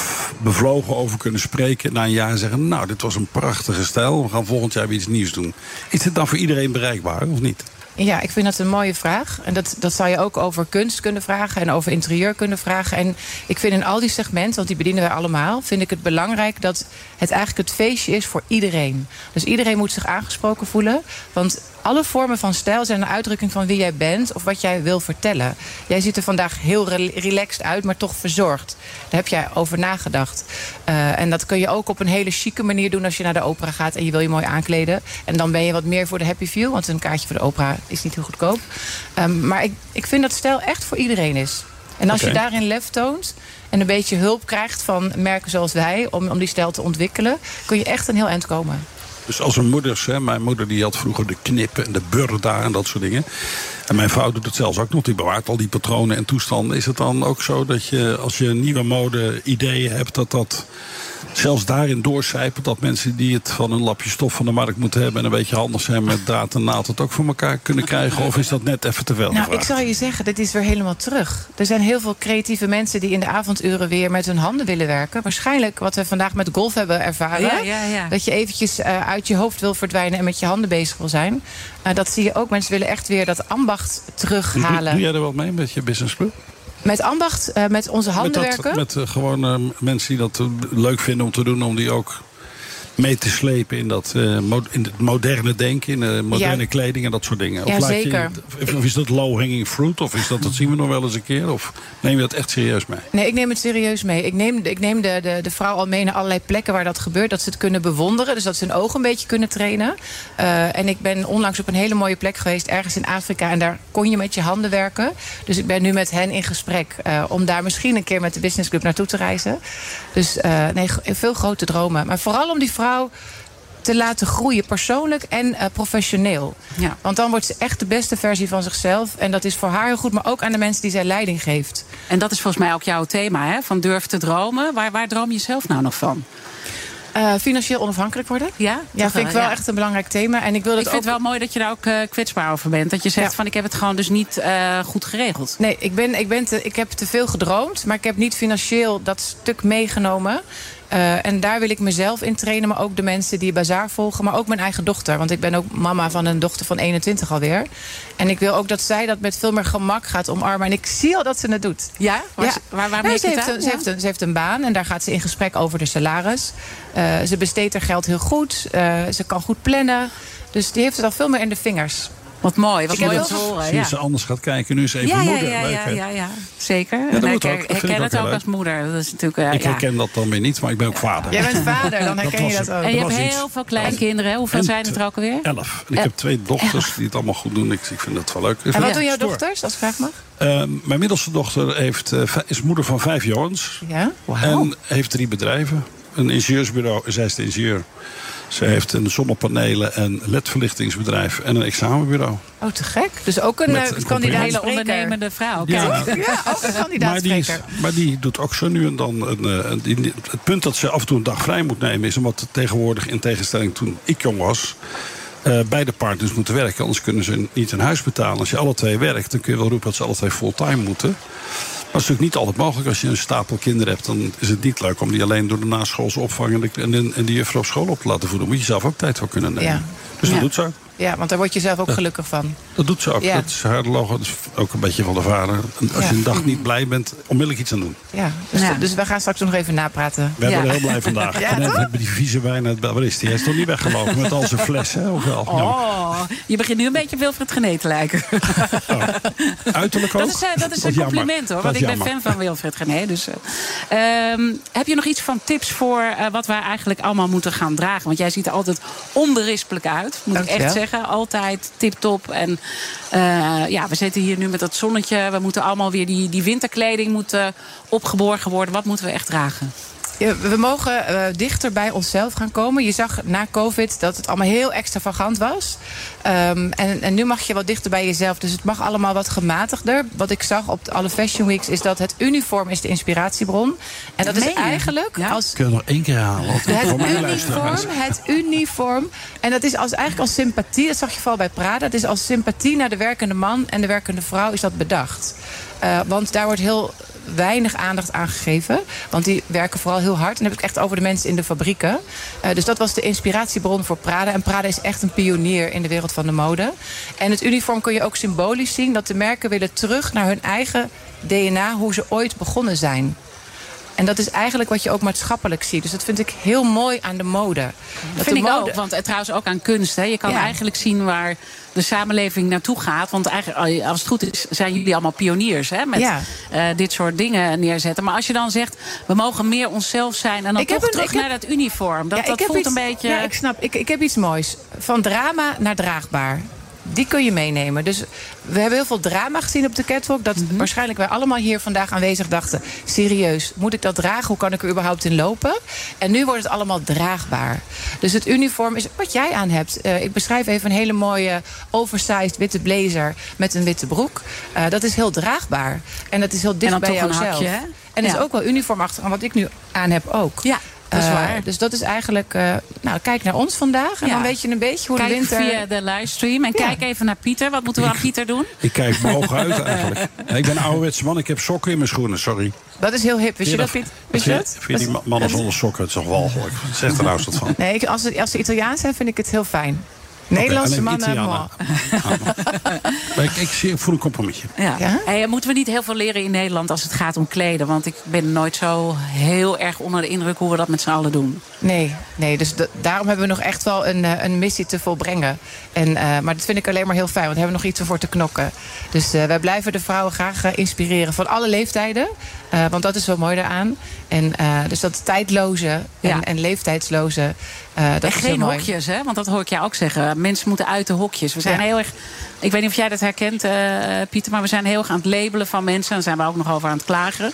Speaker 7: bevlogen over kunnen spreken. Na een jaar en zeggen: Nou, dit was een prachtige stijl, we gaan volgend jaar weer iets nieuws doen. Is dit dan voor iedereen bereikbaar of niet?
Speaker 17: Ja, ik vind dat een mooie vraag. En dat, dat zou je ook over kunst kunnen vragen en over interieur kunnen vragen. En ik vind in al die segmenten, want die bedienen wij allemaal, vind ik het belangrijk dat het eigenlijk het feestje is voor iedereen. Dus iedereen moet zich aangesproken voelen. Want alle vormen van stijl zijn een uitdrukking van wie jij bent of wat jij wil vertellen. Jij ziet er vandaag heel re- relaxed uit, maar toch verzorgd. Daar heb jij over nagedacht. Eh, en dat kun je ook op een hele chique manier doen als je naar de opera gaat en je wil je mooi aankleden. En dan ben je wat meer voor de happy view, want een kaartje voor de opera is niet heel goedkoop. Ehm, maar ik, ik vind dat stijl echt voor iedereen is. En als je daarin lef toont en een beetje hulp krijgt van merken zoals wij om, om die stijl te ontwikkelen, kun je echt een heel eind komen.
Speaker 7: Dus als een moeders, mijn moeder die had vroeger de knippen en de burda en dat soort dingen. En mijn vrouw doet het zelfs ook nog, die bewaart al die patronen en toestanden. Is het dan ook zo dat je als je nieuwe mode ideeën hebt, dat dat zelfs daarin doorcijpelt dat mensen die het van een lapje stof van de markt moeten hebben en een beetje handig zijn met draad en naald het ook voor elkaar kunnen krijgen? Of is dat net even te veel
Speaker 17: Nou, ik zal je zeggen, dit is weer helemaal terug. Er zijn heel veel creatieve mensen die in de avonduren weer met hun handen willen werken. Waarschijnlijk wat we vandaag met golf hebben ervaren.
Speaker 6: Ja, ja, ja.
Speaker 17: Dat je eventjes eh, uit je hoofd wil verdwijnen en met je handen bezig wil zijn. Eh, dat zie je ook. Mensen willen echt weer dat ambacht
Speaker 7: Doe,
Speaker 17: terughalen.
Speaker 7: doe jij er wat mee met je business club?
Speaker 17: Met ambacht, eh, met onze handen
Speaker 7: met dat,
Speaker 17: werken.
Speaker 7: Met eh, gewoon eh, mensen die dat leuk vinden om te doen, om die ook mee te slepen in, dat, eh, in het moderne denken, in de moderne
Speaker 17: Ja.
Speaker 7: kleding en dat soort dingen.
Speaker 17: Ja,
Speaker 7: laat je-
Speaker 17: zeker.
Speaker 7: of, of is dat low-hanging fruit? Of is dat, dat zien we nog wel eens een keer? Of neem je dat echt serieus mee?
Speaker 17: Nee, ik neem het serieus mee. Ik neem, ik neem de, de, de vrouw al mee naar allerlei plekken waar dat gebeurt. Dat ze het kunnen bewonderen. Dus dat ze hun ogen een beetje kunnen trainen. Eh, en ik ben onlangs op een hele mooie plek geweest. Ergens in Afrika. En daar kon je met je handen werken. Dus ik ben nu met hen in gesprek. eh, om daar misschien een keer met de Business Club naartoe te reizen. Dus eh, nee, veel grote dromen. Maar vooral om die vrouw te laten groeien, persoonlijk en eh, professioneel.
Speaker 6: Ja.
Speaker 17: Want dan wordt ze echt de beste versie van zichzelf. En dat is voor haar heel goed, maar ook aan de mensen die zij leiding geeft.
Speaker 6: En dat is volgens mij ook jouw thema, hè? Van durf te dromen. Waar, waar droom je zelf nou nog van?
Speaker 17: Eh, financieel onafhankelijk worden.
Speaker 6: Ja,
Speaker 17: Ja, vind ik wel
Speaker 6: ja.
Speaker 17: echt een belangrijk thema. En ik wil
Speaker 6: Ik
Speaker 17: het
Speaker 6: vind
Speaker 17: ook
Speaker 6: het wel mooi dat je daar ook eh, kwetsbaar over bent. Dat je zegt
Speaker 17: Ja.
Speaker 6: van ik heb het gewoon dus niet goed geregeld.
Speaker 17: Nee, ik, ben, ik, ben te, ik heb te veel gedroomd, maar ik heb niet financieel dat stuk meegenomen. Eh, en daar wil ik mezelf in trainen, maar ook de mensen die Bazaar volgen, maar ook mijn eigen dochter. Want ik ben ook mama van een dochter van 21 alweer. En ik wil ook dat zij dat met veel meer gemak gaat omarmen. En ik zie al dat ze het doet.
Speaker 6: Ja? Waar, waar, waar merk
Speaker 17: ze, heeft een, ze,
Speaker 6: Ja?
Speaker 17: heeft een, ze heeft een baan en daar gaat ze in gesprek over de salaris. Eh, ze besteedt haar geld heel goed. Eh, ze kan goed plannen. Dus die heeft het al veel meer in de vingers.
Speaker 6: Wat mooi, wat
Speaker 17: Ik
Speaker 6: mooi om
Speaker 17: heel
Speaker 6: te
Speaker 17: veel-
Speaker 6: horen.
Speaker 7: Zie je
Speaker 6: Ja.
Speaker 7: ze anders gaat kijken. Nu is even
Speaker 6: Ja,
Speaker 7: moeder.
Speaker 6: ja, ja, ja, ja, zeker. en
Speaker 7: moet
Speaker 6: ik herken het ook als moeder. Dat is natuurlijk, eh,
Speaker 7: Ik
Speaker 6: ja.
Speaker 7: herken dat dan weer niet, maar ik ben ook vader.
Speaker 17: Jij bent vader, dan [laughs] herken je dat ook.
Speaker 6: En je hebt heel veel kleinkinderen. Hoeveel zijn het er ook alweer?
Speaker 7: Elf. En ik heb twee dochters die het allemaal goed doen. Ik, ik vind dat wel leuk.
Speaker 17: En wat doen jouw dochters, als ik vraag mag?
Speaker 7: Eh, mijn middelste dochter heeft, eh, is moeder van vijf jongens.
Speaker 17: Ja?
Speaker 7: En heeft drie bedrijven. Een ingenieursbureau, zij is de ingenieur. Ze heeft een zonnepanelen- en ledverlichtingsbedrijf en een examenbureau.
Speaker 17: Oh, te gek. Dus ook een
Speaker 7: Met
Speaker 17: eh,
Speaker 7: een
Speaker 17: kandidaat
Speaker 6: hele ondernemende vrouw.
Speaker 7: Ja.
Speaker 17: Ja, ook een kandidaat [laughs]
Speaker 7: Maar die, is- maar die doet ook zo nu en dan. Een, eh, een- die- het punt dat ze af en toe een dag vrij moet nemen is omdat tegenwoordig, in tegenstelling toen ik jong was. eh, beide partners moeten werken, anders kunnen ze niet een huis betalen. Als je alle twee werkt, dan kun je wel roepen dat ze alle twee fulltime moeten. Dat is natuurlijk niet altijd mogelijk. Als je een stapel kinderen hebt, dan is het niet leuk om die alleen door de naschoolse opvang en, de, en, die juffrouw op school op te laten voeden. Moet je zelf ook tijd voor kunnen nemen.
Speaker 17: Ja.
Speaker 7: Dus dat
Speaker 17: Ja.
Speaker 7: doet ze ook.
Speaker 17: Ja, want daar word je zelf ook
Speaker 7: Ja.
Speaker 17: gelukkig van.
Speaker 7: Dat doet ze ook.
Speaker 17: Ja.
Speaker 7: Dat is haar logo. Dat is ook een beetje van de vader. En Als
Speaker 17: Ja.
Speaker 7: je een dag niet blij bent, onmiddellijk iets aan doen.
Speaker 17: Ja, dus, dus we gaan straks nog even napraten.
Speaker 7: We hebben
Speaker 17: ja.
Speaker 7: er heel blij vandaag. [laughs]
Speaker 17: Ja,
Speaker 7: en
Speaker 17: toch?
Speaker 7: hebben die vieze wijn uit Waar is die? Hij is toch niet weggelopen met al zijn [laughs] flessen, hè, of wel?
Speaker 6: Oh, je begint nu een beetje Wilfred Gené te lijken. [laughs]
Speaker 7: uiterlijk ook?
Speaker 6: Dat is, eh, dat is een
Speaker 7: jammer.
Speaker 6: compliment hoor. Want ik ben fan van Wilfred Gené. Dus, eh, ehm, heb je nog iets van tips voor eh, wat wij eigenlijk allemaal moeten gaan dragen? Want jij ziet er altijd onberispelijk uit. Moet ik echt zeggen. Altijd tip-top. En eh, ja, we zitten hier nu met dat zonnetje. We moeten allemaal weer die, die winterkleding moeten opgeborgen worden. Wat moeten we echt dragen?
Speaker 17: Ja, we mogen eh, dichter bij onszelf gaan komen. Je zag na COVID dat het allemaal heel extravagant was. Ehm, en, en nu mag je wat dichter bij jezelf. Dus het mag allemaal wat gematigder. Wat ik zag op alle Fashion Weeks is dat het uniform is de inspiratiebron. En dat is eigenlijk als
Speaker 7: Kun je nog één keer halen?
Speaker 17: het uniform, het uniform. En dat is als, eigenlijk als sympathie, dat zag je vooral bij Prada. Dat is als sympathie naar de werkende man en de werkende vrouw is dat bedacht. Eh, want daar wordt heel weinig aandacht aan gegeven. Want die werken vooral heel hard. En dan heb ik echt over de mensen in de fabrieken. Eh, dus dat was de inspiratiebron voor Prada. En Prada is echt een pionier in de wereld van de mode. En het uniform kun je ook symbolisch zien... dat de merken willen terug naar hun eigen DNA... hoe ze ooit begonnen zijn. En dat is eigenlijk wat je ook maatschappelijk ziet. Dus dat vind ik heel mooi aan de mode.
Speaker 6: Dat
Speaker 17: Dat
Speaker 6: vind
Speaker 17: de
Speaker 6: ik ook. Want eh, trouwens ook aan kunst. Hè. Je kan
Speaker 17: Ja.
Speaker 6: eigenlijk zien waar de samenleving naartoe gaat. Want eigenlijk, eh, als het goed is, zijn jullie allemaal pioniers. Hè, met
Speaker 17: Ja.
Speaker 6: eh, dit soort dingen neerzetten. Maar als je dan zegt, we mogen meer onszelf zijn. En dan
Speaker 17: Ik heb
Speaker 6: toch
Speaker 17: een-
Speaker 6: terug
Speaker 17: heb-
Speaker 6: naar dat uniform. Dat,
Speaker 17: Ja,
Speaker 6: dat voelt
Speaker 17: iets-
Speaker 6: een beetje...
Speaker 17: Ja, ik snap. Ik, ik heb iets moois. Van drama naar draagbaar. Die kun je meenemen. Dus we hebben heel veel drama gezien op de catwalk. Dat
Speaker 6: Mhm.
Speaker 17: waarschijnlijk wij allemaal hier vandaag aanwezig dachten... serieus, moet ik dat dragen? Hoe kan ik er überhaupt in lopen? En nu wordt het allemaal draagbaar. Dus het uniform is wat jij aan hebt. Eh, ik beschrijf even een hele mooie oversized witte blazer... met een witte broek. Eh, dat is heel draagbaar. En dat is heel dicht
Speaker 6: dan
Speaker 17: bij
Speaker 6: toch een
Speaker 17: jouzelf. En
Speaker 6: Ja.
Speaker 17: is ook wel uniformachtig. En wat ik nu aan heb ook.
Speaker 6: Ja, dat is
Speaker 17: Eh,
Speaker 6: waar.
Speaker 17: dus dat is eigenlijk... eh, nou, kijk naar ons vandaag. En
Speaker 6: Ja.
Speaker 17: dan weet je een beetje hoe
Speaker 6: Kijk
Speaker 17: de winter...
Speaker 6: via de livestream. En
Speaker 17: Ja.
Speaker 6: kijk even naar Pieter. Wat moeten we aan Pieter doen?
Speaker 7: Ik kijk mijn ogen uit [laughs] eigenlijk. Ik ben een ouderwetse man, ik heb sokken in mijn schoenen, sorry.
Speaker 17: Dat is heel hip. Wist je dat, Piet? Wist je
Speaker 7: Vind,
Speaker 17: dat?
Speaker 7: vind die ma- mannen zonder sokken, het is toch walgelijk. Zeg er nou eens wat van.
Speaker 17: Nee, ik, als, ze, als ze Italiaans zijn, vind ik het heel fijn. Nederlandse mannen...
Speaker 7: Italianen. [laughs] Maar ik, ik, zie, ik voel een compromisje.
Speaker 6: Ja. Hey, moeten we niet heel veel leren in Nederland als het gaat om kleden? Want ik ben nooit zo heel erg onder de indruk hoe we dat met z'n allen doen.
Speaker 17: Nee, nee dus da- daarom hebben we nog echt wel een, eh, een missie te volbrengen. En, eh, maar dat vind ik alleen maar heel fijn, want we hebben nog iets ervoor te knokken. Dus eh, wij blijven de vrouwen graag inspireren van alle leeftijden. Eh, want dat is zo mooi daaraan. En, eh, dus dat tijdloze en,
Speaker 6: Ja.
Speaker 17: en leeftijdsloze, eh, dat
Speaker 6: en
Speaker 17: is
Speaker 6: geen
Speaker 17: mooi.
Speaker 6: hokjes, hè? Want dat hoor ik jou ook zeggen. Mensen moeten uit de hokjes. We zijn
Speaker 17: Ja.
Speaker 6: heel erg. Ik weet niet of jij dat herkent, eh, Pieter, maar we zijn heel erg aan het labelen van mensen. Daar zijn we ook nog over aan het klagen.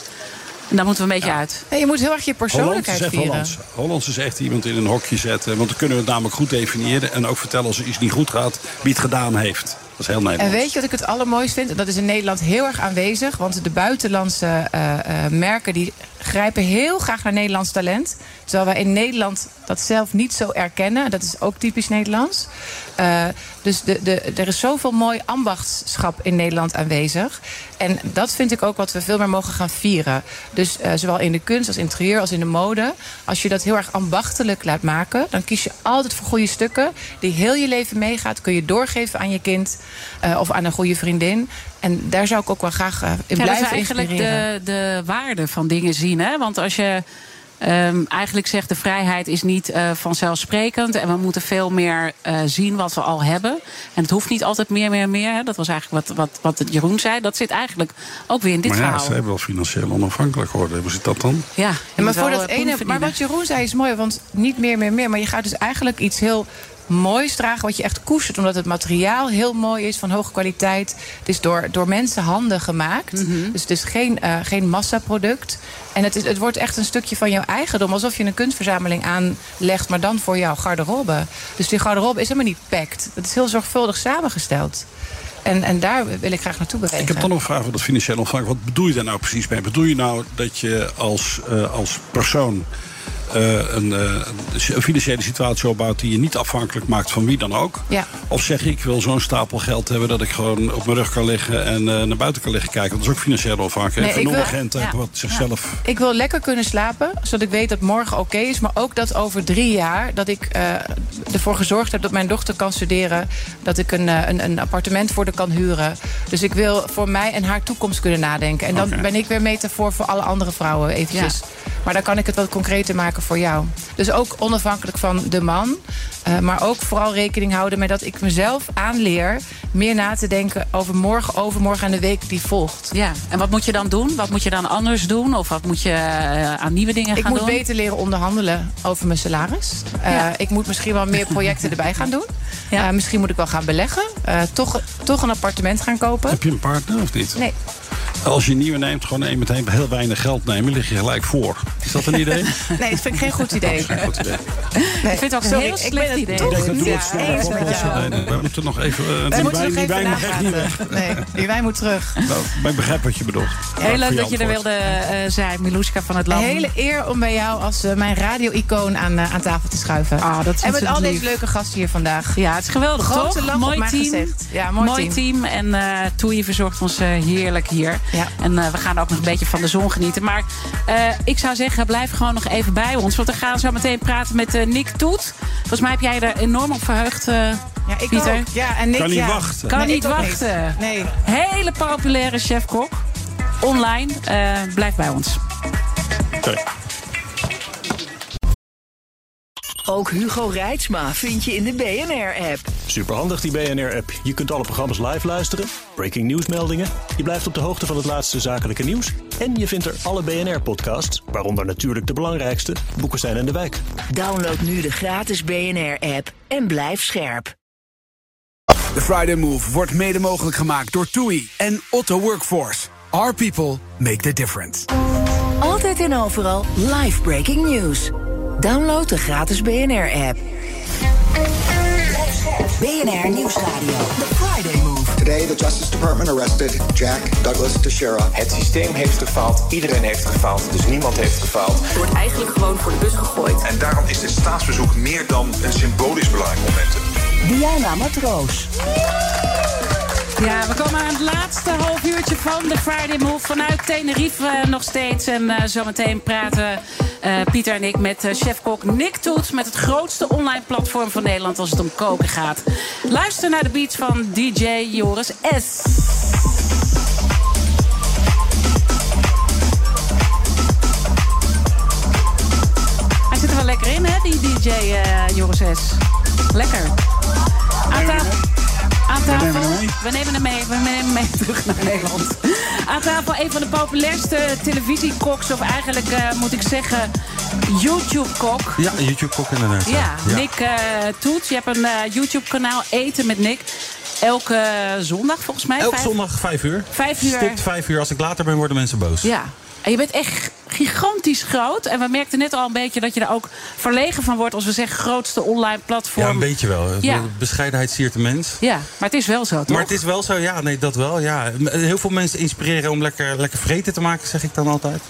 Speaker 6: En daar moeten we een beetje uit.
Speaker 17: Nee, je moet heel erg je
Speaker 7: Hollands
Speaker 17: persoonlijkheid
Speaker 7: is echt
Speaker 17: vieren.
Speaker 7: Hollands. Hollands is echt iemand in een hokje zetten. Want dan kunnen we het namelijk goed definiëren. En ook vertellen als er iets niet goed gaat, wie het gedaan heeft. Heel
Speaker 17: En weet je wat ik het allermooist vind? Dat is in Nederland heel erg aanwezig. Want de buitenlandse eh, eh, merken die grijpen heel graag naar Nederlands talent. Terwijl wij in Nederland dat zelf niet zo erkennen. Dat is ook typisch Nederlands. Eh, dus de, de, er is zoveel mooi ambachtschap in Nederland aanwezig. En dat vind ik ook wat we veel meer mogen gaan vieren. Dus eh, zowel in de kunst als interieur als in de mode. Als je dat heel erg ambachtelijk laat maken... dan kies je altijd voor goede stukken... die heel je leven meegaat. Kun je doorgeven aan je kind eh, of aan een goede vriendin. En daar zou ik ook wel graag in
Speaker 6: Ja, dat is
Speaker 17: blijven
Speaker 6: eigenlijk
Speaker 17: inspireren.
Speaker 6: de, de waarde van dingen zien. Hè? Want als je ehm, eigenlijk zegt de vrijheid is niet eh, vanzelfsprekend. En we moeten veel meer eh, zien wat we al hebben. En het hoeft niet altijd meer, meer, meer. Hè? Dat was eigenlijk wat, wat, wat Jeroen zei. Dat zit eigenlijk ook weer in dit
Speaker 7: maar ja,
Speaker 6: verhaal.
Speaker 7: ze hebben wel financieel onafhankelijk geworden. Hoe zit dat dan?
Speaker 6: Ja, je
Speaker 17: maar, voor dat
Speaker 6: eh,
Speaker 17: ene, maar wat Jeroen zei is mooi, want niet meer, meer, meer. Maar je gaat dus eigenlijk iets heel moois dragen, wat je echt koestert. Omdat het materiaal heel mooi is, van hoge kwaliteit. Het is door, door mensen handen gemaakt.
Speaker 6: Mhm.
Speaker 17: Dus het is geen, eh, geen massaproduct. En het, het wordt echt een stukje van jouw eigendom. Alsof je een kunstverzameling aanlegt, maar dan voor jouw garderobe. Dus die garderobe is helemaal niet packed. Het is heel zorgvuldig samengesteld. En, en daar wil ik graag naartoe bewegen.
Speaker 7: Ik heb dan nog een vraag over dat financieel ontvang. Wat bedoel je daar nou precies mee? Bedoel je nou dat je als, eh, als persoon een, eh, een financiële situatie opbouwt die je niet afhankelijk maakt van wie dan ook.
Speaker 17: Ja.
Speaker 7: Of zeg ik wil zo'n stapel geld hebben dat ik gewoon op mijn rug kan liggen en eh, naar buiten kan liggen kijken. Dat is ook financieel onafhankelijk.
Speaker 17: Nee,
Speaker 7: een
Speaker 17: ja.
Speaker 7: wat zichzelf.
Speaker 17: Ik wil lekker kunnen slapen, zodat ik weet dat morgen oké is. Maar ook dat over drie jaar dat ik eh, ervoor gezorgd heb dat mijn dochter kan studeren. Dat ik een, eh, een, een appartement voor haar kan huren. Dus ik wil voor mij en haar toekomst kunnen nadenken. En dan ben ik weer metafoor voor alle andere vrouwen eventjes. Maar dan kan ik het wat concreter maken voor jou. Dus ook onafhankelijk van de man. eh, maar ook vooral rekening houden met dat ik mezelf aanleer... meer na te denken over morgen, overmorgen en de week die volgt.
Speaker 6: Ja, en wat moet je dan doen? Wat moet je dan anders doen? Of wat moet je eh, aan nieuwe dingen
Speaker 17: Ik
Speaker 6: gaan
Speaker 17: moet
Speaker 6: doen?
Speaker 17: beter leren onderhandelen over mijn salaris. Eh,
Speaker 6: Ja.
Speaker 17: ik moet misschien wel meer projecten [laughs] erbij gaan doen. Eh, misschien moet ik wel gaan beleggen. Eh, toch, toch een appartement gaan kopen.
Speaker 7: Heb je een partner of niet?
Speaker 17: Nee.
Speaker 7: Als je een nieuwe neemt, gewoon één meteen heel weinig geld nemen, lig je gelijk voor. Is dat een [laughs] idee?
Speaker 17: Nee, dat vind ik geen goed idee.
Speaker 7: Geen goed idee.
Speaker 17: Nee,
Speaker 6: Ik vind het ook een heel
Speaker 17: ik
Speaker 6: slecht
Speaker 17: ben het
Speaker 6: idee.
Speaker 7: Ik denk dat doe het snel We moeten nog even.
Speaker 17: Wij
Speaker 7: die
Speaker 17: moeten
Speaker 7: wijn,
Speaker 17: nog
Speaker 7: die wijn mag echt niet weg.
Speaker 17: Nee, die wijn moet terug.
Speaker 7: Nou, maar ik begrijp wat je bedoelt.
Speaker 6: Heel leuk dat je er wilde eh, zijn, Miluska van het
Speaker 17: Een
Speaker 6: Land.
Speaker 17: hele eer om bij jou als eh, mijn radio-icoon aan, aan tafel te schuiven.
Speaker 6: Ah, dat is
Speaker 17: en met al deze leuke gasten hier vandaag.
Speaker 6: Ja, het is geweldig,
Speaker 17: Grote
Speaker 6: toch? mooi
Speaker 17: mijn
Speaker 6: team.
Speaker 17: gezicht. Ja, mooi, team.
Speaker 6: En eh Toei verzorgt ons heerlijk hier. En eh, we gaan ook nog een beetje van de zon genieten. Maar eh, ik zou zeggen, blijf gewoon nog even bij ons. Want we gaan zo meteen praten met eh, Nick Toet. Volgens mij heb jij er enorm op verheugd, eh
Speaker 17: Ja, ik
Speaker 6: Pieter.
Speaker 17: ook. Ja, en Nick,
Speaker 7: Kan niet
Speaker 17: ja.
Speaker 7: wachten.
Speaker 6: Kan
Speaker 17: Nee,
Speaker 6: niet wachten.
Speaker 17: Nee.
Speaker 6: Hele populaire chefkok. Online. Eh, blijf bij ons.
Speaker 1: Ook Hugo Reitsma vind je in de BNR-app.
Speaker 10: Superhandig die BNR-app. Je kunt alle programma's live luisteren, breaking nieuwsmeldingen. Je blijft op de hoogte van het laatste zakelijke nieuws. En je vindt er alle BNR-podcasts, waaronder natuurlijk de belangrijkste, Boeken zijn in de wijk.
Speaker 1: Download nu de gratis BNR-app en blijf scherp.
Speaker 11: De Friday Move wordt mede mogelijk gemaakt door TUI en Otto Workforce. Our people make the difference.
Speaker 1: Altijd en overal live breaking news. Download de gratis BNR-app.
Speaker 18: BNR Nieuwsradio. The Friday Move.
Speaker 2: Today, the Justice Department arrested Jack Douglas Teixeira.
Speaker 3: Het systeem heeft gefaald, iedereen heeft gefaald, dus niemand heeft gefaald.
Speaker 4: Er wordt eigenlijk gewoon voor de bus gegooid.
Speaker 5: En daarom is dit staatsbezoek meer dan een symbolisch belangrijk moment.
Speaker 18: Diana Matroos.
Speaker 6: Ja, we komen aan het laatste half uurtje van de Friday Move vanuit Tenerife eh, nog steeds. En eh, zometeen praten eh, Pieter en ik met chefkok Nick Toet... met het grootste online platform van Nederland als het om koken gaat. Luister naar de beats van DJ Joris S. Hij zit er wel lekker in, hè, die DJ Joris S. Lekker. Aan tafel. Aan tafel. We nemen hem mee. We nemen hem mee [laughs] terug naar Nederland. Aan tafel een van de populairste televisiekoks. Of eigenlijk eh, moet ik zeggen YouTube-kok.
Speaker 19: Ja, YouTube-kok inderdaad.
Speaker 6: Ja, Nick eh Toet. Je hebt een eh, YouTube-kanaal Eten met Nick. Elke zondag volgens mij.
Speaker 19: Elke
Speaker 6: vijf-
Speaker 19: zondag vijf uur.
Speaker 6: Vijf uur.
Speaker 19: Stipt vijf uur. Als ik later ben, worden mensen boos.
Speaker 6: Ja. En je bent echt gigantisch groot. En we merkten net al een beetje dat je er ook verlegen van wordt... als we zeggen grootste online platform.
Speaker 19: Ja, een beetje wel.
Speaker 6: Ja.
Speaker 19: Bescheidenheid siert de mens.
Speaker 6: Ja, maar het is wel zo, toch?
Speaker 19: Maar het is wel zo, ja, nee, dat wel. Ja. Heel veel mensen inspireren om lekker, lekker vreten te maken, zeg ik dan altijd.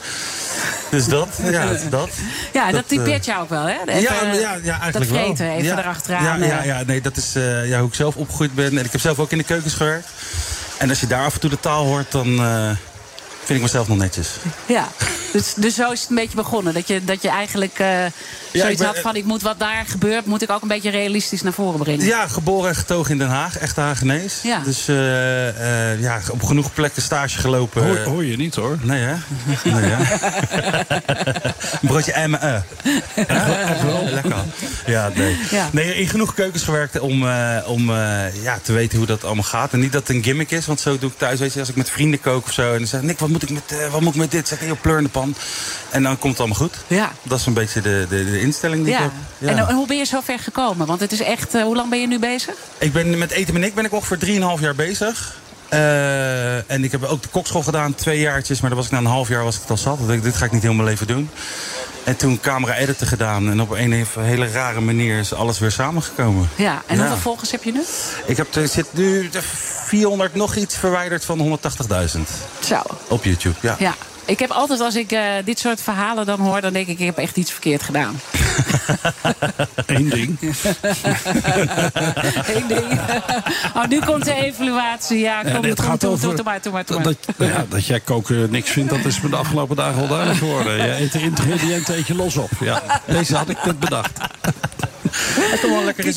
Speaker 19: Dus dat, [laughs] ja, dat.
Speaker 6: Ja, dat,
Speaker 19: eh,
Speaker 6: typeert jou ook wel, hè? Even,
Speaker 19: ja, ja, ja, eigenlijk
Speaker 6: dat vreten
Speaker 19: wel.
Speaker 6: even
Speaker 19: ja,
Speaker 6: erachteraan.
Speaker 19: Ja, ja,
Speaker 6: eh.
Speaker 19: ja, nee, dat is eh, ja, hoe ik zelf opgegroeid ben. En ik heb zelf ook in de keukens gewerkt. En als je daar af en toe de taal hoort, dan vind ik mezelf nog netjes.
Speaker 6: Ja, dus, dus zo is het een beetje begonnen. Dat je, dat je eigenlijk eh, zoiets
Speaker 19: ik ben-
Speaker 6: had van... ik moet wat daar gebeurt, moet ik ook een beetje realistisch naar voren brengen.
Speaker 19: Ja, geboren en getogen in Den Haag. Echt Hagenees.
Speaker 6: Ja.
Speaker 19: Dus eh, eh, ja, op genoeg plekken stage gelopen.
Speaker 7: Hoor, hoor je niet hoor.
Speaker 19: Nee hè? Nee, hè? [laughs] broodje M&E.
Speaker 7: Echt wel. [laughs]
Speaker 19: Lekker. Ja, nee.
Speaker 6: Ja.
Speaker 19: nee. In genoeg keukens gewerkt om, eh, om eh, ja, te weten hoe dat allemaal gaat. En niet dat het een gimmick is, want zo doe ik thuis. Weet je, als ik met vrienden kook of zo. En dan zeg ik, Nick, wat moet ik met, eh, wat moet ik met dit? Zeg ik, pleur in de pan. En dan komt het allemaal goed.
Speaker 6: Ja.
Speaker 19: Dat is een beetje de, de, de instelling die
Speaker 6: Ja.
Speaker 19: ik heb. Ja.
Speaker 6: En, en hoe ben je zo ver gekomen? Want het is echt... eh, hoe lang ben je nu bezig?
Speaker 19: Ik ben met Eten met Nick ben ik ongeveer 3,5 jaar bezig. Eh, en ik heb ook de kokschool gedaan, twee jaartjes. Maar dan was ik na een half jaar was ik het al zat. Dacht ik, dit ga ik niet helemaal leven doen. En toen camera editen gedaan. En op een hele rare manier is alles weer samengekomen.
Speaker 6: Ja, en
Speaker 19: Ja.
Speaker 6: hoeveel volgers heb je nu?
Speaker 19: Ik heb, er zit nu de 400 nog iets verwijderd van 180.000.
Speaker 6: Zo.
Speaker 19: Op YouTube, ja.
Speaker 6: Ja. Ik heb altijd, als ik eh, dit soort verhalen dan hoor... dan denk ik, ik heb echt iets verkeerd gedaan. [laughs]
Speaker 7: Eén ding. [laughs]
Speaker 6: Eén ding. oh, nu komt de evaluatie. Ja, kom,
Speaker 7: Ja,
Speaker 6: kom,
Speaker 7: gaat over
Speaker 6: maar, doe maar, maar.
Speaker 7: Dat, ja, dat jij koken niks vindt, dat is me de afgelopen dagen al duidelijk geworden. [laughs] Je eet de ingrediënten eet je los op. Ja, deze had ik net bedacht.
Speaker 19: Hij kan wel lekker
Speaker 6: Dus.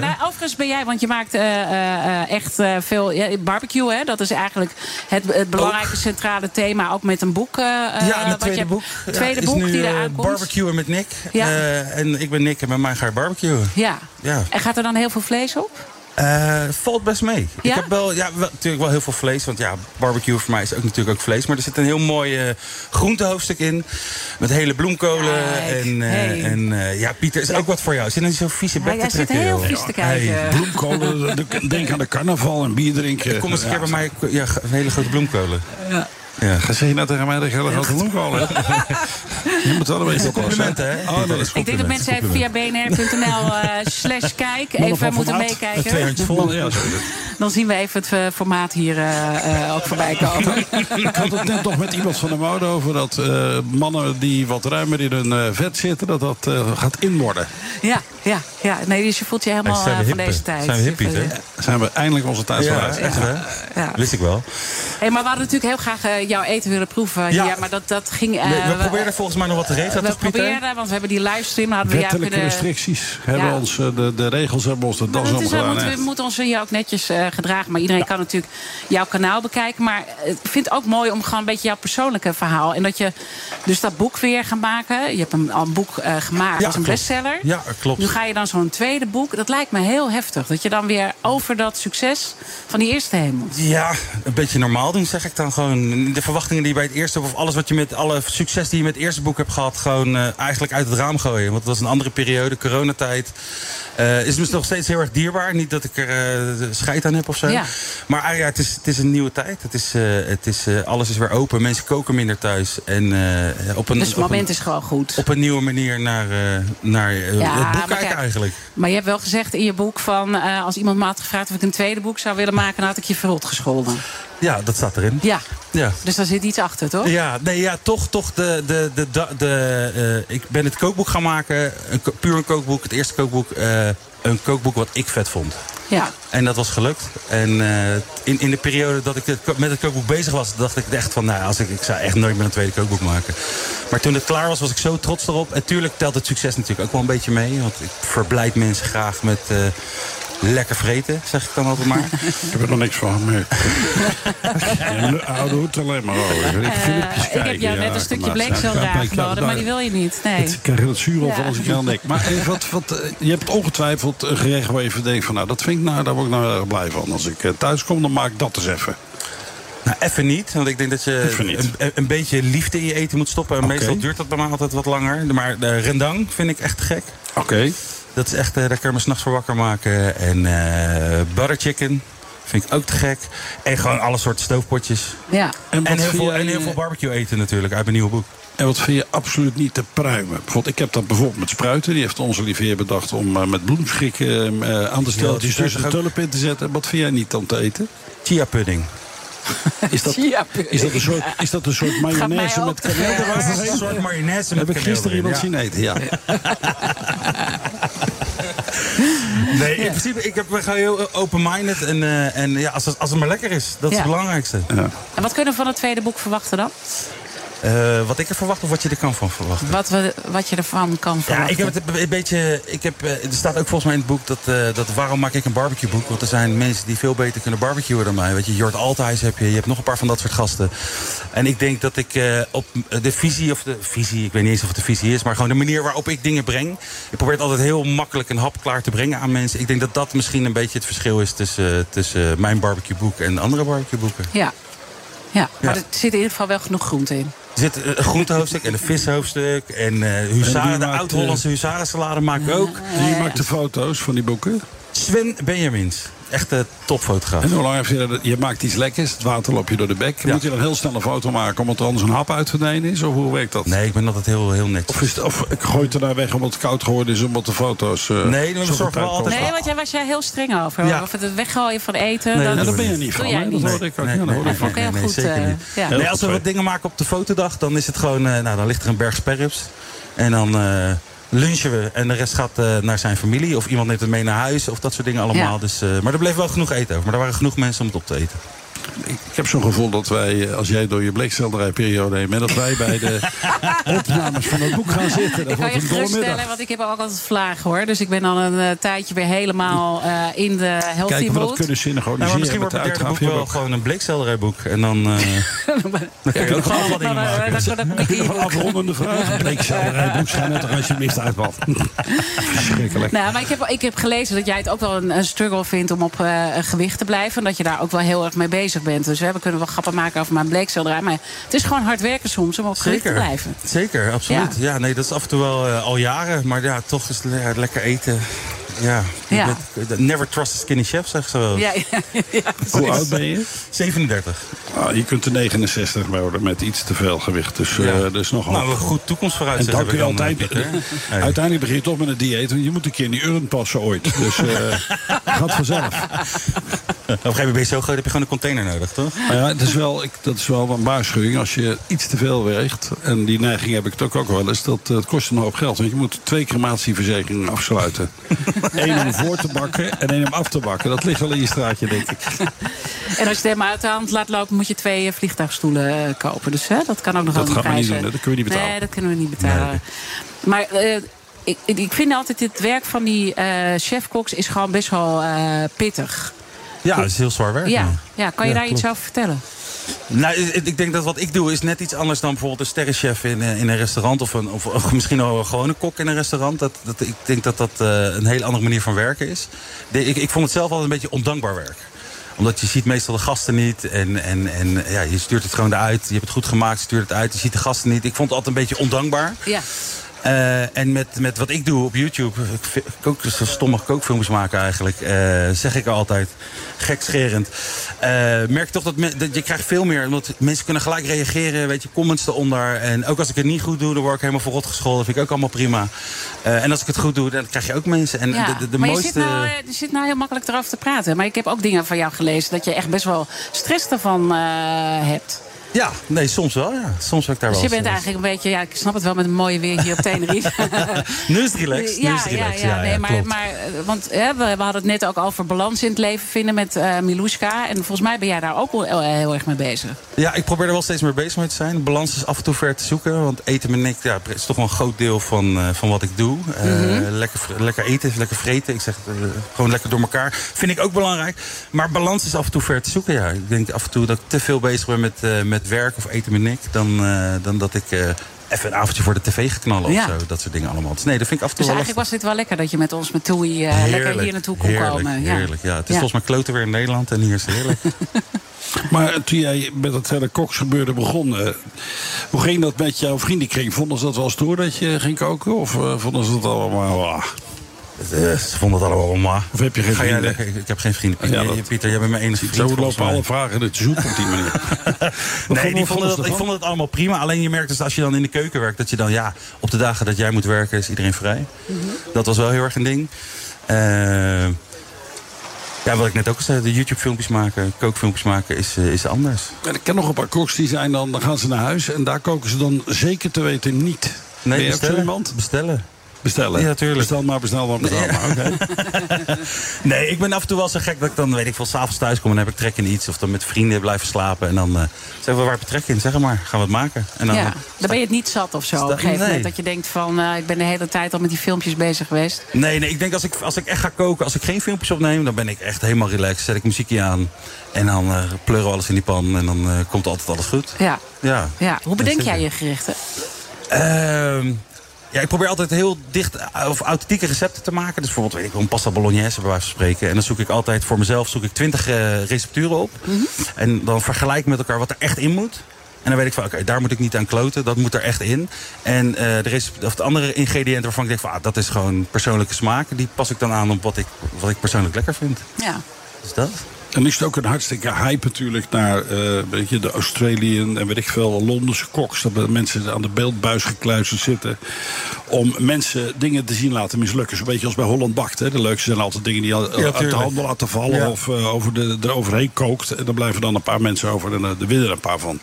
Speaker 6: Nou, overigens ben jij, want je maakt eh, eh, eh, echt veel ja, barbecue. Hè? Dat is eigenlijk het, het belangrijke centrale thema. Ook met een boek.
Speaker 19: Ja,
Speaker 6: wat
Speaker 19: tweede
Speaker 6: je-
Speaker 19: boek.
Speaker 6: Tweede
Speaker 19: Ja,
Speaker 6: boek
Speaker 19: nu,
Speaker 6: die eraan komt.
Speaker 19: Barbecuen met Nick.
Speaker 6: Ja.
Speaker 19: En ik ben Nick en met mij ga je barbecuen.
Speaker 6: Ja.
Speaker 19: Ja.
Speaker 6: En gaat er dan heel veel vlees op?
Speaker 19: Eh, valt best mee.
Speaker 6: Ja?
Speaker 19: Ik heb wel, ja, wel, natuurlijk wel heel veel vlees. Want ja, barbecue voor mij is ook natuurlijk ook vlees. Maar er zit een heel mooi eh, groentehoofdstuk in. Met hele bloemkolen. En, eh,
Speaker 6: hey.
Speaker 19: en eh, ja, Pieter, is ook wat voor jou. Zit er niet zo'n vieze bek
Speaker 6: Ja,
Speaker 19: te
Speaker 6: jij zit
Speaker 19: trekken,
Speaker 6: heel
Speaker 19: joh.
Speaker 6: vies te kijken.
Speaker 19: Hey. [laughs]
Speaker 7: Bloemkolen, de- denk aan de carnaval en bier drinken.
Speaker 19: Kom eens een keer
Speaker 7: Ja,
Speaker 19: bij mij. Ja, hele grote bloemkolen.
Speaker 6: Ja.
Speaker 19: Ja.
Speaker 7: Ga zeg je nou tegen mij dat ik hele grote heb? [laughs] Je moet wel een beetje oppassen.
Speaker 19: complimenten, hè?
Speaker 7: Oh, dat is
Speaker 6: Ik denk dat mensen even via bnr.nl eh, slash kijk even moeten meekijken.
Speaker 7: vol. Ja.
Speaker 6: Dan zien we even het eh, formaat hier eh, eh, ook voorbij komen. [laughs]
Speaker 7: Ik had het net nog met iemand van de mode over dat eh, mannen die wat ruimer in hun vet zitten, dat dat eh, gaat inworden.
Speaker 6: Ja, ja, ja. Nee, dus je voelt je helemaal
Speaker 19: Zijn we
Speaker 6: eh, van deze tijd.
Speaker 19: Zijn we hippies, hè?
Speaker 7: Zijn we eindelijk onze tijd
Speaker 19: Ja,
Speaker 7: vooruit.
Speaker 19: echt hè?
Speaker 6: Ja.
Speaker 19: Wist ik wel.
Speaker 6: Hey, maar we hadden natuurlijk heel graag eh, jouw eten willen proeven.
Speaker 19: Ja.
Speaker 6: Maar dat, dat ging... eh,
Speaker 19: Nee, we probeerden volgens mij nog wat te regelen,
Speaker 6: We probeerden, want we hebben die livestream. Hadden we
Speaker 7: Wettelijke
Speaker 6: kunnen...
Speaker 7: restricties hebben
Speaker 6: Ja.
Speaker 7: ons, eh, de, de regels hebben ons de
Speaker 6: Maar
Speaker 7: das
Speaker 6: dat is, we,
Speaker 7: omgedaan.
Speaker 6: moeten, we moeten ons hier ook netjes eh, gedragen. Maar iedereen kan natuurlijk jouw kanaal bekijken. Maar eh, ik vind het ook mooi om gewoon een beetje jouw persoonlijke verhaal. En dat je dus dat boek weer gaat maken. Je hebt een, al een boek eh, gemaakt
Speaker 19: Ja,
Speaker 6: als een
Speaker 19: klopt.
Speaker 6: bestseller.
Speaker 19: Ja, klopt.
Speaker 6: Ga je dan zo'n tweede boek. Dat lijkt me heel heftig. Dat je dan weer over dat succes van die eerste heen moet.
Speaker 19: Ja, een beetje normaal doen, zeg ik dan gewoon. De verwachtingen die je bij het eerste, of alles wat je met alle succes die je met het eerste boek hebt gehad, gewoon eh, eigenlijk uit het raam gooien. Want het was een andere periode, coronatijd. Eh is dus nog steeds heel erg dierbaar. Niet dat ik er eh, scheid aan heb of zo.
Speaker 6: Ja.
Speaker 19: Maar ah ja, het, is, het is een nieuwe tijd. Het is, het is, alles is weer open. Mensen koken minder thuis. En op een,
Speaker 6: Dus het moment
Speaker 19: een,
Speaker 6: is gewoon goed.
Speaker 19: op een nieuwe manier naar, naar
Speaker 6: Ja,
Speaker 19: het boek
Speaker 6: kijk,
Speaker 19: eigenlijk.
Speaker 6: Maar je hebt wel gezegd in je boek van... eh, als iemand me had gevraagd of ik een tweede boek zou willen maken... dan had ik je verrot gescholden.
Speaker 19: Ja, dat staat erin.
Speaker 6: Ja,
Speaker 19: Ja.
Speaker 6: dus daar zit iets achter, toch?
Speaker 19: Ja, nee, ja, toch, toch de, de, de, de, de, eh, ik ben het kookboek gaan maken. Een, puur een kookboek. Het eerste kookboek. eh, een kookboek wat ik vet vond.
Speaker 6: Ja.
Speaker 19: En dat was gelukt. En eh, in, in de periode dat ik met het kookboek bezig was, dacht ik echt van, nou, als ik, ik zou echt nooit meer een tweede kookboek maken. Maar toen het klaar was, was ik zo trots erop. En tuurlijk telt het succes natuurlijk ook wel een beetje mee. Want ik verblijd mensen graag met eh, lekker vreten, zeg ik dan altijd maar. [laughs]
Speaker 7: Ik heb er nog niks van. Maar... [laughs] De oude hoed alleen maar over. Ik,
Speaker 6: Eh, heb
Speaker 7: kijken,
Speaker 6: jou
Speaker 7: ja,
Speaker 6: net een stukje
Speaker 7: maar- maar ik-
Speaker 6: aangeboden, maar die wil je niet. Nee.
Speaker 7: Ik krijg het zuur op
Speaker 6: Ja.
Speaker 7: als ik aan denk. Maar eh, wat, wat, eh, je hebt ongetwijfeld een gerecht waar je van denkt van... nou, dat vind ik nou, daar word ik nou erg blij van. Als ik eh, thuis kom, dan maak ik dat eens even.
Speaker 19: Nou, even niet. Want ik denk dat je een, een beetje liefde in je eten moet stoppen. En meestal duurt dat bij mij altijd wat langer. Maar de rendang vind ik echt gek.
Speaker 7: Oké.
Speaker 19: Dat is echt, eh, daar kun je me s'nachts voor wakker maken. En eh butter chicken vind ik ook te gek. En gewoon alle soorten stoofpotjes.
Speaker 6: Ja.
Speaker 7: En,
Speaker 19: heel, veel,
Speaker 7: jij,
Speaker 19: en heel
Speaker 7: eh,
Speaker 19: veel barbecue eten natuurlijk uit mijn nieuwe boek.
Speaker 7: En wat vind je absoluut niet te pruimen? Bijvoorbeeld, ik heb dat bijvoorbeeld met spruiten. Die heeft onze lieve heer bedacht om eh, met bloemschik eh, eh, aan de steltjes
Speaker 19: Ja,
Speaker 7: tussen de tulpen in te zetten. Wat vind jij niet om te eten?
Speaker 19: Chia pudding. [laughs]
Speaker 7: Is dat, is dat, een, soort, is dat een soort mayonaise met kaneel eroverheen?
Speaker 19: Een soort mayonaise met
Speaker 7: Heb ik
Speaker 19: kaneel
Speaker 7: gisteren iemand
Speaker 19: ja.
Speaker 7: zien eten, ja. [laughs]
Speaker 19: Nee, in principe, ik heb, we gaan heel open-minded. En, eh, en ja, als, het- als het maar lekker is, dat is
Speaker 6: Ja.
Speaker 19: het belangrijkste.
Speaker 6: En wat kunnen we van het tweede boek verwachten dan?
Speaker 19: Eh, wat ik er verwacht of wat je er kan van verwachten?
Speaker 6: Wat, we, wat je ervan kan
Speaker 19: Ja,
Speaker 6: verwachten?
Speaker 19: ik heb het een beetje. Ik heb, eh, er staat ook volgens mij in het boek dat, eh, dat waarom maak ik een barbecueboek? Want er zijn mensen die veel beter kunnen barbecuen dan mij. Weet je, Jort Althuis heb je, je hebt nog een paar van dat soort gasten. En ik denk dat ik op de visie, of de visie, ik weet niet eens of het de visie is, maar gewoon de manier waarop ik dingen breng. Ik probeer het altijd heel makkelijk en hapklaar te brengen aan mensen. Ik denk dat dat misschien een beetje het verschil is tussen, tussen mijn barbecueboek en andere barbecueboeken.
Speaker 6: Ja. Ja, maar
Speaker 19: Ja.
Speaker 6: er zit in ieder geval wel genoeg groente in.
Speaker 19: Er zit eh, een groentehoofdstuk en een vishoofdstuk. En eh
Speaker 7: En
Speaker 19: huzaren,
Speaker 7: wie
Speaker 19: de oud-Hollandse huzarensalade maak ik ook.
Speaker 7: Wie maakt de foto's van die boeken?
Speaker 19: Sven Benjamins. Echte topfotograaf.
Speaker 7: En hoe lang heb je dat? Je maakt iets lekkers, het water loop je door de bek. Moet je dan heel snel een foto maken omdat er anders een hap uit verdwenen is? Of hoe werkt dat?
Speaker 19: Nee, ik ben altijd heel, heel netjes.
Speaker 7: Of, is het, of ik gooi het er daar weg omdat het koud geworden is, omdat de foto's. uh,
Speaker 19: nee, we zorgen wel altijd.
Speaker 6: Nee, want jij was jij heel streng over.
Speaker 19: Ja.
Speaker 6: Of het weggooien van eten.
Speaker 7: Nee,
Speaker 6: dat,
Speaker 7: daar ben je niet van. Dat hoorde ik ook.
Speaker 19: Nee,
Speaker 7: ja, dat
Speaker 19: nee,
Speaker 7: hoorde ik
Speaker 19: nee,
Speaker 7: van.
Speaker 6: heel
Speaker 19: nee,
Speaker 6: goed,
Speaker 19: zeker
Speaker 6: eh,
Speaker 19: niet.
Speaker 6: ja.
Speaker 19: Nee, als we wat dingen maken op de fotodag, dan is het gewoon, eh, nou, dan ligt er een berg sperrips. En dan eh, lunchen we en de rest gaat eh, naar zijn familie. Of iemand neemt het mee naar huis of dat soort dingen allemaal.
Speaker 6: Ja.
Speaker 19: Dus, eh, maar er bleef wel genoeg eten over. Maar er waren genoeg mensen om het op te eten.
Speaker 7: Ik, heb zo'n gevoel dat wij, eh, als jij door je bleekselderijperiode heen bent, dat wij bij de [laughs] opnames van het boek gaan zitten. Dat
Speaker 6: Ik kan
Speaker 7: wordt
Speaker 6: je geruststellen, want ik heb ook altijd vlagen hoor. Dus ik ben al een eh, tijdje weer helemaal eh, in de healthy
Speaker 7: Kijken of we dat kunnen
Speaker 19: Nou,
Speaker 7: synchroniseren
Speaker 19: misschien
Speaker 7: met
Speaker 19: wordt
Speaker 7: de
Speaker 19: het derde boek wel gewoon een bleekselderijboek. En dan, eh [laughs] dan kun je ook gewoon
Speaker 6: Dan, eh,
Speaker 19: maken.
Speaker 6: dan
Speaker 7: je nog afrondende vraag? Bleekselderijboek, schijn het er alsjeblieft uit. Verschrikkelijk.
Speaker 6: Nou, maar ik heb, ik heb gelezen dat jij het ook wel een, een struggle vindt om op eh, gewicht te blijven. En dat je daar ook wel heel erg mee bezig bent. Dus hè, we kunnen wel grappen maken over mijn bleekselderij. Maar het is gewoon hard werken soms om op gewicht te blijven.
Speaker 19: Zeker, absoluut. Ja. nee, dat is af en toe wel eh, al jaren. Maar ja, toch is ja, lekker eten. Ja.
Speaker 6: Ja.
Speaker 19: Dat- Never trust a skinny chef, zegt ze wel.
Speaker 6: Ja, ja, ja,
Speaker 7: Hoe oud ben je?
Speaker 19: 37.
Speaker 7: Ah, je kunt er 69 worden met iets te veel gewicht. Dus eh
Speaker 19: Ja.
Speaker 7: dat is nog
Speaker 19: Nou, een goed
Speaker 7: En
Speaker 19: toekomstvooruitzicht
Speaker 7: dan
Speaker 19: heb
Speaker 7: kun je altijd.
Speaker 19: eh. Hey. [laughs]
Speaker 7: Uiteindelijk begin je toch met een dieet. Want je moet een keer in die urn passen ooit. Dus eh [laughs] gaat vanzelf.
Speaker 19: Op een gegeven moment ben je zo groot, heb je gewoon een container nodig, toch?
Speaker 7: Maar ja, het is wel, ik, dat is wel een waarschuwing. Als je iets te veel weegt, en die neiging heb ik toch ook wel eens, dat eh, het kost een hoop geld. Want je moet twee crematieverzekeringen afsluiten. [laughs] Eén om voor te bakken en één om af te bakken. Dat ligt wel in je straatje, denk ik. [laughs]
Speaker 6: En als je het helemaal uit de hand laat lopen, moet je twee eh, vliegtuigstoelen eh, kopen. Dus hè, dat kan ook nog
Speaker 7: Dat
Speaker 6: wel een
Speaker 7: gaan we niet doen, hè? Dat kunnen we niet betalen.
Speaker 6: Nee, dat kunnen we niet betalen. Maar eh, ik, ik vind altijd het werk van die eh chefkoks is gewoon best wel pittig.
Speaker 19: Ja, dat is heel zwaar werk.
Speaker 6: Ja, ja, kan je
Speaker 19: Ja,
Speaker 6: daar iets over vertellen?
Speaker 19: Nou, ik denk dat wat ik doe is net iets anders dan bijvoorbeeld een sterrenchef in, eh, in een restaurant. Of, een, of, misschien wel een gewone kok in een restaurant. Dat, dat, ik denk dat dat eh, een hele andere manier van werken is. Ik, ik vond het zelf altijd een beetje ondankbaar werk omdat je ziet meestal de gasten niet. En, en, en ja, je stuurt het gewoon eruit. Je hebt het goed gemaakt, stuurt het uit. Je ziet de gasten niet. Ik vond het altijd een beetje ondankbaar.
Speaker 6: Ja.
Speaker 19: Eh, en met, met wat ik doe op YouTube, ik kook, zo stomme kookfilms maken eigenlijk, eh, zeg ik altijd, gekscherend. Eh merk toch dat, me- dat je krijgt veel meer, omdat mensen kunnen gelijk reageren, weet je, comments eronder. En ook als ik het niet goed doe, dan word ik helemaal voor rot gescholden. Dat vind ik ook allemaal prima. En als ik het goed doe, dan krijg je ook mensen. En
Speaker 6: Ja,
Speaker 19: de, de, de
Speaker 6: maar
Speaker 19: mooiste...
Speaker 6: je, zit nou, je zit nou heel makkelijk erover te praten. Maar ik heb ook dingen van jou gelezen dat je echt best wel stress ervan hebt.
Speaker 19: Ja, nee, soms wel, ja. Soms heb ik daar
Speaker 6: Dus
Speaker 19: wel
Speaker 6: je bent eigenlijk een beetje, ja, ik snap het wel met een mooie weer hier op Tenerife. [laughs]
Speaker 19: Nu is het relaxed, nu
Speaker 6: Ja,
Speaker 19: is het
Speaker 6: ja,
Speaker 19: relaxed.
Speaker 6: ja, nee, maar,
Speaker 19: klopt.
Speaker 6: maar eh, want hè, we, we hadden het net ook over balans in het leven vinden met eh Miluska. En volgens mij ben jij daar ook wel heel, heel erg mee bezig.
Speaker 19: Ja, ik probeer er wel steeds meer bezig mee te zijn. Balans is af en toe ver te zoeken. Want eten met Nick ja, is toch wel een groot deel van, eh, van wat ik doe. Eh,
Speaker 6: Mhm.
Speaker 19: lekker, lekker eten, lekker vreten. Ik zeg het, eh, gewoon lekker door elkaar. Vind ik ook belangrijk. Maar balans is af en toe ver te zoeken. Ja. Ik denk af en toe dat ik te veel bezig ben met, eh, met werk of eten met Nick. Dan, eh, dan dat ik eh, even een avondje voor de tv ga knallen
Speaker 6: Ja.
Speaker 19: of zo. Dat soort dingen allemaal. Dus nee, dat vind ik af en toe
Speaker 6: Dus
Speaker 19: wel
Speaker 6: eigenlijk was dit wel lekker dat je met ons met Toei eh,
Speaker 19: lastig.
Speaker 6: lekker hier naartoe kon
Speaker 19: heerlijk,
Speaker 6: komen. Ja.
Speaker 19: Heerlijk, ja. Het is
Speaker 6: Ja.
Speaker 19: volgens mij kloten weer in Nederland en hier is het heerlijk. [laughs]
Speaker 7: Maar toen jij met het hele koksgebeuren begon, hoe ging dat met jouw vriendenkring? Vonden ze dat wel stoer dat je ging koken? Of eh, vonden ze dat allemaal...
Speaker 19: Eh, ze vonden het allemaal maar.
Speaker 7: Of heb je geen
Speaker 19: Ga jij
Speaker 7: vrienden?
Speaker 19: lekker? Ik, heb geen vrienden.
Speaker 7: Ja,
Speaker 19: Je-
Speaker 7: dat-
Speaker 19: je- Pieter, jij bent mijn enige vriend.
Speaker 7: Zo lopen alle vragen in het zoek op die manier. [laughs]
Speaker 19: Nee, die vonden dat, ik vond het allemaal prima. Alleen je merkt dus als je dan in de keuken werkt... dat je dan, ja, op de dagen dat jij moet werken is iedereen vrij. Dat was wel heel erg een ding. Eh, ja, wat ik net ook al zei, de YouTube-filmpjes maken, kookfilmpjes maken is, eh, is anders.
Speaker 7: En ik ken nog een paar koks die zijn dan, dan gaan ze naar huis en daar koken ze dan zeker te weten niet.
Speaker 19: Nee, bestellen.
Speaker 7: iemand?
Speaker 19: Bestellen.
Speaker 7: Bestellen?
Speaker 19: Ja, tuurlijk.
Speaker 7: Bestel maar, bestel maar, bestel maar. Oké. [laughs]
Speaker 19: Nee, ik ben af en toe wel zo gek dat ik dan, weet ik veel, s'avonds thuis kom en dan heb ik trek in iets. Of dan met vrienden blijven slapen. En dan eh zeggen we, waar heb je trek in? Zeg maar, gaan we het maken. En dan,
Speaker 6: ja,
Speaker 19: eh,
Speaker 6: dan ben je het niet zat of zo. Op een gegeven
Speaker 19: nee.
Speaker 6: moment dat je denkt van, eh, ik ben de hele tijd al met die filmpjes bezig geweest.
Speaker 19: Nee, nee, ik denk als ik, als ik echt ga koken, als ik geen filmpjes opneem, dan ben ik echt helemaal relaxed. Zet ik muziekje aan en dan eh pleuren we alles in die pan en dan eh, komt altijd alles goed.
Speaker 6: Ja.
Speaker 19: Ja.
Speaker 6: ja. Hoe bedenk jij je gerichten?
Speaker 19: Ehm, ja, ik probeer altijd heel dicht eh, of authentieke recepten te maken. Dus bijvoorbeeld, weet ik wel, een pasta bolognese bij wijze van spreken. En dan zoek ik altijd voor mezelf zoek ik 20 eh, recepturen op. En dan vergelijk ik met elkaar wat er echt in moet. En dan weet ik van, oké, daar moet ik niet aan kloten. Dat moet er echt in. En eh, de, recept- of de andere ingrediënten waarvan ik denk van, ah, dat is gewoon persoonlijke smaak. Die pas ik dan aan op wat ik, wat ik persoonlijk lekker vind.
Speaker 6: Ja.
Speaker 19: Dus dat.
Speaker 7: En is het ook een hartstikke hype natuurlijk naar eh, weet je, de Australiën en weet ik veel, Londense koks. Dat mensen aan de beeldbuis gekluisterd zitten. Om mensen dingen te zien laten mislukken. Zo'n beetje als bij Holland Bakt. Hè. De leukste zijn altijd dingen die al- uit de handen laten vallen.
Speaker 19: Ja.
Speaker 7: Of eh, over de, eroverheen kookt. En dan blijven dan een paar mensen over en uh, er winnen er een paar van.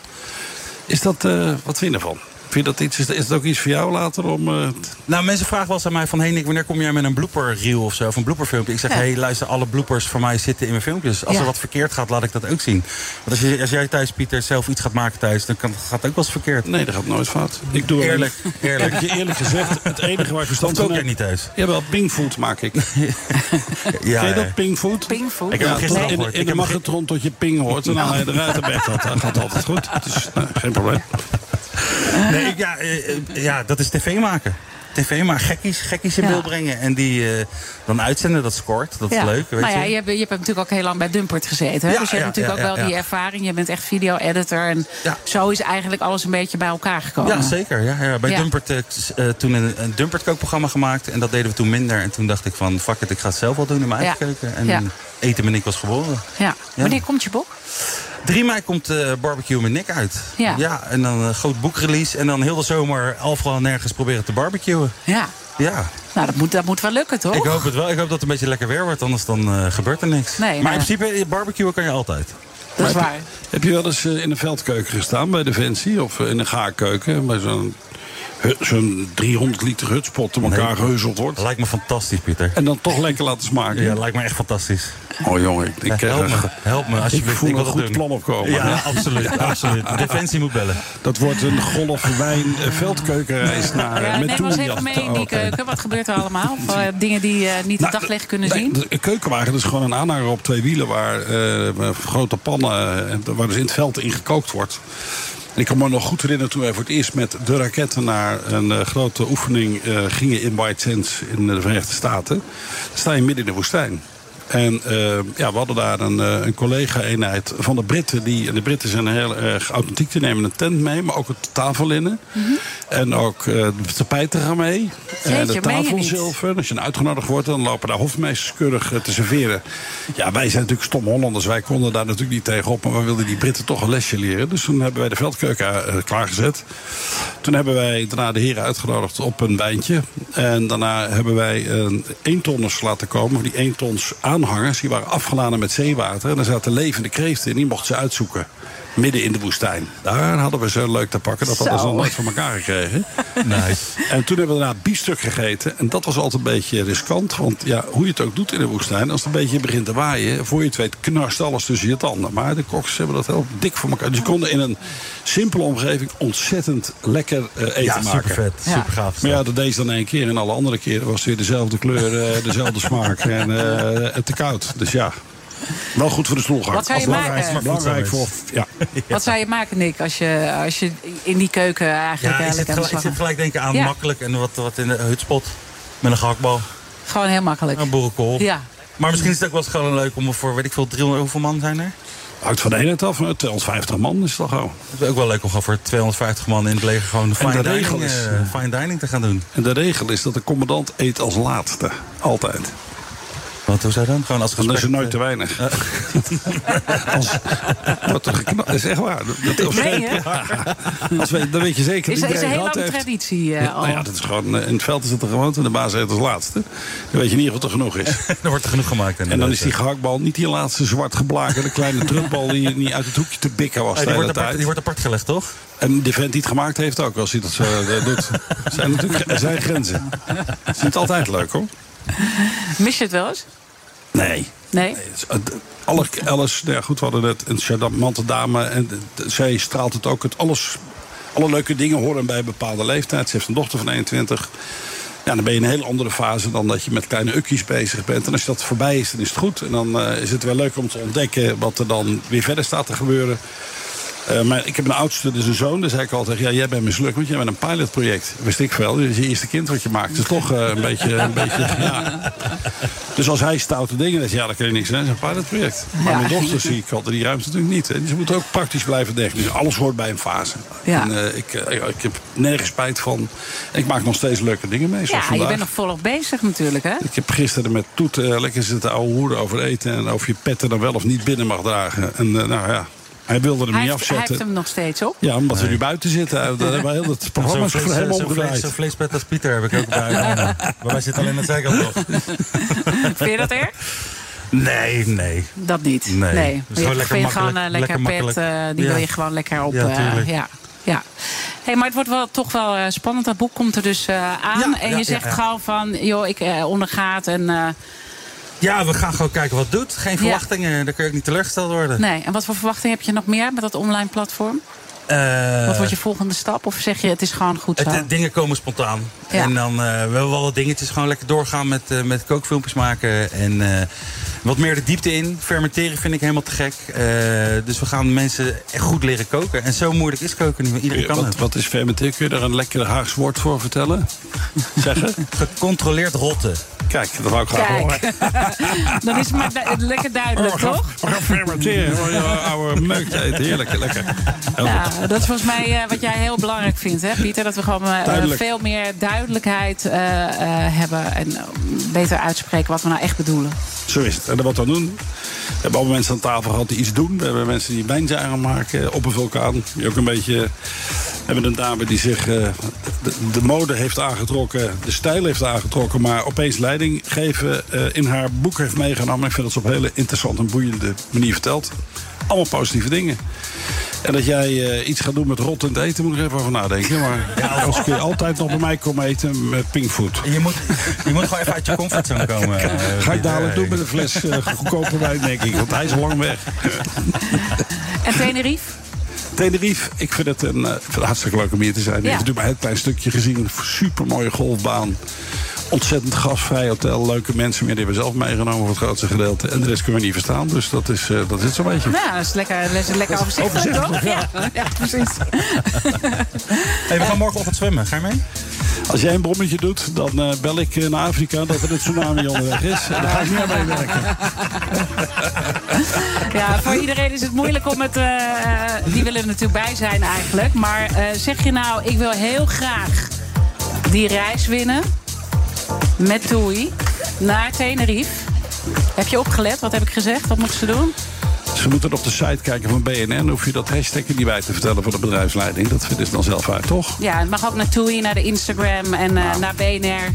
Speaker 7: Is dat, eh, wat vind je ervan? Vind je dat iets, is, is het ook iets voor jou later om... eh,
Speaker 19: Nou, mensen vragen wel eens aan mij van... Hey Nick, wanneer kom jij met een blooper reel of zo? Of een blooperfilmpje? Ik zeg,
Speaker 17: Ja.
Speaker 19: hey, luister, alle bloopers voor mij zitten in mijn filmpjes. Als
Speaker 17: Ja.
Speaker 19: er wat verkeerd gaat, laat ik dat ook zien. Want als, je, als jij thuis, Pieter, zelf iets gaat maken thuis... dan kan, gaat het ook wel eens verkeerd.
Speaker 7: Nee, dat gaat nooit fout. Ik doe
Speaker 19: Eerlijk, eerlijk.
Speaker 7: Ik heb je eerlijk gezegd, het enige waar ik verstand van
Speaker 19: kook jij
Speaker 7: heb-
Speaker 19: niet thuis?
Speaker 7: Jawel, pingfood maak ik. [laughs]
Speaker 19: Ja,
Speaker 7: Ken je dat, pingfood?
Speaker 6: Pingfood?
Speaker 19: Ik heb
Speaker 7: Ja,
Speaker 19: gisteren
Speaker 7: tot- in, in
Speaker 19: Ik
Speaker 7: de magnetron tot je ping hoort. En dan haal je eruit en weg. [laughs] Dat dat gaat altijd goed. Het is nou, geen probleem. [laughs]
Speaker 19: Nee, ik- ja, eh, ja, dat is tv maken. TV maar gekkies, gekkies in
Speaker 6: Ja.
Speaker 19: beeld brengen. En die eh, dan uitzenden, dat scoort. Dat is
Speaker 6: Ja.
Speaker 19: leuk, weet
Speaker 6: nou ja,
Speaker 19: je.
Speaker 6: hebt, je hebt natuurlijk ook heel lang bij Dumpert gezeten.
Speaker 19: Ja,
Speaker 6: dus je hebt natuurlijk ook wel die ervaring. Je bent echt video-editor. En zo is eigenlijk alles een beetje bij elkaar gekomen.
Speaker 19: Ja, zeker. Ja, ja. Bij. Dumpert, eh, toen een, een Dumpert kookprogramma gemaakt. En dat deden we toen minder. En toen dacht ik van, fuck it, ik ga het zelf wel doen in mijn eigen keuken. En eten met Nick was geboren.
Speaker 6: Ja. Wanneer komt je boek?
Speaker 19: 3 mei komt eh, Barbecue met Nick uit.
Speaker 6: Ja.
Speaker 19: en dan een groot boekrelease. En dan heel de zomer overal nergens proberen te barbecuen.
Speaker 6: Ja.
Speaker 19: Ja.
Speaker 6: Nou, dat moet, dat moet wel lukken, toch?
Speaker 19: Ik hoop het wel. Ik hoop dat het een beetje lekker weer wordt. Anders dan eh, gebeurt er niks.
Speaker 6: Nee,
Speaker 19: maar
Speaker 6: nou-
Speaker 19: in principe, barbecuen kan je altijd.
Speaker 6: Dat is waar.
Speaker 7: Heb je, heb je wel eens eh, in een veldkeuken gestaan bij Defensie? Of eh, in een gaarkeuken? Bij zo'n zo'n 300 liter hutspot om elkaar
Speaker 19: Nee.
Speaker 7: geheuzeld wordt.
Speaker 19: Lijkt me fantastisch, Pieter.
Speaker 7: En dan toch lekker laten smaken.
Speaker 19: Ja, lijkt me echt fantastisch.
Speaker 7: Oh jongen, ik, ik,
Speaker 19: help
Speaker 7: eh,
Speaker 19: me, help me alsjeblieft.
Speaker 7: Ik voel
Speaker 19: Ik
Speaker 7: een goed
Speaker 19: doen.
Speaker 7: plan opkomen.
Speaker 19: Ja, absoluut, [laughs] absoluut. Defensie moet bellen.
Speaker 7: Dat wordt een golf wijn eh, veldkeukenreis naar
Speaker 6: Ja,
Speaker 7: met
Speaker 6: neem ons even mee in die
Speaker 7: Oh,
Speaker 6: keuken. Wat gebeurt er allemaal? Eh, dingen die eh, niet het
Speaker 7: Nou,
Speaker 6: daglicht kunnen
Speaker 7: Nee,
Speaker 6: zien?
Speaker 7: de- Een keukenwagen is gewoon een aanhanger op twee wielen... waar eh, grote pannen, eh, en waar dus in het veld in gekookt wordt. En ik kan me nog goed herinneren toen wij voor het eerst met de raketten... naar een eh, grote oefening eh, gingen in White Sands in de Verenigde Staten. Dan sta je midden in de woestijn. En eh, ja, we hadden daar een, eh, een collega-eenheid van de Britten. Die, de Britten zijn heel erg authentiek. Die nemen een tent mee, maar ook het tafellinnen. En ook eh, de tapijten gaan mee. en de tafelzilver. Als je uitgenodigd wordt, dan lopen daar hofmeesters keurig te serveren. Ja, wij zijn natuurlijk stom Hollanders. Wij konden daar natuurlijk niet tegenop. Maar we wilden die Britten toch een lesje leren. Dus toen hebben wij de veldkeuken klaargezet. Toen hebben wij daarna de heren uitgenodigd op een wijntje. En daarna hebben wij een eentonners laten komen. Die eentons aanhangers, die waren afgeladen met zeewater. En er zaten levende kreeften in. Die mochten ze uitzoeken. Midden in de woestijn. Daar hadden we zo leuk te pakken. Dat hadden ze
Speaker 19: Zo.
Speaker 7: nog nooit van elkaar gekregen. [laughs]
Speaker 19: Nice.
Speaker 7: En toen hebben we daarna biefstuk gegeten. En dat was altijd een beetje riskant. Want ja, hoe je het ook doet in de woestijn... als het een beetje begint te waaien... voor je het weet knarst alles tussen je tanden. Maar de koks hebben dat heel dik voor elkaar. Dus je konden in een simpele omgeving... ontzettend lekker eh, eten
Speaker 19: Ja,
Speaker 7: maken.
Speaker 19: supervet. Ja. Supergaaf.
Speaker 7: Maar ja, dat deed ze dan één keer. En alle andere keren was het weer dezelfde kleur, eh, dezelfde smaak. [laughs] En eh, te koud. Dus ja, wel goed voor de stoelgang.
Speaker 6: Wat zou je
Speaker 7: Belangrijk-
Speaker 6: maken?
Speaker 7: Belangrijk voor... Ja. [laughs]
Speaker 6: Wat zou je maken, Nick, als je, als je in die keuken eigenlijk
Speaker 19: Ja,
Speaker 6: eh,
Speaker 19: ik zit, gelijk, ik
Speaker 6: slag
Speaker 19: zit gelijk denken aan
Speaker 6: Ja.
Speaker 19: makkelijk en wat, wat in de hutspot. Met een gehaktbal.
Speaker 6: Gewoon heel makkelijk.
Speaker 19: Een boerenkool.
Speaker 6: Ja.
Speaker 19: Maar misschien is het ook wel eens gewoon leuk om voor, weet ik veel, 300, hoeveel man zijn er?
Speaker 7: Hangt van de eenheid af. maar 250 man is toch al.
Speaker 19: Het is ook wel leuk om gewoon voor 250 man in het leger gewoon fine,
Speaker 7: de
Speaker 19: dining,
Speaker 7: regel is-
Speaker 19: eh, fine dining te gaan doen.
Speaker 7: En de regel is dat de commandant eet als laatste. Altijd.
Speaker 19: Wat, hoe zou dat dan? Gewoon als
Speaker 7: Dan is er
Speaker 19: gesprek-
Speaker 7: nooit te weinig. [laughs] Als, wat een dat is echt waar. Dat, dat,
Speaker 6: Meen je?
Speaker 7: als we, dan weet je zeker
Speaker 6: Is,
Speaker 7: dat
Speaker 6: is een hele lange
Speaker 7: heeft.
Speaker 6: traditie eh, al.
Speaker 7: Nou ja, dat is gewoon, eh, in het veld is het er gewoon en de baas eet als laatste. Dan weet je niet wat er genoeg is. [laughs]
Speaker 19: er wordt er genoeg gemaakt.
Speaker 7: En dan is die gehaktbal niet die laatste zwart geblakerde kleine [laughs] drupbal die niet uit het hoekje te bikken was. De
Speaker 19: die,
Speaker 7: hele
Speaker 19: wordt apart,
Speaker 7: tijd.
Speaker 19: die wordt apart gelegd, toch?
Speaker 7: En de vent die het gemaakt heeft ook, als hij dat zo eh, doet. Er zijn natuurlijk er zijn grenzen. Het is niet altijd leuk hoor.
Speaker 6: Mis je het wel eens?
Speaker 7: Nee.
Speaker 6: Nee?
Speaker 7: Het is- het- Alle, alles, nou ja, goed, we hadden net een charmante dame. En zij straalt het ook. Het alles, alle leuke dingen horen bij een bepaalde leeftijd. Ze heeft een dochter van 21. Ja, dan ben je in een hele andere fase dan dat je met kleine ukkies bezig bent. En als dat voorbij is, dan is het goed. En dan eh, is het wel leuk om te ontdekken wat er dan weer verder staat te gebeuren. Eh, maar ik heb een oudste, dus een zoon. Daar zei ik altijd, ja, jij bent mislukt, want jij bent een pilotproject. Wist ik veel. Dat is je eerste kind wat je maakt. Is toch eh, een beetje, een beetje, [laughs] ja. Dus als hij stoute dingen zegt, ja, dan kan je niks aan. Dat is een pilotproject. Maar
Speaker 6: Ja.
Speaker 7: mijn dochter zie ik altijd die ruimte natuurlijk niet. En ze moeten ook praktisch blijven denken. Dus alles hoort bij een fase.
Speaker 6: Ja.
Speaker 7: En eh, ik, ik heb nergens spijt van. En ik maak nog steeds leuke dingen mee, zoals
Speaker 6: Ja, je bent nog volop bezig natuurlijk, hè?
Speaker 7: Ik heb gisteren met Toet lekker zitten ouwe hoeren over eten... en of je petten dan wel of niet binnen mag dragen. En nou ja, hij wilde hem
Speaker 6: Hij
Speaker 7: niet
Speaker 6: heeft, hij
Speaker 7: afzetten.
Speaker 6: heeft hem nog steeds op.
Speaker 7: Ja, omdat we nu buiten zitten. Dat hebben we heel het programma
Speaker 19: vlees-
Speaker 7: helemaal
Speaker 19: zo'n vlees-
Speaker 7: omgedraaid.
Speaker 19: Zo'n vleespet als Pieter heb ik ook bij. [laughs] maar wij zitten alleen aan de zijkant nog. [laughs]
Speaker 6: Vind je dat erg?
Speaker 19: Nee, nee.
Speaker 6: Dat niet.
Speaker 19: Nee.
Speaker 6: nee.
Speaker 19: Het is
Speaker 6: Je
Speaker 19: gewoon lekker
Speaker 6: gewoon
Speaker 19: makkelijk-
Speaker 6: eh, lekker,
Speaker 19: lekker
Speaker 6: pet,
Speaker 19: makkelijk.
Speaker 6: eh, die
Speaker 19: Ja.
Speaker 6: wil je gewoon lekker op.
Speaker 19: Ja,
Speaker 6: eh, ja. ja. Hey, maar het wordt wel, toch wel eh, spannend. Dat boek komt er dus eh, aan.
Speaker 19: Ja,
Speaker 6: en
Speaker 19: ja,
Speaker 6: je zegt
Speaker 19: ja, ja.
Speaker 6: gewoon van, joh, ik ondergaat en...
Speaker 19: Ja, we gaan gewoon kijken wat het doet. Geen verwachtingen, daar kun je ook niet teleurgesteld worden.
Speaker 6: nee, en wat voor verwachting heb je nog meer met dat online platform?
Speaker 19: Eh,
Speaker 6: wat wordt je volgende stap? Of zeg je, het is gewoon goed zo?
Speaker 19: Het, dingen komen spontaan.
Speaker 6: Ja.
Speaker 19: En dan eh, we wel wat dingetjes. Gewoon lekker doorgaan met, eh, met kookfilmpjes maken. En eh, wat meer de diepte in. Fermenteren vind ik helemaal te gek. Eh, dus we gaan mensen echt goed leren koken. En zo moeilijk is koken niet. Iedereen kan
Speaker 7: wat,
Speaker 19: het.
Speaker 7: wat is fermenteren? Kun je daar een lekker Haags woord voor vertellen? [laughs] Zeggen?
Speaker 19: Gecontroleerd rotten.
Speaker 7: Kijk, dat wou ik graag horen.
Speaker 6: Kijk, [laughs] dan is het maar du- lekker duidelijk,
Speaker 7: gaan-
Speaker 6: toch?
Speaker 7: We gaan fermenteren. hoor. Je oude meuk te eten. Heerlijk, lekker. Goed.
Speaker 6: dat is volgens mij eh, wat jij heel belangrijk vindt, hè, Pieter? Dat we gewoon
Speaker 7: Duidelijk.
Speaker 6: veel meer duidelijkheid eh, eh, hebben en eh, beter uitspreken wat we nou echt bedoelen.
Speaker 7: Zo is het. En wat we doen. We hebben allemaal mensen aan tafel gehad die iets doen. We hebben mensen die wijnzuigen maken op een vulkaan. Die ook een beetje. Hebben een dame die zich de, de mode heeft aangetrokken, de stijl heeft aangetrokken, maar opeens leiding geven in haar boek heeft meegenomen. Ik vind dat ze op een hele interessante en boeiende manier vertelt. Allemaal positieve dingen. En dat jij eh, iets gaat doen met rottend eten, moet ik even over nadenken. Maar [laughs] als kun je altijd nog bij mij komen eten met pinkfood.
Speaker 19: Je moet, je moet gewoon even uit je comfortzone [laughs] komen. eh,
Speaker 7: Ga ik
Speaker 19: Pieter.
Speaker 7: dadelijk doen met een fles eh, [laughs] goedkope wijn, denk ik. Want hij is al lang weg.
Speaker 6: En Tenerife?
Speaker 7: Tenerife, ik vind het een, eh, ik hartstikke leuk om hier te zijn. Ik
Speaker 6: Ja.
Speaker 7: heb natuurlijk maar een klein stukje gezien. Super mooie golfbaan. Ontzettend gasvrij hotel. Leuke mensen meer. Die hebben we zelf meegenomen voor het grootste gedeelte. En de rest kunnen we niet verstaan. Dus dat is, eh, dat is het zo'n beetje.
Speaker 6: Nou, dat is lekker, dat is lekker overzichtelijk,
Speaker 7: overzichtelijk,
Speaker 6: toch? Ja, ja precies.
Speaker 19: Hey, we gaan morgenochtend zwemmen. Ga je mee?
Speaker 7: Als jij een brommetje doet, dan eh, bel ik eh, naar Afrika dat er een tsunami onderweg is. En dan ga ik niet aan meewerken.
Speaker 6: Ja, voor iedereen is het moeilijk om het... die willen er natuurlijk bij zijn eigenlijk. Maar eh, zeg je nou, ik wil heel graag die reis winnen... met Toei naar Tenerife. Heb je opgelet? Wat heb ik gezegd? Wat moeten ze doen?
Speaker 7: Ze moeten op de site kijken van BNN. Dan hoef je dat hashtag niet bij te vertellen voor de bedrijfsleiding. Dat vinden ze dan zelf uit, toch?
Speaker 6: Ja, het mag ook naar Toei, naar de Instagram en eh, naar BNR.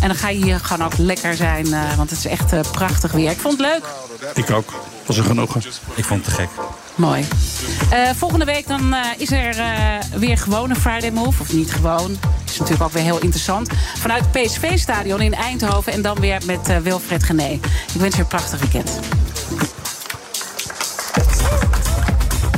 Speaker 6: En dan ga je hier gewoon ook lekker zijn, eh, want het is echt eh, prachtig weer. Ik vond het leuk.
Speaker 7: Ik ook. Was er genoegen.
Speaker 19: Ik vond het te gek.
Speaker 6: Mooi. Eh, volgende week dan eh, is er eh, weer gewoon een Friday Move. Of niet gewoon. Is natuurlijk ook weer heel interessant. Vanuit het PSV-stadion in Eindhoven. En dan weer met Wilfred Gené. Ik wens je een prachtig weekend.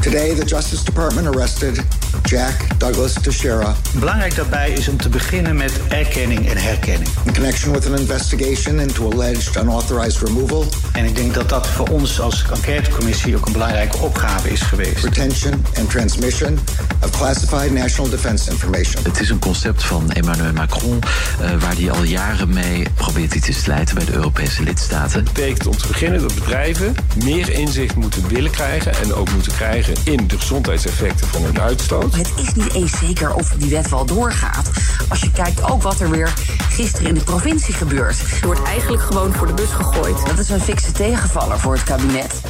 Speaker 2: Today, the Justice Department arrested Jack Douglas Teixeira
Speaker 3: Belangrijk daarbij is om te beginnen met erkenning en herkenning.
Speaker 2: in connection with an investigation into alleged unauthorized removal,
Speaker 3: En ik denk dat dat voor ons als enquêtecommissie ook een belangrijke opgave is geweest.
Speaker 2: retention, and transmission of classified national defense information.
Speaker 20: Het is een concept van Emmanuel Macron, eh, waar hij al jaren mee probeert iets te slijten bij de Europese lidstaten.
Speaker 21: Dat betekent om te beginnen dat bedrijven meer inzicht moeten willen krijgen en ook moeten krijgen in de gezondheidseffecten van hun uitstoot.
Speaker 22: Het is niet eens zeker of die wet wel doorgaat. Als je kijkt ook wat er weer gisteren in de provincie gebeurt.
Speaker 4: Er wordt eigenlijk gewoon voor de bus gegooid.
Speaker 22: Dat is een fikse tegenvaller voor het kabinet.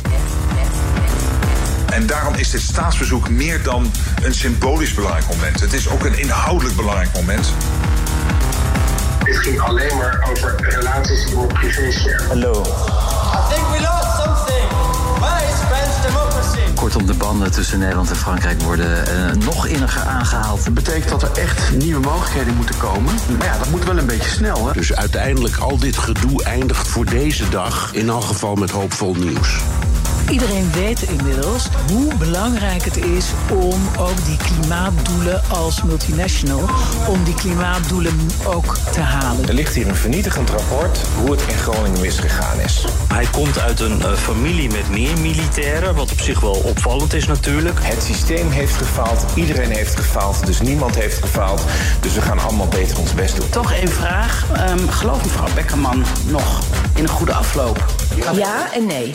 Speaker 5: En daarom is dit staatsbezoek meer dan een symbolisch belangrijk moment. Het is ook een inhoudelijk belangrijk moment.
Speaker 23: Dit ging alleen maar over relaties in mijn privésfeer.
Speaker 3: Hallo.
Speaker 13: I think we lost
Speaker 20: Kortom, de banden tussen Nederland en Frankrijk worden eh, nog inniger aangehaald.
Speaker 24: Dat betekent dat er echt nieuwe mogelijkheden moeten komen. Maar ja, dat moet wel een beetje snel, hè?
Speaker 25: Dus uiteindelijk al dit gedoe eindigt voor deze dag in elk geval met hoopvol nieuws.
Speaker 17: Iedereen weet inmiddels hoe belangrijk het is om ook die klimaatdoelen als multinational, om die klimaatdoelen ook te halen.
Speaker 5: Er ligt hier een vernietigend rapport hoe het in Groningen misgegaan is.
Speaker 12: Hij komt uit een eh, familie met meer militairen, wat op zich wel opvallend is natuurlijk.
Speaker 5: Het systeem heeft gefaald, iedereen heeft gefaald, dus niemand heeft gefaald. Dus we gaan allemaal beter ons best doen.
Speaker 26: Toch één vraag. Ehm, gelooft mevrouw Beckerman nog in een goede afloop?
Speaker 1: Ja en nee.